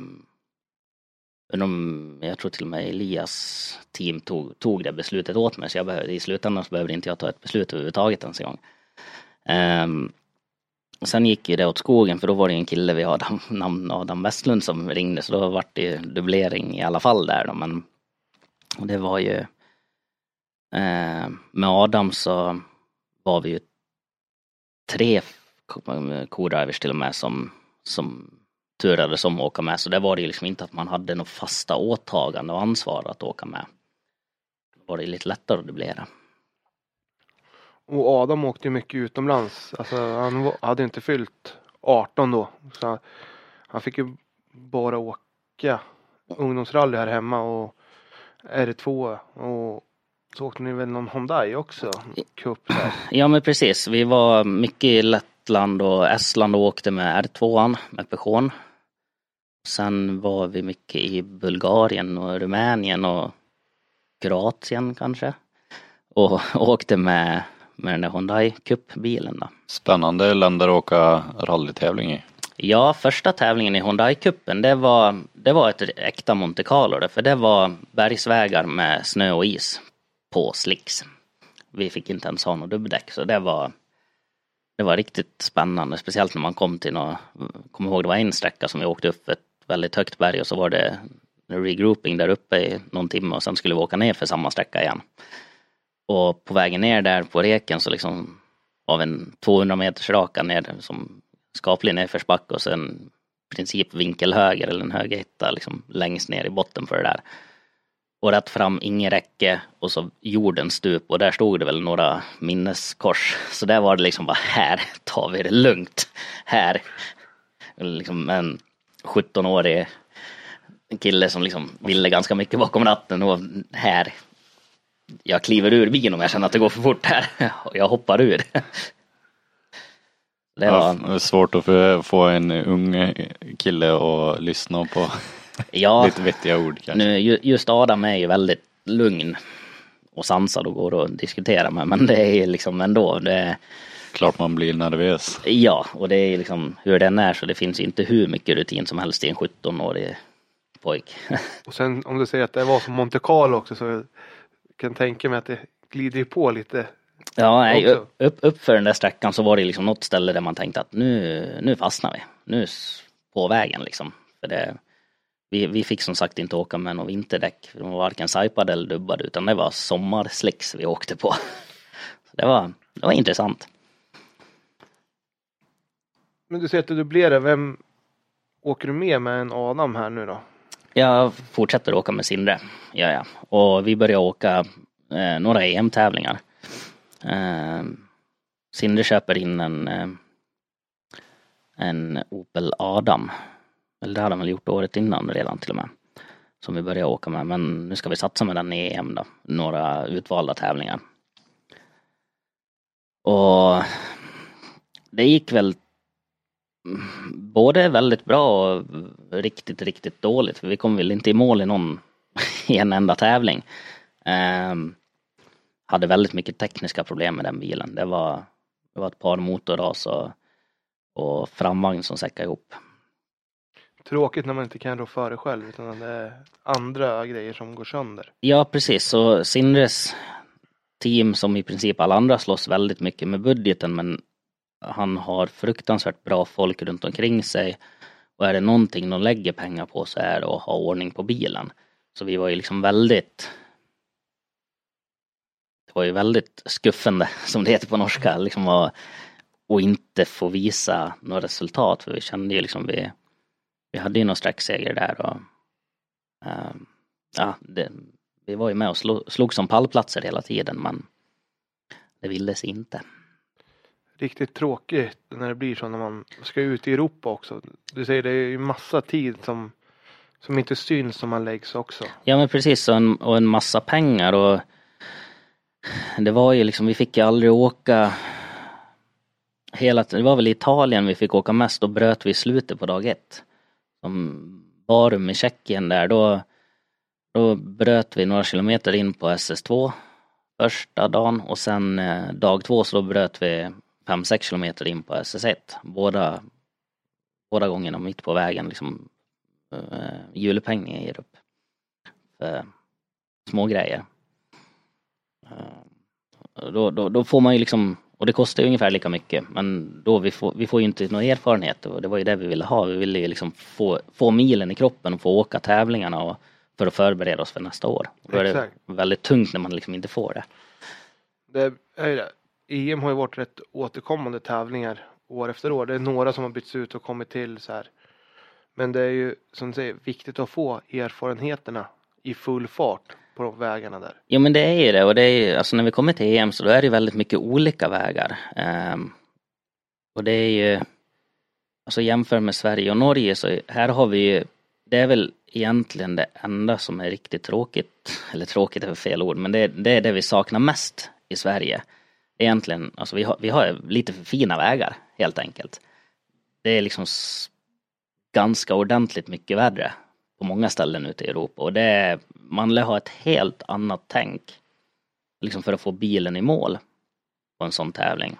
jag tror till och med Elias team tog, tog det beslutet åt mig så jag behövde, i slutändan så behövde inte jag ta ett beslut överhuvudtaget ens en gång. Um, sen gick ju det åt skogen för då var det en kille vid Adam, namn Adam Westlund som ringde så då vart det ju dubblering i alla fall där då men och det var ju eh, med Adam så var vi ju tre co-drivers till och med som, som turades om att åka med. Så det var det ju liksom inte att man hade något fasta åtagande och ansvar att åka med. Då var det lite lättare att dubblera. Och Adam åkte ju mycket utomlands. Alltså han var- hade inte fyllt 18 då. Så han- han fick ju bara åka ungdomsrally här hemma och R2 och så åkte ni väl någon Hyundai också? Cup där. Ja men precis, vi var mycket i Lettland och Estland och åkte med R2an med Peugeot. Sen var vi mycket i Bulgarien och Rumänien och Kroatien kanske. Och åkte med, med den där Hyundai Cup-bilen då. Spännande länder att åka rallytävling i. Ja, första tävlingen i Hyundai-cupen det var, det var ett äkta Monte Carlo för det var bergsvägar med snö och is på slicks. Vi fick inte ens ha något dubbdäck så det var det var riktigt spännande, speciellt när man kom till något, kommer ihåg det var en sträcka som vi åkte upp ett väldigt högt berg och så var det regrouping där uppe i någon timme och sen skulle vi åka ner för samma sträcka igen. Och på vägen ner där på reken så liksom av en 200 meters raka ner som skaplig nedförsbacke och sen i princip vinkelhöger eller en högerhitta liksom längst ner i botten för det där. Och rätt fram, inget räcke och så jordens stup och där stod det väl några minneskors. Så där var det liksom bara här tar vi det lugnt. Här. Liksom en 17-årig kille som liksom ville ganska mycket bakom ratten och här. Jag kliver ur bilen om jag känner att det går för fort här. Och jag hoppar ur. Det Ja, var, är svårt att få- en ung kille att lyssna på ja, lite vettiga ord kanske. Nu, ju- just Adam är ju väldigt lugn och sansad och går att diskutera med men det är liksom ändå det är, Klart man blir nervös. Ja, och det är liksom hur den är så det finns inte hur mycket rutin som helst i en 17-årig pojk. Och sen om du säger att det var som Monte Carlo också så kan tänka mig att det glider på lite. Ja, nej, upp, upp, för den där sträckan så var det liksom något ställe där man tänkte att nu, nu fastnar vi. Nu på vägen liksom. För det, vi, vi fick som sagt inte åka med någon vinterdäck. De var varken sajpade eller dubbade utan det var sommarslicks vi åkte på. Så det var, det var intressant. Men du säger att du dubblerar. Vem åker du med med en Adam här nu då? Jag fortsätter åka med Sindre, ja, ja. Och vi börjar åka eh, några EM-tävlingar. Eh, Sindre köper in en, eh, en Opel Adam. Eller det hade han väl gjort året innan redan till och med. Som vi börjar åka med. Men nu ska vi satsa med den i EM då. Några utvalda tävlingar. Och det gick väl både väldigt bra och riktigt, riktigt dåligt. För vi kom väl inte i mål i någon, i en enda tävling. Um, hade väldigt mycket tekniska problem med den bilen. Det var, det var ett par motorras och, och framvagn som säckade ihop. Tråkigt när man inte kan rå före själv utan det är andra grejer som går sönder. Ja precis, så Sindres team som i princip alla andra slåss väldigt mycket med budgeten men han har fruktansvärt bra folk runt omkring sig. Och är det någonting de lägger pengar på så är det att ha ordning på bilen. Så vi var ju liksom väldigt Det var ju väldigt skuffande som det heter på norska liksom att, och inte få visa några resultat för vi kände ju liksom vi Vi hade ju någon sträckseger där och ehm, Ja, det, vi var ju med och slog, slog som pallplatser hela tiden men det ville sig inte riktigt tråkigt när det blir så när man ska ut i Europa också. Du säger det är ju massa tid som, som inte syns som man läggs också. Ja men precis och en, och en massa pengar och det var ju liksom, vi fick ju aldrig åka hela det var väl i Italien vi fick åka mest, då bröt vi slutet på dag ett. Som Barum i Tjeckien där, då, då bröt vi några kilometer in på SS2 första dagen och sen eh, dag två så då bröt vi 5-6 kilometer in på SS1. Båda, båda gångerna mitt på vägen liksom uh, hjulupphängningen ger upp. För små grejer. Uh, då, då, då får man ju liksom, och det kostar ju ungefär lika mycket men då vi får, vi får ju inte någon erfarenhet och det var ju det vi ville ha. Vi ville ju liksom få, få milen i kroppen och få åka tävlingarna och, för att förbereda oss för nästa år. Då är det väldigt tungt när man liksom inte får det. Det är det. EM har ju varit rätt återkommande tävlingar år efter år. Det är några som har bytts ut och kommit till så här. Men det är ju som du säger viktigt att få erfarenheterna i full fart på de vägarna där. Jo men det är ju det och det är ju, alltså när vi kommer till EM så då är det väldigt mycket olika vägar. Um, och det är ju, alltså jämför med Sverige och Norge så här har vi ju, det är väl egentligen det enda som är riktigt tråkigt, eller tråkigt är fel ord, men det, det är det vi saknar mest i Sverige egentligen, alltså vi har, vi har lite för fina vägar helt enkelt. Det är liksom ganska ordentligt mycket värre på många ställen ute i Europa och det är, man lär ha ett helt annat tänk liksom för att få bilen i mål på en sån tävling.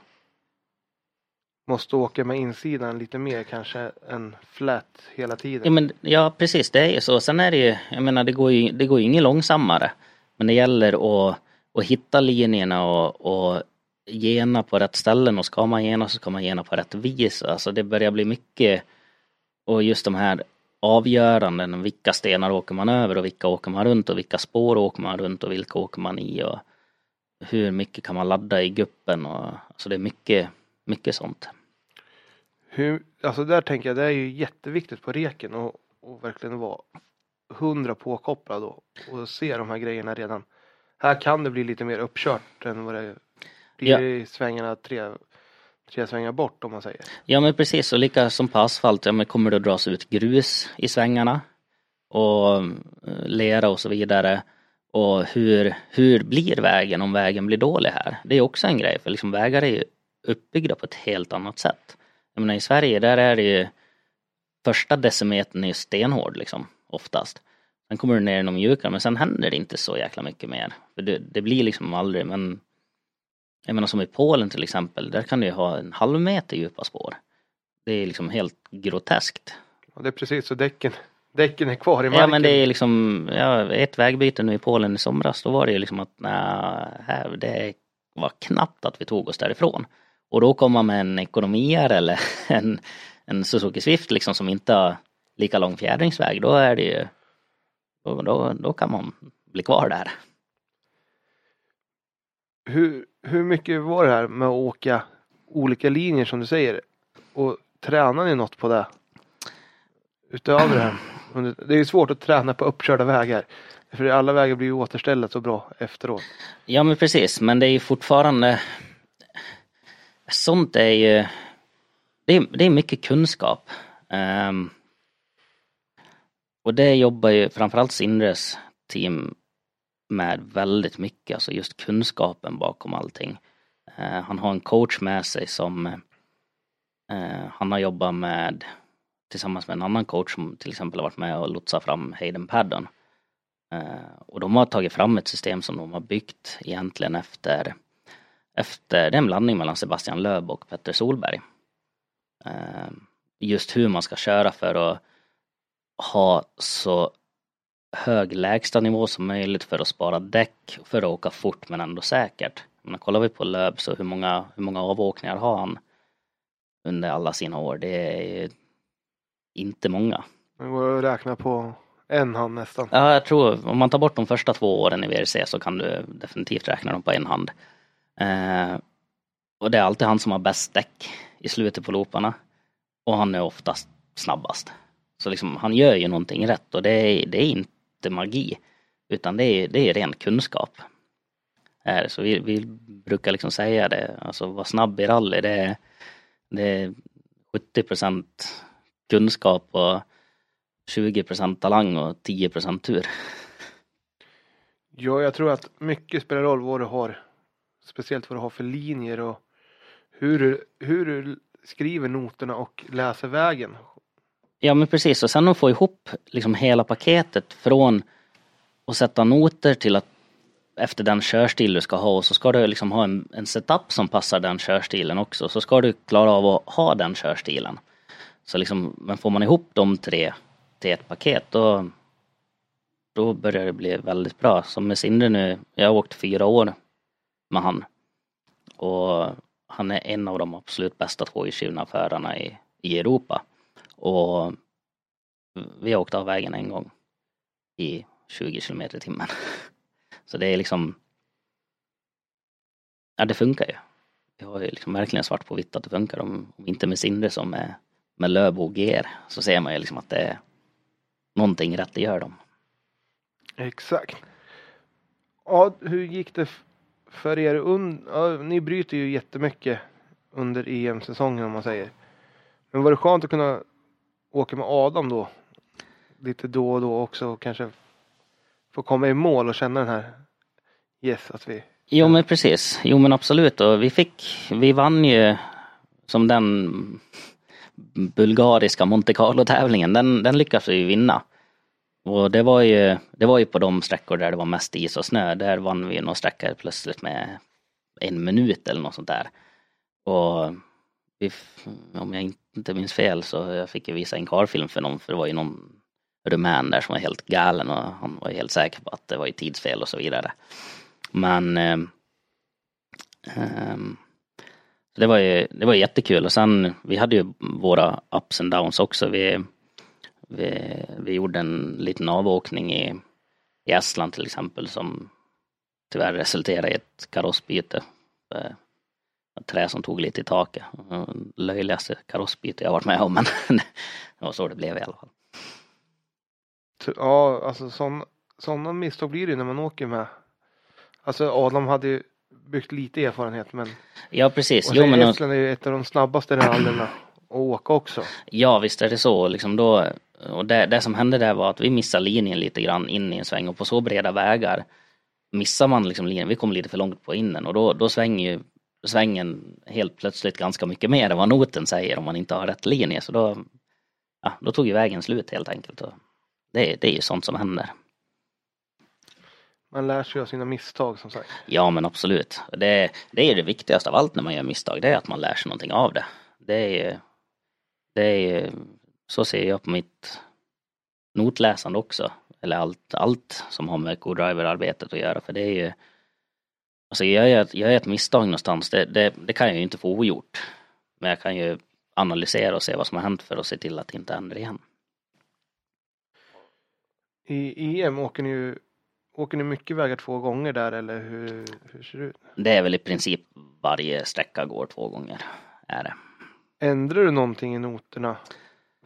Måste åka med insidan lite mer kanske än flat hela tiden. Ja, men, ja precis, det är ju så. Sen är det ju, jag menar det går ju, det går ju inget långsammare. Men det gäller att, att hitta linjerna och, och gena på rätt ställen och ska man gena så ska man gena på rätt vis. Alltså det börjar bli mycket och just de här avgöranden, vilka stenar åker man över och vilka åker man runt och vilka spår åker man runt och vilka åker man i och hur mycket kan man ladda i guppen och alltså det är mycket, mycket sånt. Hur, alltså där tänker jag det är ju jätteviktigt på reken och, och verkligen vara hundra påkopplad och, och se de här grejerna redan. Här kan det bli lite mer uppkört än vad det blir ja. svängarna tre, tre svängar bort om man säger. Ja men precis och lika som på asfalt, ja men kommer det att dras ut grus i svängarna och eh, lera och så vidare. Och hur, hur blir vägen om vägen blir dålig här? Det är också en grej för liksom vägar är ju uppbyggda på ett helt annat sätt. Jag menar i Sverige där är det ju första decimetern är stenhård liksom oftast. Sen kommer du ner i någon mjukare men sen händer det inte så jäkla mycket mer. För det, det blir liksom aldrig men jag menar som i Polen till exempel, där kan du ju ha en halv meter djupa spår. Det är liksom helt groteskt. Ja, det är precis så däcken, däcken är kvar i marken. Ja men det är liksom, ja, ett vägbyte nu i Polen i somras, då var det ju liksom att nej, här, det var knappt att vi tog oss därifrån. Och då kommer man med en ekonomier eller en, en Suzuki Swift liksom som inte har lika lång fjädringsväg, då är det ju, då, då, då kan man bli kvar där. Hur, hur mycket var det här med att åka olika linjer som du säger? Och tränar ni något på det? Utöver det här? Det är ju svårt att träna på uppkörda vägar. För alla vägar blir ju återställda så bra efteråt. Ja men precis, men det är ju fortfarande Sånt är ju Det är, det är mycket kunskap. Um, och det jobbar ju framförallt Sindres team med väldigt mycket, alltså just kunskapen bakom allting. Eh, han har en coach med sig som eh, han har jobbat med tillsammans med en annan coach som till exempel har varit med och lotsat fram Hayden Paddon. Eh, och de har tagit fram ett system som de har byggt egentligen efter efter, det är en blandning mellan Sebastian Löb och Petter Solberg. Eh, just hur man ska köra för att ha så hög lägsta nivå som möjligt för att spara däck, för att åka fort men ändå säkert. Men kollar vi på Löb så hur många, hur många avåkningar har han under alla sina år? Det är inte många. Det går att räkna på en hand nästan. Ja, jag tror om man tar bort de första två åren i VRC så kan du definitivt räkna dem på en hand. Eh, och det är alltid han som har bäst däck i slutet på looparna. Och han är oftast snabbast. Så liksom, han gör ju någonting rätt och det är, det är inte magi. Utan det är, det är ren kunskap. Så vi, vi brukar liksom säga det, alltså vara snabb i rally det är, det är 70 procent kunskap och 20 procent talang och 10 procent tur. Ja, jag tror att mycket spelar roll vad du har. Speciellt vad du har för linjer och hur hur du skriver noterna och läser vägen. Ja men precis och sen att få ihop liksom hela paketet från att sätta noter till att efter den körstil du ska ha och så ska du liksom ha en, en setup som passar den körstilen också. Så ska du klara av att ha den körstilen. Så liksom, men får man ihop de tre till ett paket då, då börjar det bli väldigt bra. Som med Sindre nu, jag har åkt fyra år med han. Och han är en av de absolut bästa tvåhjulsdrivna förarna i, i Europa. Och vi har åkt av vägen en gång i 20 kilometer i timmen. Så det är liksom Ja det funkar ju. Vi har ju liksom verkligen svart på vitt att det funkar. Om, om inte med Sindre som med, med Löbo och GR så ser man ju liksom att det är någonting rätt det gör de. Exakt. Ja, hur gick det för er? Un- ja, ni bryter ju jättemycket under EM-säsongen om man säger. Men var det skönt att kunna åker med Adam då? Lite då och då också och kanske få komma i mål och känna den här yes att vi Jo men precis, jo men absolut och vi fick, vi vann ju som den bulgariska Monte Carlo tävlingen, den, den lyckades vi ju vinna. Och det var ju, det var ju på de sträckor där det var mest is och snö, där vann vi någon sträcka plötsligt med en minut eller något sånt där. Och vi, om jag inte minns fel så jag fick jag visa en karfilm för någon, för det var ju någon rumän där som var helt galen och han var helt säker på att det var ju tidsfel och så vidare. Men eh, eh, det var ju det var jättekul och sen vi hade ju våra ups and downs också. Vi, vi, vi gjorde en liten avåkning i, i Estland till exempel som tyvärr resulterade i ett karossbyte. Eh, Trä som tog lite i taket. Eh, Löjligaste karossbyte jag varit med om men det var så det blev i alla fall. Ja, alltså sådana misstag blir det när man åker med. Alltså Adam hade ju byggt lite erfarenhet men, Ja precis. och Jo, men, Estland är ju ett av de snabbaste rallyna att åka också. Ja visst är det så. Liksom då, och det, det som hände där var att vi missade linjen lite grann in i en sväng och på så breda vägar missar man liksom linjen, vi kom lite för långt på innen och då, då svänger ju svängen helt plötsligt ganska mycket mer än vad noten säger om man inte har rätt linje. Så då, ja, då tog ju vägen slut helt enkelt. Och det, det är ju sånt som händer. Man lär sig av sina misstag som sagt. Ja men absolut. Det, det är det viktigaste av allt när man gör misstag, det är att man lär sig någonting av det. Det är ju, det är så ser jag på mitt notläsande också. Eller allt, allt som har med co-driver-arbetet att göra. För det är ju, alltså gör jag, gör jag ett misstag någonstans, det, det, det kan jag ju inte få ogjort. Men jag kan ju analysera och se vad som har hänt för att se till att det inte händer igen. I EM åker ni ju Åker ni mycket vägar två gånger där eller hur, hur ser det ut? Det är väl i princip varje sträcka går två gånger. Är det. Ändrar du någonting i noterna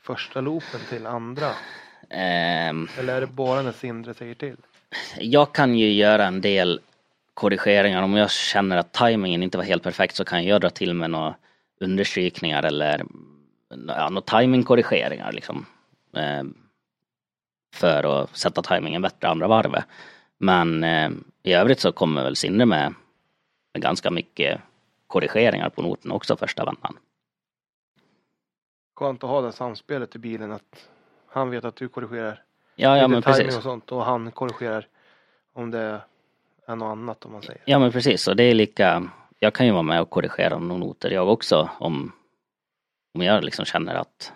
första loopen till andra? Ehm, Eller är det bara när Sindre säger till? jag kan ju göra en del korrigeringar. Om jag känner att tajmingen inte var helt perfekt så kan jag dra till med några understrykningar eller ja, några timingkorrigeringar liksom. Ehm, för att sätta tajmingen bättre andra varvet. Men eh, i övrigt så kommer väl Sindre med, med ganska mycket korrigeringar på noten också första vändan. Skönt att ha det samspelet i bilen att han vet att du korrigerar Ja, ja men precis. och sånt och han korrigerar om det är något annat om man säger. Ja men precis och det är lika, jag kan ju vara med och korrigera några noter jag också om, om jag liksom känner att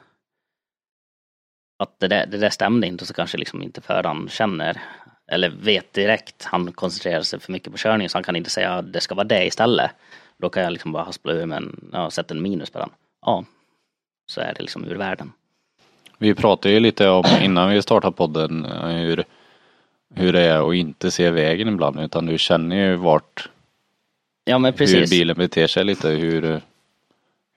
att det där, det där stämde inte så kanske liksom inte föraren känner eller vet direkt, han koncentrerar sig för mycket på körningen så han kan inte säga att det ska vara det istället. Då kan jag liksom bara haspla ur med en, ja, sätta en minus på den. Ja, så är det liksom ur världen. Vi pratade ju lite om innan vi startade podden eh, hur, hur det är att inte se vägen ibland utan du känner ju vart Ja men hur precis. bilen beter sig lite, hur,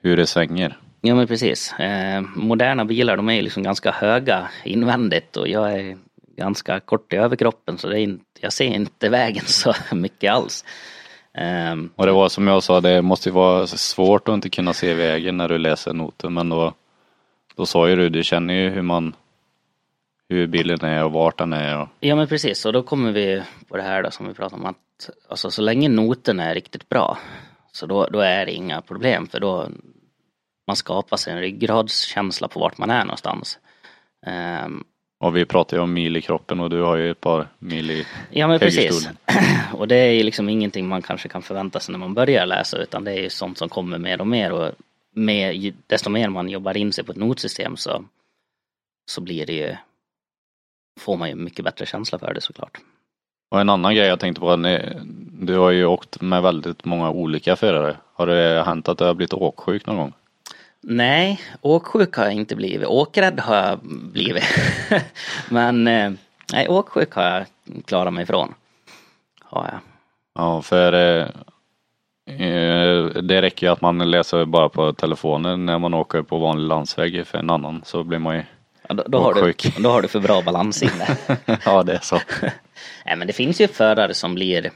hur det svänger. Ja men precis. Eh, moderna bilar de är ju liksom ganska höga invändigt och jag är ganska kort i överkroppen så det är inte, jag ser inte vägen så mycket alls. Eh, Och det var som jag sa, det måste ju vara svårt att inte kunna se vägen när du läser noten men då, då sa ju du, du känner ju hur man hur bilen är och vart den är och ja men precis och då kommer vi på det här då som vi pratade om att alltså så länge noten är riktigt bra så då, då är det inga problem för då man skapar sig en ryggradskänsla på vart man är någonstans. Eh, Och vi pratar ju om mil i kroppen och du har ju ett par mil i Ja men precis. Och det är ju liksom ingenting man kanske kan förvänta sig när man börjar läsa utan det är ju sånt som kommer mer och mer och med, desto mer man jobbar in sig på ett notsystem så, så blir det ju får man ju mycket bättre känsla för det såklart. Och en annan grej jag tänkte på, ni- du har ju åkt med väldigt många olika förare. Har det hänt att du har blivit åksjuk någon gång? Nej, åksjuk har jag inte blivit. Åkrädd har jag blivit. Men eh, nej, åksjuk har jag klarat mig ifrån. Har jag. Ja, för eh, eh, det räcker ju att man läser bara på telefonen när man åker på vanlig landsväg för en annan så blir man ju Ja, då, då, har du, då har du för bra balans inne. Ja det är så. Nej men det finns ju förare som blir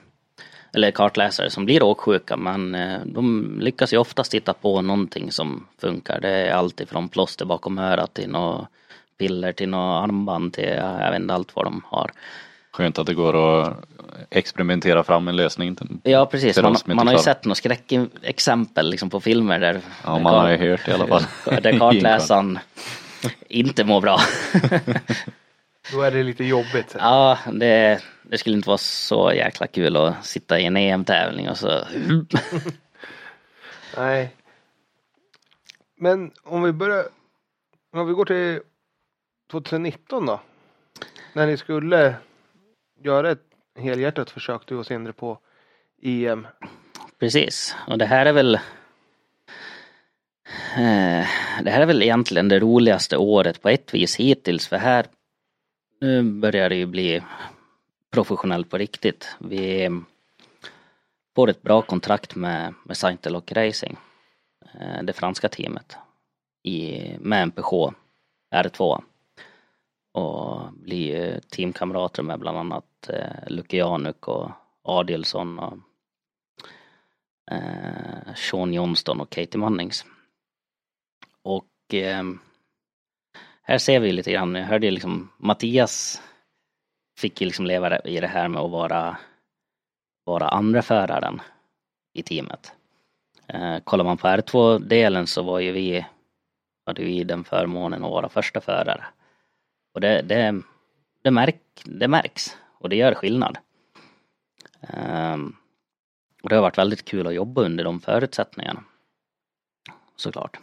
eller kartläsare som blir åksjuka men eh, de lyckas ju oftast hitta på någonting som funkar. Det är allt ifrån plåster bakom örat till något piller till något armband till ja, jag vet inte allt vad de har. Skönt att det går att experimentera fram en lösning. Ja precis, man, man har ju sett några skräckexempel liksom på filmer där Ja man har ju hört i alla fall. där kartläsaren inte mår bra. Då är det lite jobbigt. ja, det, det skulle inte vara så jäkla kul att sitta i en EM-tävling och så Nej. Men om vi börjar. Om vi går till 2019 då. När ni skulle göra ett helhjärtat försök du och Sindre på EM. Precis, och det här är väl Eh, det här är väl egentligen det roligaste året på ett vis hittills för här nu börjar det ju bli professionellt på riktigt. Vi får ett bra kontrakt med, med Saintelock Racing, eh, det franska teamet, i, med MPH R2. Och blir teamkamrater med bland annat eh, Luke Januk och Adielsson och eh, Sean Johnston och Katie Mannings. Och ehm, här ser vi lite grann, jag hörde ju liksom Mattias fick ju liksom leva i det här med att vara, vara andra föraren i teamet. Eh, kollar man på R2-delen så var ju vi, hade vi den förmånen att vara första förare. Och det, det, det, märk, det märks och det gör skillnad. Ehm, och det har varit väldigt kul att jobba under de förutsättningarna. Såklart.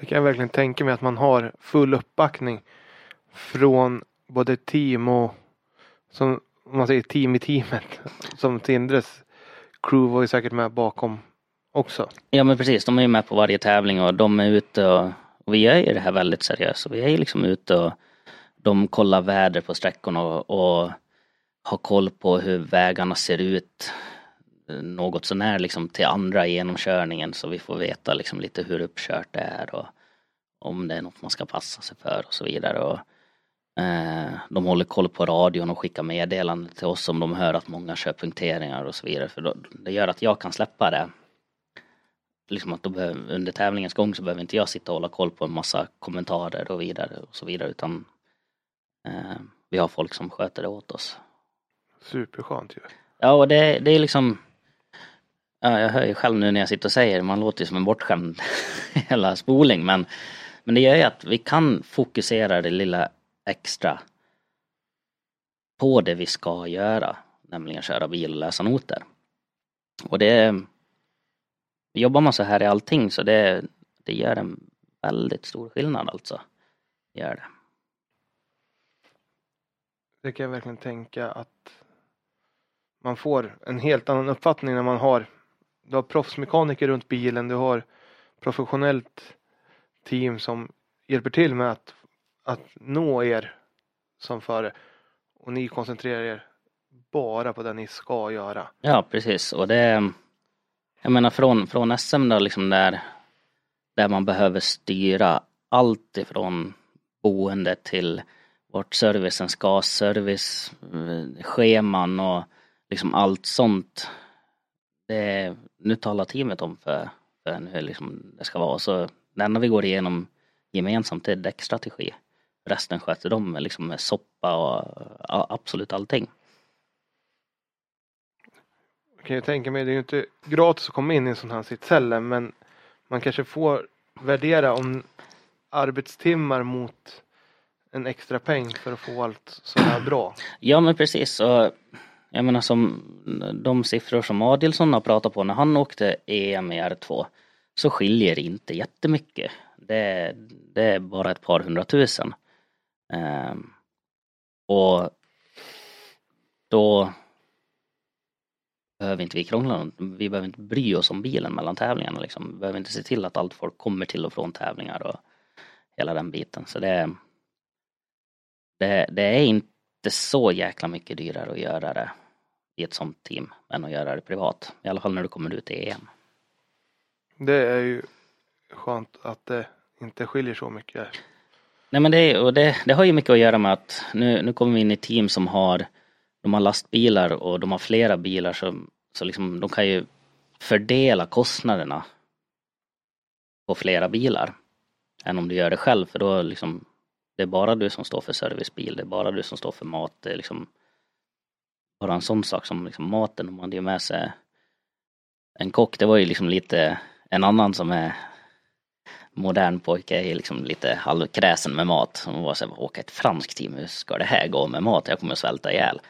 Det kan jag verkligen tänka mig att man har full uppbackning. Från både team och som om man säger team i teamet. Som Tindres crew var ju säkert med bakom också. Ja men precis, de är ju med på varje tävling och de är ute och, och vi gör ju det här väldigt seriöst. Och vi är ju liksom ute och de kollar väder på sträckorna och, och har koll på hur vägarna ser ut något sånär liksom till andra genomkörningen så vi får veta liksom lite hur uppkört det är och om det är något man ska passa sig för och så vidare. Och, eh, de håller koll på radion och skickar meddelanden till oss om de hör att många kör punkteringar och så vidare. För då, det gör att jag kan släppa det. Liksom att behöver, under tävlingens gång så behöver inte jag sitta och hålla koll på en massa kommentarer och vidare och så vidare utan eh, vi har folk som sköter det åt oss. Superskönt ju. Ja och det, det är liksom Ja, jag hör ju själv nu när jag sitter och säger man låter ju som en bortskämd hela spoling men Men det gör ju att vi kan fokusera det lilla extra på det vi ska göra, nämligen köra bil och läsa noter. Och det Jobbar man så här i allting så det, det gör en väldigt stor skillnad alltså. Gör det. Det kan jag verkligen tänka att man får en helt annan uppfattning när man har du har proffsmekaniker runt bilen, du har professionellt team som hjälper till med att, att nå er som före och ni koncentrerar er bara på det ni ska göra. Ja precis och det Jag menar från, från SM då liksom där Där man behöver styra allt ifrån boende till vart servicen ska, service, eh, scheman och liksom allt sånt. Det, nu talar teamet om för, för hur liksom det ska vara. Så det enda vi går igenom gemensamt är däckstrategi. Resten sköter de liksom med soppa och absolut allting. Jag kan ju tänka mig, det är ju inte gratis att komma in i en sån här sits heller men man kanske får värdera om arbetstimmar mot en extra peng för att få allt så här bra. Ja men precis och jag menar som de siffror som Adilsson har pratat på när han åkte EM i R2 så skiljer det inte jättemycket. Det, det är bara ett par hundratusen. Um, och då behöver inte vi krångla. Vi behöver inte bry oss om bilen mellan tävlingarna liksom. Vi behöver inte se till att allt folk kommer till och från tävlingar och hela den biten. Så det, det, det är inte så jäkla mycket dyrare att göra det i ett sånt team än att göra det privat. I alla fall när du kommer ut i EM. Det är ju skönt att det inte skiljer så mycket. Nej men det, och det, det har ju mycket att göra med att nu, nu kommer vi in i team som har de har lastbilar och de har flera bilar så, så liksom de kan ju fördela kostnaderna på flera bilar än om du gör det själv för då liksom det är bara du som står för servicebil, det är bara du som står för mat, det är liksom bara en sån sak som liksom maten, om man hade med sig en kock, det var ju liksom lite en annan som är modern pojke är liksom lite halvkräsen med mat. Som var såhär, åka ett franskt team, hur ska det här gå med mat? Jag kommer att svälta ihjäl.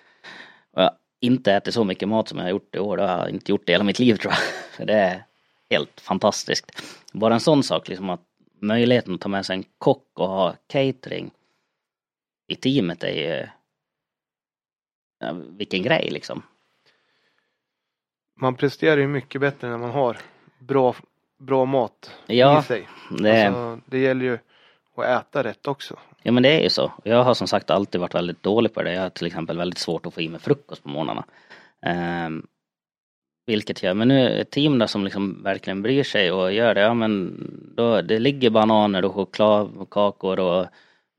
Och jag har inte ätit så mycket mat som jag har gjort i år, det har jag inte gjort i hela mitt liv tror jag. Det är helt fantastiskt. Bara en sån sak, liksom att möjligheten att ta med sig en kock och ha catering i teamet är ju ja, vilken grej liksom. Man presterar ju mycket bättre när man har bra, bra mat ja, i sig. Det... Alltså, det gäller ju att äta rätt också. Ja men det är ju så. Jag har som sagt alltid varit väldigt dålig på det. Jag har till exempel väldigt svårt att få i mig frukost på morgnarna. Um, vilket gör, men nu ett team där som liksom verkligen bryr sig och gör det, ja men då, det ligger bananer och chokladkakor och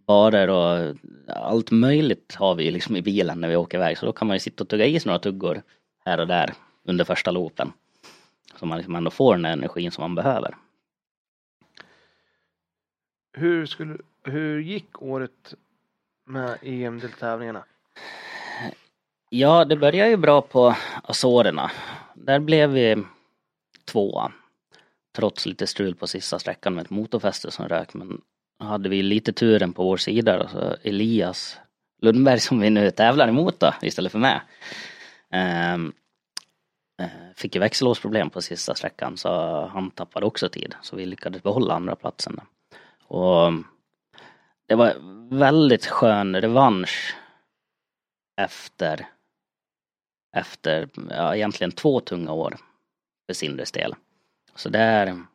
barer och allt möjligt har vi liksom i bilen när vi åker iväg så då kan man ju sitta och tugga i sig några tuggor här och där under första loopen. Så man liksom ändå får den energin som man behöver. Hur, skulle, hur gick året med EM-deltävlingarna? Ja, det började ju bra på Azorerna. Där blev vi tvåa. Trots lite strul på sista sträckan med ett motorfäste som rök. Men hade vi lite turen på vår sida. Alltså Elias Lundberg som vi nu tävlar emot då, istället för mig. Um, ehm, eh, fick ju växellåsproblem på sista sträckan så han tappade också tid. Så vi lyckades behålla andra platsen. Och det var väldigt skön revansch efter efter, ja, egentligen två tunga år för Sindres del. Så där,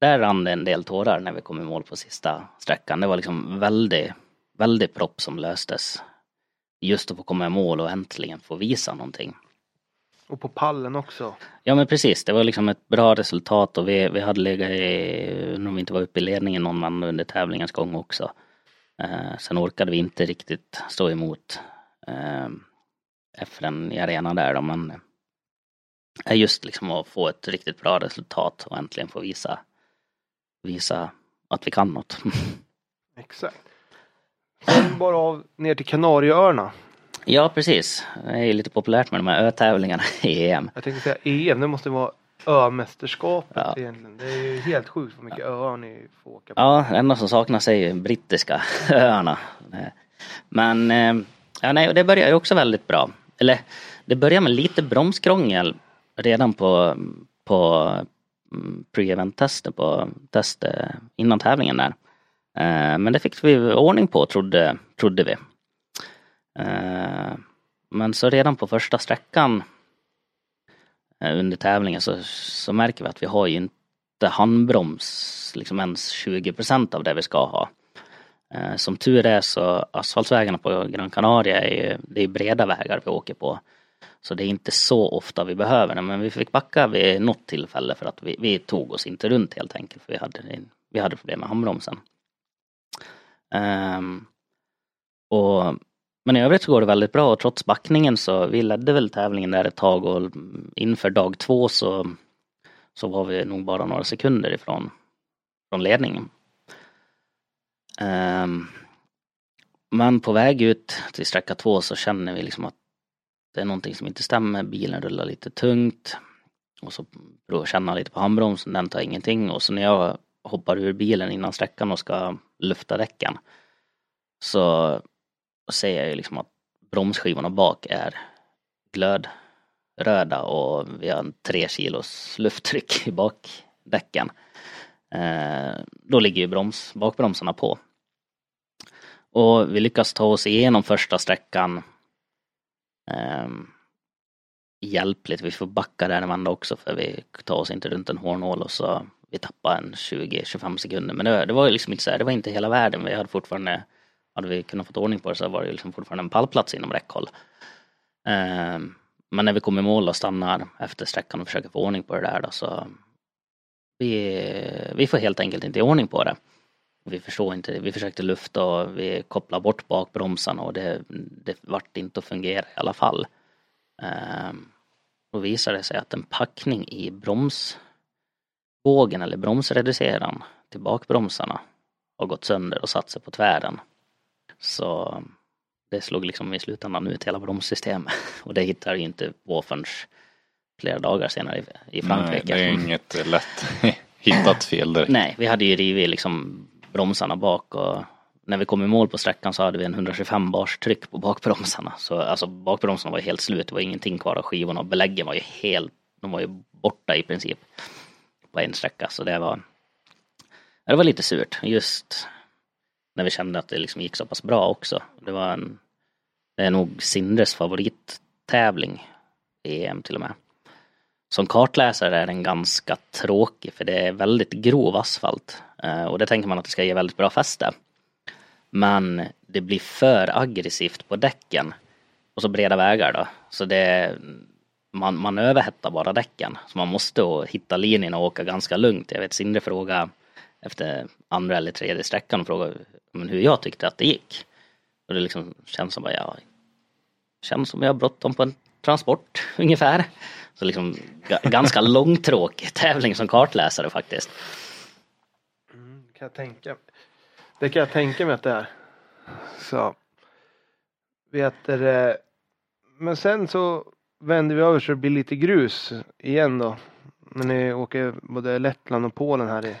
där rann det en del tårar när vi kom i mål på sista sträckan. Det var liksom väldigt, väldigt propp som löstes. Just att få komma i mål och äntligen få visa någonting. Och på pallen också. Ja men precis, det var liksom ett bra resultat och vi, vi hade legat i, om vi inte var uppe i ledningen någon man under tävlingens gång också. Eh, sen orkade vi inte riktigt stå emot eh, FN i arenan där då, men just liksom att få ett riktigt bra resultat och äntligen få visa, visa att vi kan något. Exakt. Sen bara av ner till Kanarieöarna. ja precis, det är lite populärt med de här ötävlingarna i EM. Jag tänkte säga EM, det måste vara ömästerskapet Ja. egentligen. Det är ju helt sjukt hur mycket öar ni får åka på. Ja, det enda som saknas är ju brittiska öarna. Men eh, ja, nej, det börjar ju också väldigt bra. Eller det börjar med lite bromskrångel redan på, på mm, pre-event-testet, på test innan tävlingen där. Eh, men det fick vi ordning på trodde, trodde vi. Eh, men så redan på första sträckan eh, under tävlingen så, så märker vi att vi har ju inte handbroms liksom ens 20 procent av det vi ska ha. Eh, som tur är så asfaltsvägarna på Gran Canaria är ju, det är breda vägar vi åker på. Så det är inte så ofta vi behöver det men vi fick backa vid något tillfälle för att vi, vi tog oss inte runt helt enkelt för vi hade, vi hade problem med handbromsen. Um, och, men i övrigt så går det väldigt bra och trots backningen så vi ledde väl tävlingen där ett tag och inför dag två så, så var vi nog bara några sekunder ifrån från ledningen. Ehm, men på väg ut till sträcka två så känner vi liksom att det är någonting som inte stämmer. Bilen rullar lite tungt. Och så provar jag känna lite på handbromsen, den tar ingenting. Och så när jag hoppar ur bilen innan sträckan och ska lufta däcken så ser jag ju liksom att bromsskivorna bak är glödröda och vi har en tre kilos lufttryck i bakdäcken. Eh, då ligger ju broms, bakbromsarna på. Och vi lyckas ta oss igenom första sträckan eh, hjälpligt. Vi får backa där en vända också för vi tar oss inte runt en hårnål och så vi tappar en 20-25 sekunder. Men det, det var ju liksom inte så här, det var inte hela världen. Vi hade fortfarande, hade vi kunnat få ordning på det så var det liksom fortfarande en pallplats inom räckhåll. Eh, men när vi kom i mål och stannar efter sträckan och försöker få ordning på det där då så vi, vi får helt enkelt inte i ordning på det. Vi förstår inte, vi försökte lufta och vi kopplade bort bakbromsarna och det, det vart inte att fungera i alla fall. Ehm, Då visade det sig att en packning i bromsbågen eller bromsreduceraren till bakbromsarna har gått sönder och satt sig på tvären. Så det slog liksom i slutändan ut hela bromssystemet och det hittar ju inte på förrän flera dagar senare i, i Frankrike. Nej, det är inget lätt hittat fel direkt. Nej, vi hade ju rivit liksom bromsarna bak och när vi kom i mål på sträckan så hade vi en 125 bars tryck på bakbromsarna. Så alltså bakbromsarna var helt slut, det var ingenting kvar av skivorna och beläggen var ju helt, de var ju borta i princip på en sträcka. Så det var, det var lite surt just när vi kände att det liksom gick så pass bra också. Det var en, det är nog Sindres favorittävling i EM till och med. Som kartläsare är den ganska tråkig för det är väldigt grov asfalt. Eh, och det tänker man att det ska ge väldigt bra fäste. Men det blir för aggressivt på däcken. Och så breda vägar då. Så det, man, man överhettar bara däcken. Så man måste hitta linjen och åka ganska lugnt. Jag vet Sindre fråga efter andra eller tredje sträckan och frågade men hur jag tyckte att det gick. Och det liksom känns som att jag... känns som jag har bråttom på en transport ungefär. Så liksom ga- ganska långtråkig tävling som kartläsare faktiskt. Mm, kan jag tänka. Det kan jag tänka mig att det är. Så. Vet det. Men sen så vänder vi över så det blir lite grus igen då. När ni åker både Lettland och Polen här i.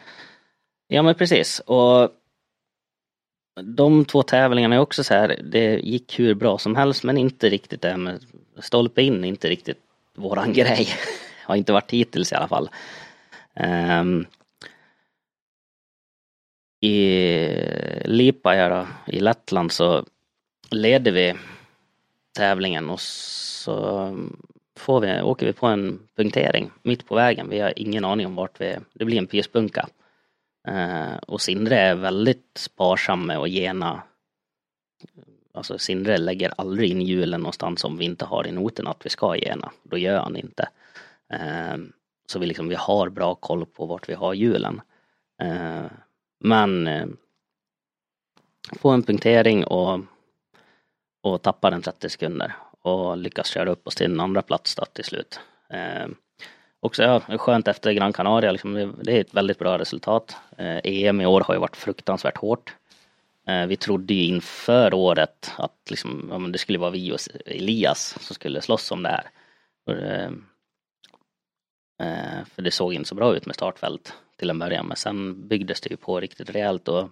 Ja men precis och de två tävlingarna är också så här, det gick hur bra som helst men inte riktigt det här med stolpe in, inte riktigt våran grej. Har inte varit hittills i alla fall. Um, I Lipaja då, i Lettland så leder vi tävlingen och så får vi, åker vi på en punktering mitt på vägen. Vi har ingen aning om vart vi, det blir en pyspunka. Uh, och Sindre är väldigt sparsam med att gena Alltså Sindre lägger aldrig in hjulen någonstans om vi inte har i noten att vi ska gena. Då gör han inte. Ehm, så vi, liksom, vi har bra koll på vart vi har hjulen. Ehm, men ehm, få en punktering och, och tappa den 30 sekunder och lyckas köra upp oss till en andra plats då, till slut. Eh, också ja, skönt efter Gran Canaria, liksom, det, det, är ett väldigt bra resultat. Eh, EM i år har ju varit fruktansvärt hårt. Eh, vi trodde ju inför året att liksom, ja, det skulle vara vi och Elias som skulle slåss om det här. För, eh, eh, för det såg inte så bra ut med startfält till en början men sen byggdes det ju på riktigt rejält och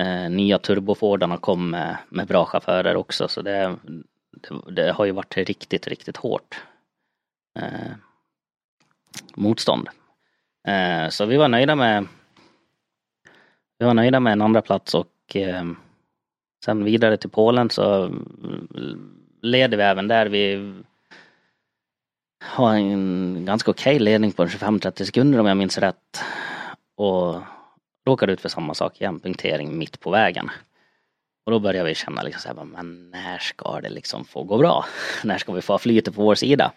eh, nya turbofordarna kom med, med bra chaufförer också så det, det, det, har ju varit riktigt, riktigt hårt eh, motstånd. Eh, så vi var nöjda med vi var nöjda med en andra plats och eh, sen vidare till Polen så leder vi även där. Vi har en ganska okej okay ledning på 25-30 sekunder om jag minns rätt. Och råkar ut för samma sak igen, punktering mitt på vägen. Och då börjar vi känna liksom så här, men när ska det liksom få gå bra? när ska vi få flytet på vår sida?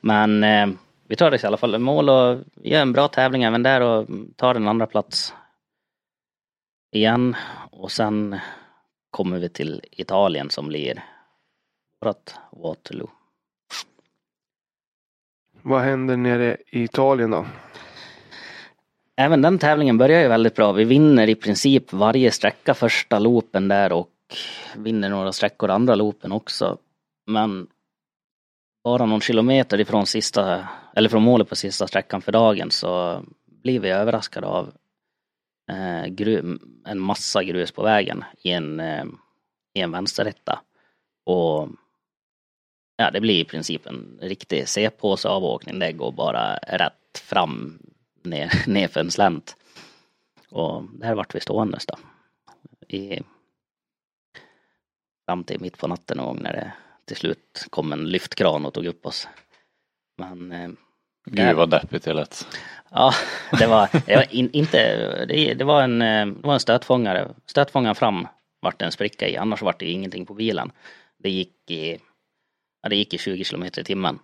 Men eh, vi tar det i alla fall mål och gör en bra tävling även där och tar en andra plats igen. Och sen kommer vi till Italien som blir vårt Waterloo. Vad händer nere i Italien då? Även den tävlingen börjar ju väldigt bra. Vi vinner i princip varje sträcka första loopen där och vinner några sträckor andra loopen också. Men bara någon kilometer ifrån sista, eller från målet på sista sträckan för dagen så blir vi överraskade av eh, gru, en massa grus på vägen i en, eh, i en vänsterrätta. Och ja, det blir i princip en riktig C-påse avåkning. Det går bara rätt fram ner, ner för en slänt. Och där vart vi ståendes då. I, fram till mitt på natten någon gång när det till slut kom en lyftkran och tog upp oss. Men eh, Gud vad deppigt det lät. Ja, det var, det var in, inte, det, det, var en, eh, det var en stötfångare. Stötfångaren fram vart en spricka i, annars vart det ingenting på bilen. Det gick i, ja, det gick i 20 kilometer i timmen.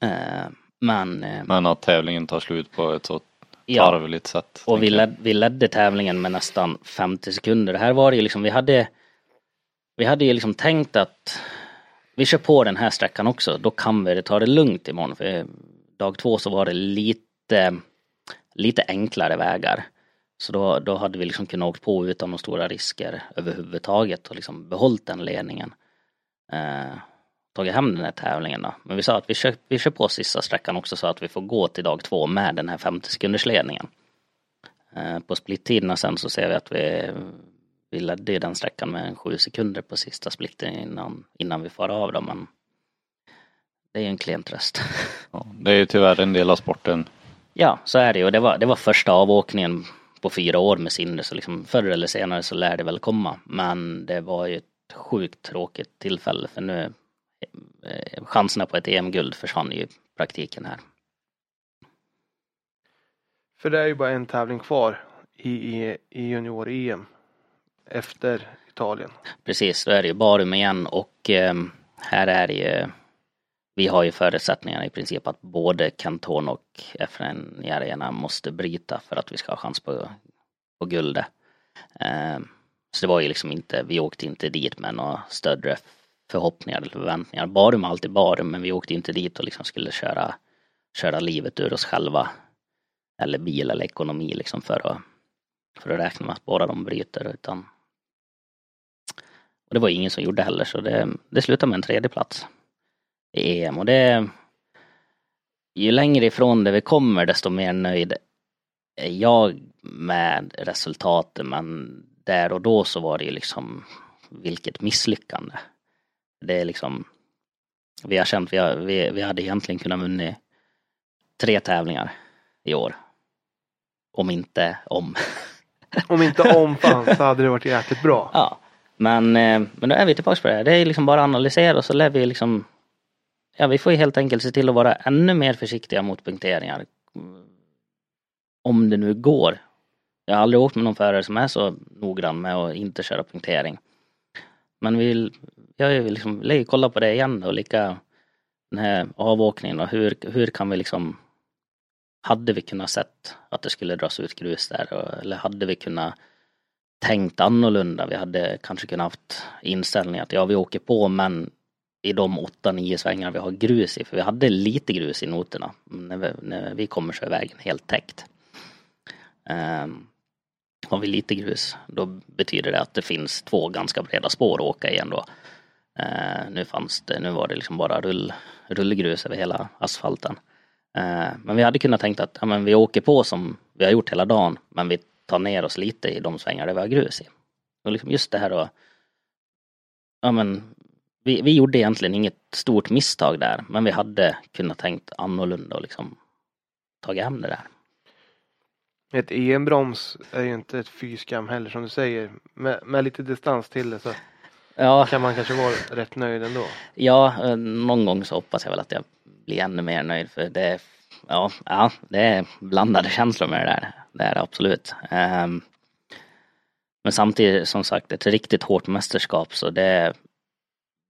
Eh, men, eh, men att tävlingen tar slut på ett så tarvligt ja, sätt. Och vi, led, vi ledde tävlingen med nästan 50 sekunder. Det här var det ju liksom, vi hade vi hade ju liksom tänkt att vi kör på den här sträckan också, då kan vi ta det lugnt imorgon. För dag två så var det lite, lite enklare vägar. Så då, då hade vi liksom kunnat åka på utan några stora risker överhuvudtaget och liksom behållit den ledningen. Eh, tagit hem den här tävlingen då. Men vi sa att vi kör, vi kör på sista sträckan också så att vi får gå till dag två med den här 50 sekunders ledningen. Eh, på splittiderna sen så ser vi att vi, vi ledde den sträckan med sju sekunder på sista splitten innan, innan vi far av då men det är ju en klen tröst. Ja, det är ju tyvärr en del av sporten. Ja, så är det ju. Det var, det var första avåkningen på fyra år med Sindre så liksom förr eller senare så lär det väl komma. Men det var ju ett sjukt tråkigt tillfälle för nu eh, chanserna på ett EM-guld försvann ju i praktiken här. För det är ju bara en tävling kvar i, i, i junior-EM efter Italien. Precis, då är det ju Barum igen och eh, här är det ju vi har ju förutsättningarna i princip att både Kanton och Efren Järjena måste bryta för att vi ska ha chans på, på guldet. Eh, så det var ju liksom inte, vi åkte inte dit med några större förhoppningar eller förväntningar. Barum alltid Barum men vi åkte inte dit och liksom skulle köra, köra livet ur oss själva. Eller bil eller ekonomi liksom för att, för att räkna med att båda de bryter utan och det var ingen som gjorde heller så det, det slutade med en tredje plats i EM och det ju längre ifrån det vi kommer desto mer nöjd är jag med resultatet men där och då så var det ju liksom vilket misslyckande. Det är liksom vi har känt, vi, har, vi, vi hade egentligen kunnat vunnit tre tävlingar i år. Om inte om. om inte om fanns så hade det varit jäkligt bra. Ja. Men, eh, men då är vi tillbaka på det. Det är liksom bara att analysera och så lär vi liksom Ja, vi får ju helt enkelt se till att vara ännu mer försiktiga mot punkteringar. Om det nu går. Jag har aldrig åkt med någon förare som är så noggrann med att inte köra punktering. Men vi, jag vill liksom kolla på det igen och lika den här avåkningen och hur, hur kan vi liksom hade vi kunnat sett att det skulle dras ut grus där och, eller hade vi kunnat tänkt annorlunda. Vi hade kanske kunnat haft inställningen att ja vi åker på men i de åtta, nio svängar vi har grus i, för vi hade lite grus i noterna. När vi, när vi kommer så är vägen helt täckt. Um, har vi lite grus, då betyder det att det finns två ganska breda spår att åka i ändå. Uh, nu fanns det, nu var det liksom bara rull, rullgrus över hela asfalten. Uh, men vi hade kunnat tänkt att ja, men vi åker på som vi har gjort hela dagen, men vi tar ner oss lite i de svängar där vi har grus i. Och liksom just det här då, ja men vi, vi gjorde egentligen inget stort misstag där, men vi hade kunnat tänkt annorlunda och liksom tagit hem det där. Ett EM-broms är ju inte ett fyskam heller som du säger. Med, med lite distans till det så Ja, kan man kanske vara rätt nöjd ändå. ja, eh, någon gång så hoppas jag väl att jag blir ännu mer nöjd för det ja, ja, det är blandade känslor med det där. Det är det absolut. Ehm, men samtidigt som sagt ett riktigt hårt mästerskap så det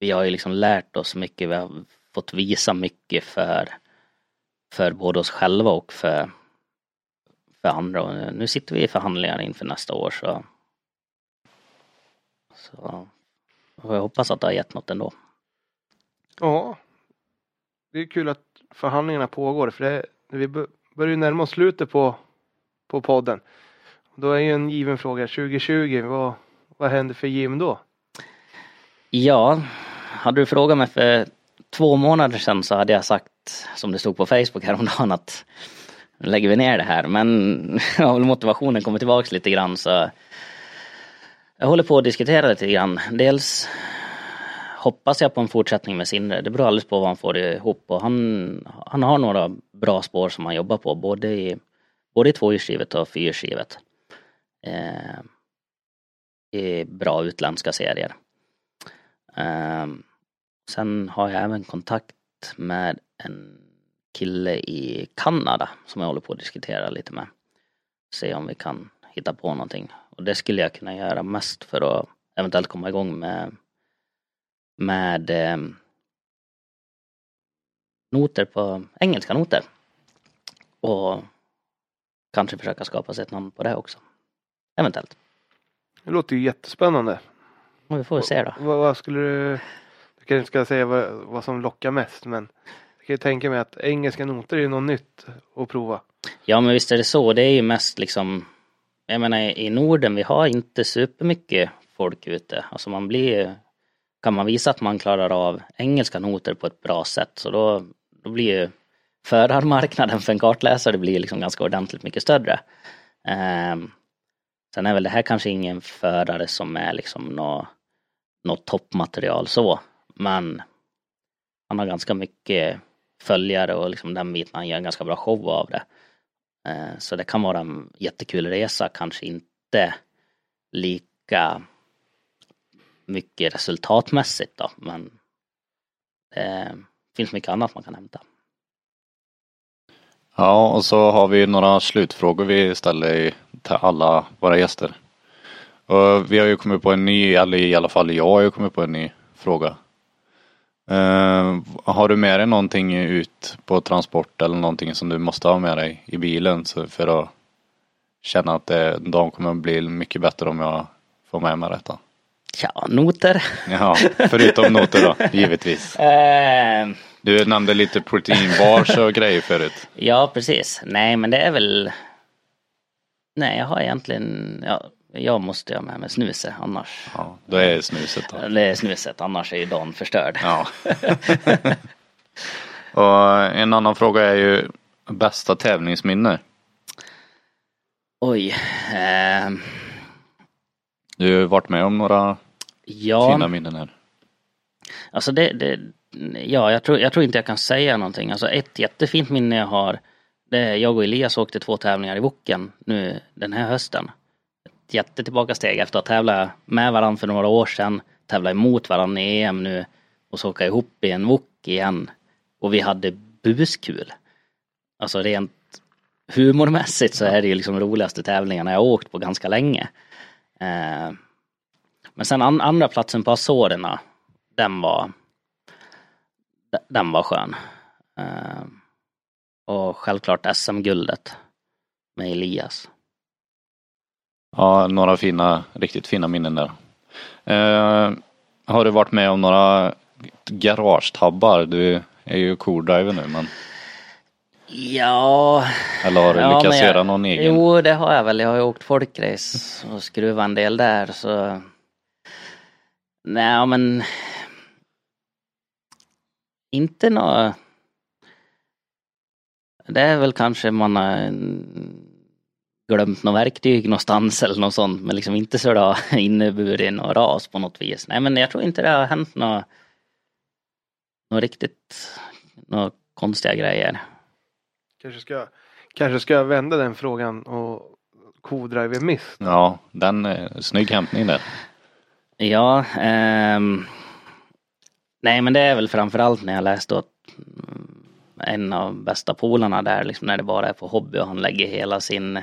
vi har ju liksom lärt oss mycket, vi har fått visa mycket för, för både oss själva och för, för andra. Och nu sitter vi i förhandlingar inför nästa år så, så jag hoppas att det har gett något ändå. Ja. Det är kul att förhandlingarna pågår för det, vi bör- börjar ju närma oss slutet på, på podden. Då är ju en given fråga 2020, vad, vad händer för Jim då? Ja, hade du frågat mig för två månader sedan så hade jag sagt, som det stod på Facebook häromdagen, att nu lägger vi ner det här. Men ja, väl motivationen kommer tillbaks lite grann så jag håller på att diskutera lite grann. Dels hoppas jag på en fortsättning med Sindre. Det beror alldeles på vad han får ihop och han, han har några bra spår som han jobbar på både i, både i tvåhjulsdrivet och fyrhjulsdrivet. Eh, I bra utländska serier. Ehm, sen har jag även kontakt med en kille i Kanada som jag håller på att diskutera lite med. Se om vi kan hitta på någonting. Och det skulle jag kunna göra mest för att eventuellt komma igång med med ehm, noter på engelska noter. Och kanske försöka skapa sig ett namn på det också. Eventuellt. Det låter ju jättespännande. Och vi får väl se då. Vad, vad skulle du, jag kanske inte ska säga vad, vad som lockar mest men jag kan ju tänka mig att engelska noter är ju något nytt att prova. Ja men visst är det så. Det är ju mest liksom Jag menar i Norden vi har inte supermycket folk ute. Alltså man blir Kan man visa att man klarar av engelska noter på ett bra sätt så då Då blir ju Förarmarknaden för en kartläsare blir liksom ganska ordentligt mycket större. Um, sen är väl det här kanske ingen förare som är liksom något Något toppmaterial så. Men Han har ganska mycket följare och liksom den biten, han gör en ganska bra show av det. Eh, så det kan vara en jättekul resa, kanske inte lika mycket resultatmässigt då, men det finns mycket annat man kan hämta. Ja, och så har vi några slutfrågor vi ställer till alla våra gäster. Och vi har ju kommit på en ny, eller i alla fall jag har ju kommit på en ny fråga. Eh, har du med dig någonting ut på transport eller någonting som du måste ha med dig i bilen för att känna att det, dagen kommer att bli mycket bättre om jag får med mig detta? Ja, noter. Ja, förutom noter då, givetvis. Eh, Du nämnde lite proteinbars och grejer förut. ja, precis. Nej, men det är väl Nej, jag har egentligen, ja, jag måste ha med mig snuset annars. Ja, då är det snuset då. Det är snuset, annars är ju dagen förstörd. Ja. och en annan fråga är ju bästa tävlingsminne. Oj. Eh, Du har varit med om några ja. fina minnen här. Alltså det, det ja, jag tror, jag tror inte jag kan säga någonting. Alltså ett jättefint minne jag har, det är jag och Elias åkte två tävlingar i Woken nu den här hösten. Ett jättetillbakasteg efter att tävla med varandra för några år sedan, tävla emot varandra i EM nu och så åka ihop i en wok igen. Och vi hade buskul. Alltså rent humormässigt så är det ju liksom roligaste tävlingarna jag åkt på ganska länge. Eh, Men sen an, andra platsen på Azorerna, den var den var skön. Uh, och självklart SM-guldet med Elias. Ja, några fina, riktigt fina minnen där. Uh, har du varit med om några garagetabbar? Du är ju co-driver nu men Ja. Eller har du ja, lyckats jag, göra någon egen? Jo, det har jag väl. Jag har ju åkt folkrace och skruvat en del där så. Nej, men. Inte något. Det är väl kanske man har glömt något verktyg någonstans eller något sånt men liksom inte så det har inneburit något ras på något vis. Nej men jag tror inte det har hänt något, något riktigt, några konstiga grejer. Kanske ska, kanske ska vända den frågan och co-driver miss. Ja, den är snygg hämtning där. Ja, ehm, nej men det är väl framförallt när jag läste åt en av bästa polarna där, liksom när det bara är på hobby och han lägger hela sin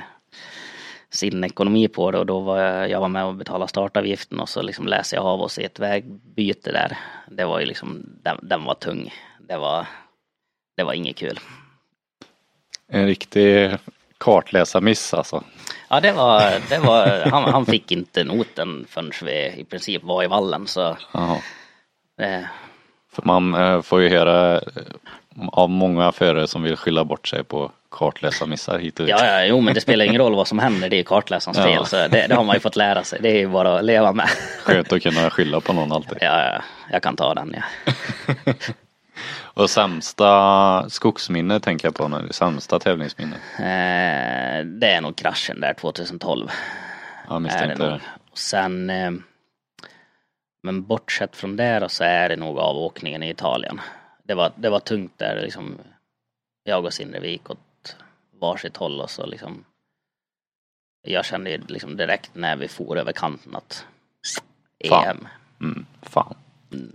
sin ekonomi på det och då var jag, jag var med och betalade startavgiften och så liksom läser jag av oss i ett vägbyte där. Det var ju liksom, den, den var tung. Det var, det var inget kul. En riktig kartläsarmiss alltså. Ja det var, det var han, han fick inte noten förrän vi i princip var i vallen så. Det... För man eh, får ju höra eh, av många förare som vill skylla bort sig på kartläsarmissar hit och dit. Ja, ja, jo men det spelar ingen roll vad som händer, det är kartläsarens ja. fel. Så det, det, har man ju fått lära sig, det är ju bara att leva med. Skönt att kunna skylla på någon alltid. Ja, ja jag kan ta den ja. Och sämsta skogsminne tänker jag på nu, sämsta tävlingsminne? Eh, det är nog kraschen där 2012. Ja, misstänkte det. Och sen eh, men bortsett från det så är det nog avåkningen i Italien. Det var, det var tungt där liksom. Jag och Sinrevik åt varsitt håll och så liksom. Jag kände liksom direkt när vi for över kanten att fan. EM. Mm, fan.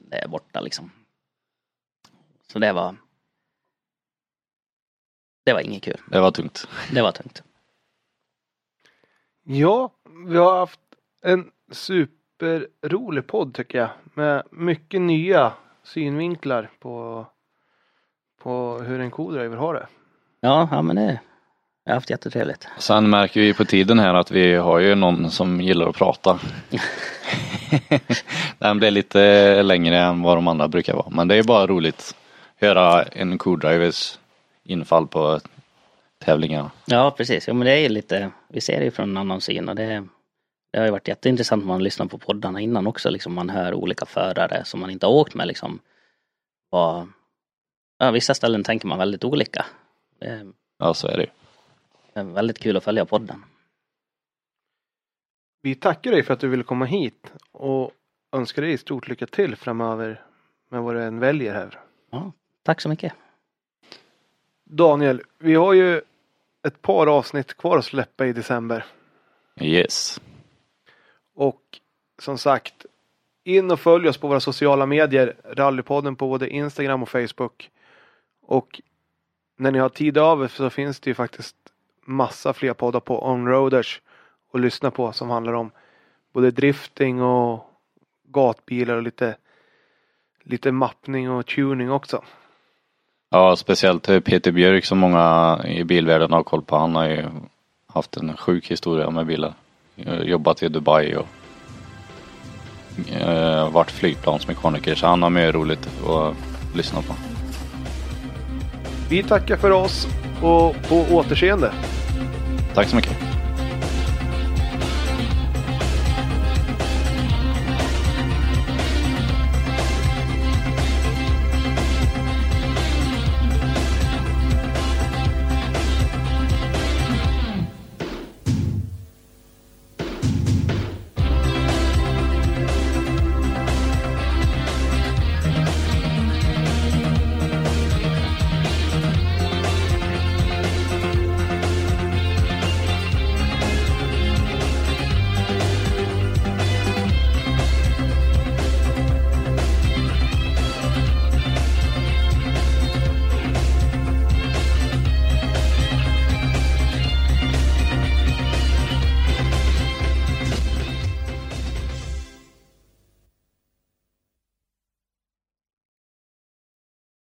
Det är borta liksom. Så det var Det var inget kul. Det var tungt. Det var tungt. Ja, vi har haft en superrolig podd tycker jag. Med mycket nya synvinklar på, på hur en co-driver har det. Ja, ja men det jag har haft jättetrevligt. Sen märker vi på tiden här att vi har ju någon som gillar att prata. Den blir lite längre än vad de andra brukar vara. Men det är bara roligt höra en co-drivers infall på tävlingarna. Ja precis, ja, men det är lite, vi ser det från en annan syn och det, det har ju varit jätteintressant när man lyssnar på poddarna innan också, liksom man hör olika förare som man inte har åkt med liksom. Vad, ja, vissa ställen tänker man väldigt olika. Det, ja så är det Det är väldigt kul att följa podden. Vi tackar dig för att du ville komma hit och önskar dig stort lycka till framöver med vad du än väljer här. Ja, Tack så mycket. Daniel, vi har ju ett par avsnitt kvar att släppa i december. Yes. Och som sagt, in och följ oss på våra sociala medier. Rallypodden på både Instagram och Facebook. Och när ni har tid över så finns det ju faktiskt massa fler poddar på Onroaders att lyssna på som handlar om både drifting och gatbilar och lite, lite mappning och tuning också. Ja, speciellt Peter Björk som många i bilvärlden har koll på. Han har ju haft en sjuk historia med bilar. Jobbat i Dubai och eh, varit flygplansmekaniker så han har mycket roligt att lyssna på. Vi tackar för oss och på återseende. Tack så mycket.